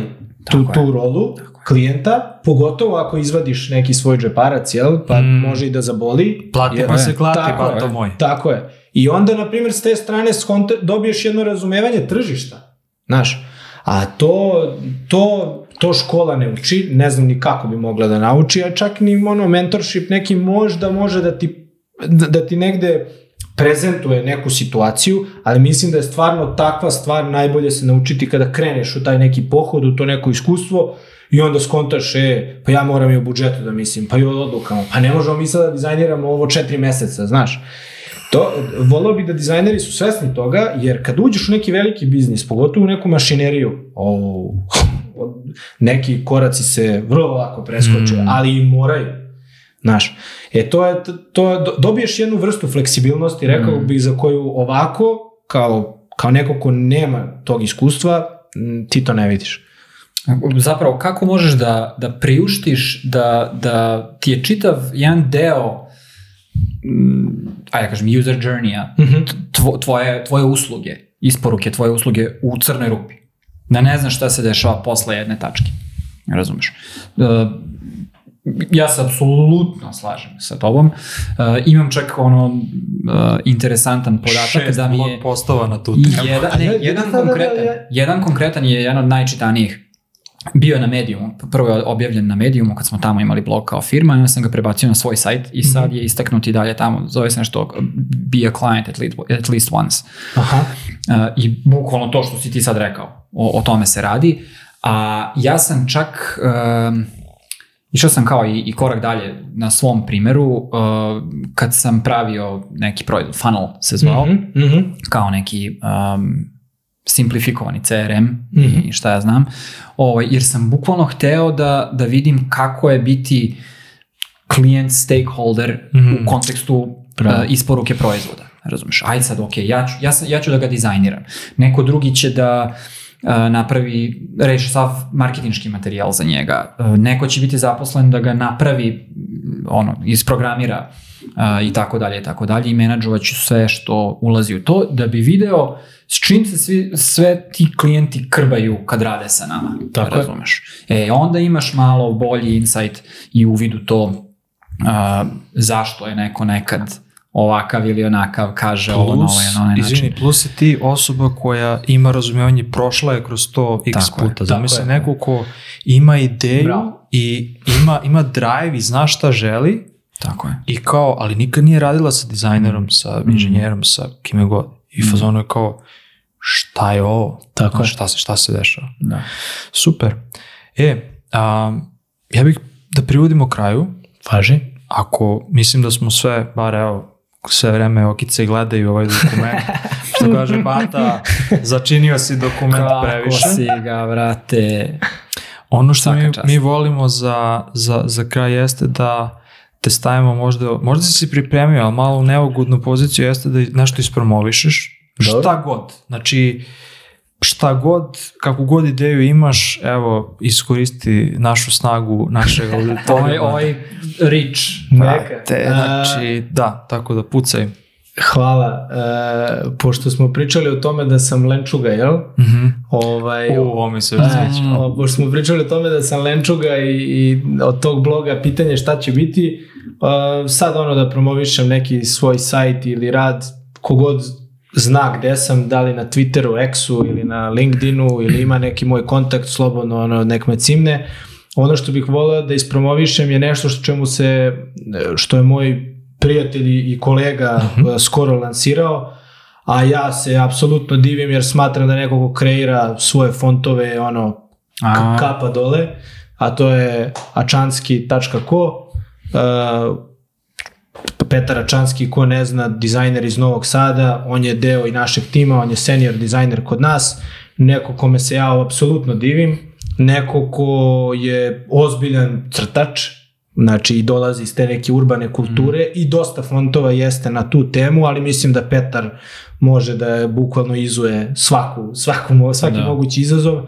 tu, Tako je. tu rolu klijenta, pogotovo ako izvadiš neki svoj džeparac, jel? Pa Mm. može i da zaboli. Plati pa se klati, Tako bato je. moj. Tako je. I onda, na primjer, s te strane skonte, dobiješ jedno razumevanje tržišta. Znaš, a to, to, to škola ne uči, ne znam ni kako bi mogla da nauči, a čak ni ono mentorship neki možda može da ti, da, da ti negde prezentuje neku situaciju, ali mislim da je stvarno takva stvar najbolje se naučiti kada kreneš u taj neki pohod, u to neko iskustvo i onda skontaš, e, pa ja moram i o budžetu da mislim, pa i o odlukama, pa ne možemo mi sad da dizajniramo ovo četiri meseca, znaš. To, volao bi da dizajneri su svesni toga, jer kad uđeš u neki veliki biznis, pogotovo u neku mašineriju, o, neki koraci se vrlo lako preskoče, Mm. ali i moraju. Znaš, e to je, to, do- dobiješ jednu vrstu fleksibilnosti, rekao bih, za koju ovako, kao, kao neko ko nema tog iskustva, ti to ne vidiš. Zapravo, kako možeš da, da priuštiš da, da ti je čitav jedan deo mm, ajde da kažem, user journey-a, Mhm. tvo, tvoje, tvoje usluge isporuke tvoje usluge u crnoj rupi. Da ne znaš šta se dešava posle jedne tačke. Razumeš? Uh, ja se apsolutno slažem sa tobom. Uh, imam čak ono uh, interesantan podatak Šest da mi je postova na tu temu. jedan, ne, ja- jedan, da, da, da, konkretan, ja- jedan konkretan je jedan od najčitanijih bio je na Mediumu, prvo je objavljen na Mediumu kad smo tamo imali blog kao firma, i onda sam ga prebacio na svoj sajt i sad je istaknut i dalje tamo, zove se nešto be a client at least, at least once. Aha. Uh, I bukvalno to što si ti sad rekao, o, o tome se radi. A ja sam čak, um, išao sam kao i, i korak dalje na svom primeru, uh, kad sam pravio neki proizvod, funnel se zvao, Mhm, mhm. kao neki um, simplifikovani CRM Mhm. i šta ja znam, ovaj, jer sam bukvalno hteo da, da vidim kako je biti klijent stakeholder Mhm. u kontekstu uh, isporuke proizvoda. Razumeš? Aj sad, ok, ja ću, ja, sam, ja ću da ga dizajniram. Neko drugi će da uh, napravi, reši sav marketinški materijal za njega. Uh, neko će biti zaposlen da ga napravi, ono, isprogramira uh, i tako dalje i tako dalje i menadžovat ću sve što ulazi u to da bi video s čim se svi, sve ti klijenti krbaju kad rade sa nama. Tako je. razumeš. E, onda imaš malo bolji insight i uvid u to uh, zašto je neko nekad ovakav ili onakav kaže ovo na Plus, ovaj na onaj način. izvini, plus si ti osoba koja ima razumevanje, prošla je kroz to x Tako je, puta. tako Zamisli je. neko ko ima ideju Bravo. i ima, ima drive i zna šta želi Tako je. i kao, ali nikad nije radila sa dizajnerom, sa Mm. inženjerom, sa kime god. I fazonu je kao, šta je ovo? Tako je. Šta se, šta se dešava? Da. Super. E, a, ja bih da privodimo kraju, Važi. ako mislim da smo sve, bar evo, sve vreme okice gledaju ovaj dokument, što kaže Bata, začinio si dokument previše. Kako si ga, vrate. Ono što mi, čast. mi volimo za, za, za kraj jeste da te stavimo možda, možda si se pripremio, ali malo u neugodnu poziciju jeste da nešto ispromovišeš. Dobro. Šta god. Znači, šta god, kakvu god ideju imaš, evo, iskoristi našu snagu, našeg Ovaj, auditorijuma. ovaj rich. Brate, A- znači, da, tako da pucaj. Hvala. E, pošto smo pričali o tome da sam lenčuga, jel? Mhm. Ovaj, U, ovo mi se E, o, pošto smo pričali o tome da sam lenčuga i, i od tog bloga pitanje šta će biti, uh, sad ono da promovišem neki svoj sajt ili rad, kogod zna gde sam, da li na Twitteru, X-u ili na LinkedInu ili ima neki moj kontakt, slobodno ono, nek me cimne. Ono što bih voleo da ispromovišem je nešto što čemu se, što je moj prijatelj i kolega uh, skoro lansirao, a ja se apsolutno divim jer smatram da neko ko kreira svoje fontove ono A. kapa dole, a to je ačanski.co uh, Petar Ačanski, ko ne zna, dizajner iz Novog Sada, on je deo i našeg tima, on je senior dizajner kod nas, neko kome se ja apsolutno divim, neko ko je ozbiljan crtač, znači i dolazi iz te neke urbane kulture i dosta fontova jeste na tu temu, ali mislim da Petar može da bukvalno izuje svaku, svaku, svaki Da. mogući izazov.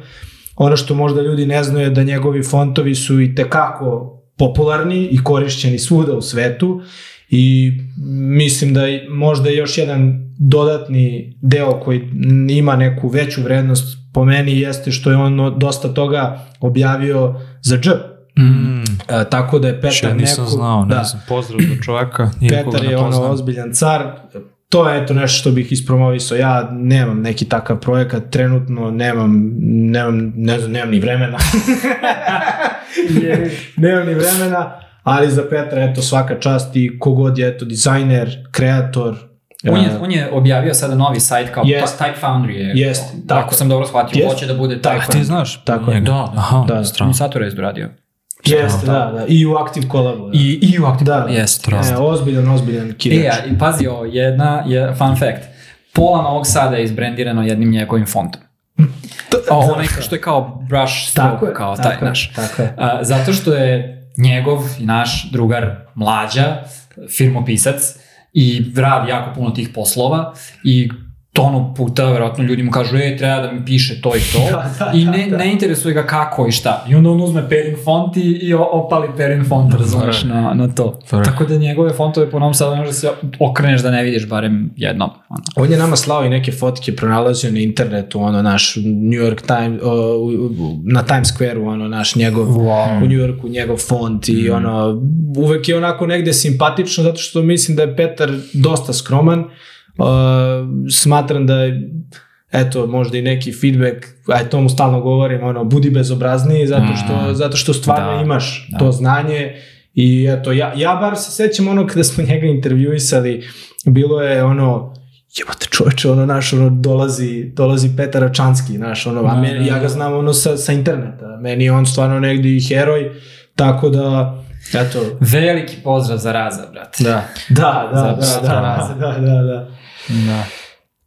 Ono što možda ljudi ne znaju je da njegovi fontovi su i tekako popularni i korišćeni svuda u svetu i mislim da je možda još jedan dodatni deo koji ima neku veću vrednost po meni jeste što je on dosta toga objavio za dž. Mm. E, tako da je Petar Še ja nisam neko, znao, ne da, znam, pozdrav za čoveka. nikoga Petar je ono ozbiljan car. To je eto nešto što bih ispromovisao. Ja nemam neki takav projekat, trenutno nemam, nemam, ne znam, nemam ni vremena. nemam ni vremena, ali za Petra eto svaka čast i kogod je eto dizajner, kreator. On je, e, on je objavio sada novi sajt kao Jest. Type Foundry je. Jest, tako Ako sam dobro shvatio, Jest. hoće da bude Tako Type A ti znaš? Tako je. Da, da. Aha, Da. strano. On Sato je radio. Jeste, da, da. I u Active Collabu. Da. I, i u Active Da, da. Jeste, E, jeste. ozbiljan, ozbiljan E, kirač. a, i pazi ovo, jedna je fun fact. Pola Novog Sada je izbrendirano jednim njegovim fontom. A onaj što je kao brush stroke, Tako je, kao taj tako je, naš. tako je. A, zato što je njegov i naš drugar mlađa, firmopisac, i radi jako puno tih poslova i tonu puta, verovatno ljudi mu kažu, e, treba da mi piše to i to, Da, da, i da, ne, da. ne interesuje ga kako i šta. I onda on uzme Perin font i, i opali Perin font, razumeš, na, na to. Vrh. Tako da njegove fontove po Novom Sadu ne možda se okreneš da ne vidiš barem jednom. Ono. On je nama slao i neke fotke, pronalazio na internetu, ono, naš New York Times, o, u- u- na Times Square-u, ono, naš njegov, Wow. u New Yorku, njegov font i ono, uvek je onako negde simpatično, zato što mislim da je Petar dosta skroman, uh, smatram da je eto, možda i neki feedback, aj to mu stalno govorim, ono, budi bezobrazniji, zato što, Mm. zato što stvarno Da, imaš da. to znanje i eto, ja, ja bar se sećam ono kada smo njega intervjuisali, bilo je ono, jebote čoveče, ono naš, ono, dolazi, dolazi Petar Račanski, naš, ono, a Da, meni, da, ja da. ga znam, ono, sa, sa interneta, meni je on stvarno negdje i heroj, tako da, eto, Veliki pozdrav za Raza, brate. Da. da, da, da, Za- da, da, da, da, da. da.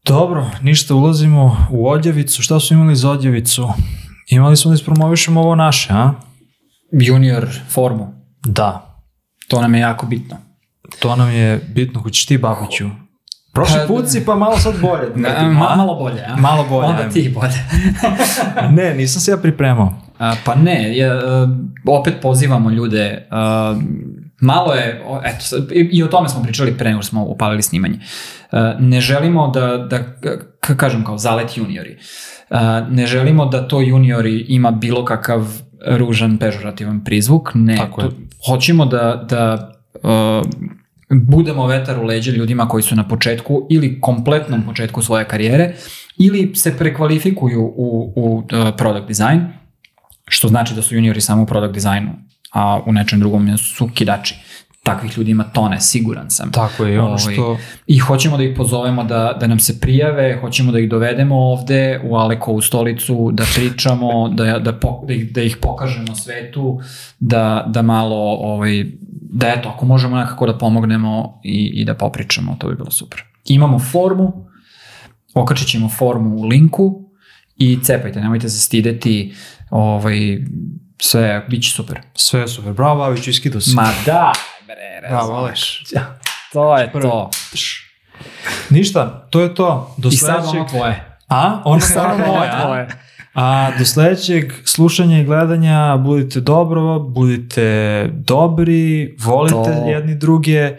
Dobro, ništa, ulazimo u odjevicu. Šta su imali za odjevicu? Imali smo da ispromovišemo ovo naše, a? Junior formu. Da. To nam je jako bitno. To nam je bitno, hoćeš ti Babiću. Prošli Pa, put si pa malo sad bolje. Na, ma, malo bolje, a? Malo bolje, Onda ti bolje. Ne, nisam se ja pripremao. A, pa ne, je, opet pozivamo ljude, a, malo je, eto, i, o tome smo pričali pre nego smo upalili snimanje. A, ne želimo da, da kažem kao zalet juniori, A, ne želimo da to juniori ima bilo kakav ružan, pežorativan prizvuk, ne, Tako je. to, hoćemo da, da a, budemo vetar u leđe ljudima koji su na početku ili kompletnom početku svoje karijere ili se prekvalifikuju u, u uh, product design, što znači da su juniori samo u product designu, a u nečem drugom su kidači. Takvih ljudi ima tone, siguran sam. Tako je, i ono Ovaj, što... I hoćemo da ih pozovemo da, da nam se prijave, hoćemo da ih dovedemo ovde u Alekovu stolicu, da pričamo, da, da, po, da, ih, da ih pokažemo svetu, da, da malo, ovaj, da eto, ako možemo nekako da pomognemo i, i da popričamo, to bi bilo super. Imamo formu, okačit ćemo formu u linku i cepajte, nemojte se stideti, ovaj, sve, bit će super. Sve je super. Bravo, Babiću, iskidu si. Ma da, bre, Bravo, razumeš. To je Prvo. to. Ništa, to je to. Do I sad sledećeg... ono tvoje. A? Ono stvarno moje, a? A do sledećeg slušanja i gledanja budite dobro, budite dobri, volite To. jedni druge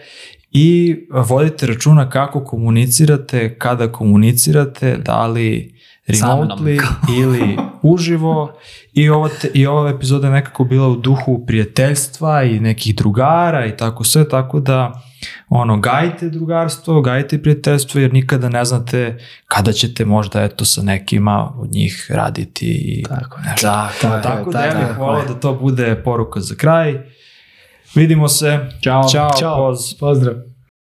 i vodite računa kako komunicirate, kada komunicirate, da li. Remotely ili uživo i, ovo te, i ova epizoda je nekako bila u duhu prijateljstva i nekih drugara i tako sve, tako da ono, gajite drugarstvo, gajite prijateljstvo jer nikada ne znate kada ćete možda eto sa nekima od njih raditi i Tako nešto. Da, Tako Tako da ja tako bih volao da to bude poruka za kraj. Vidimo se. Ćao. Ćao, Ćao. poz. Pozdrav.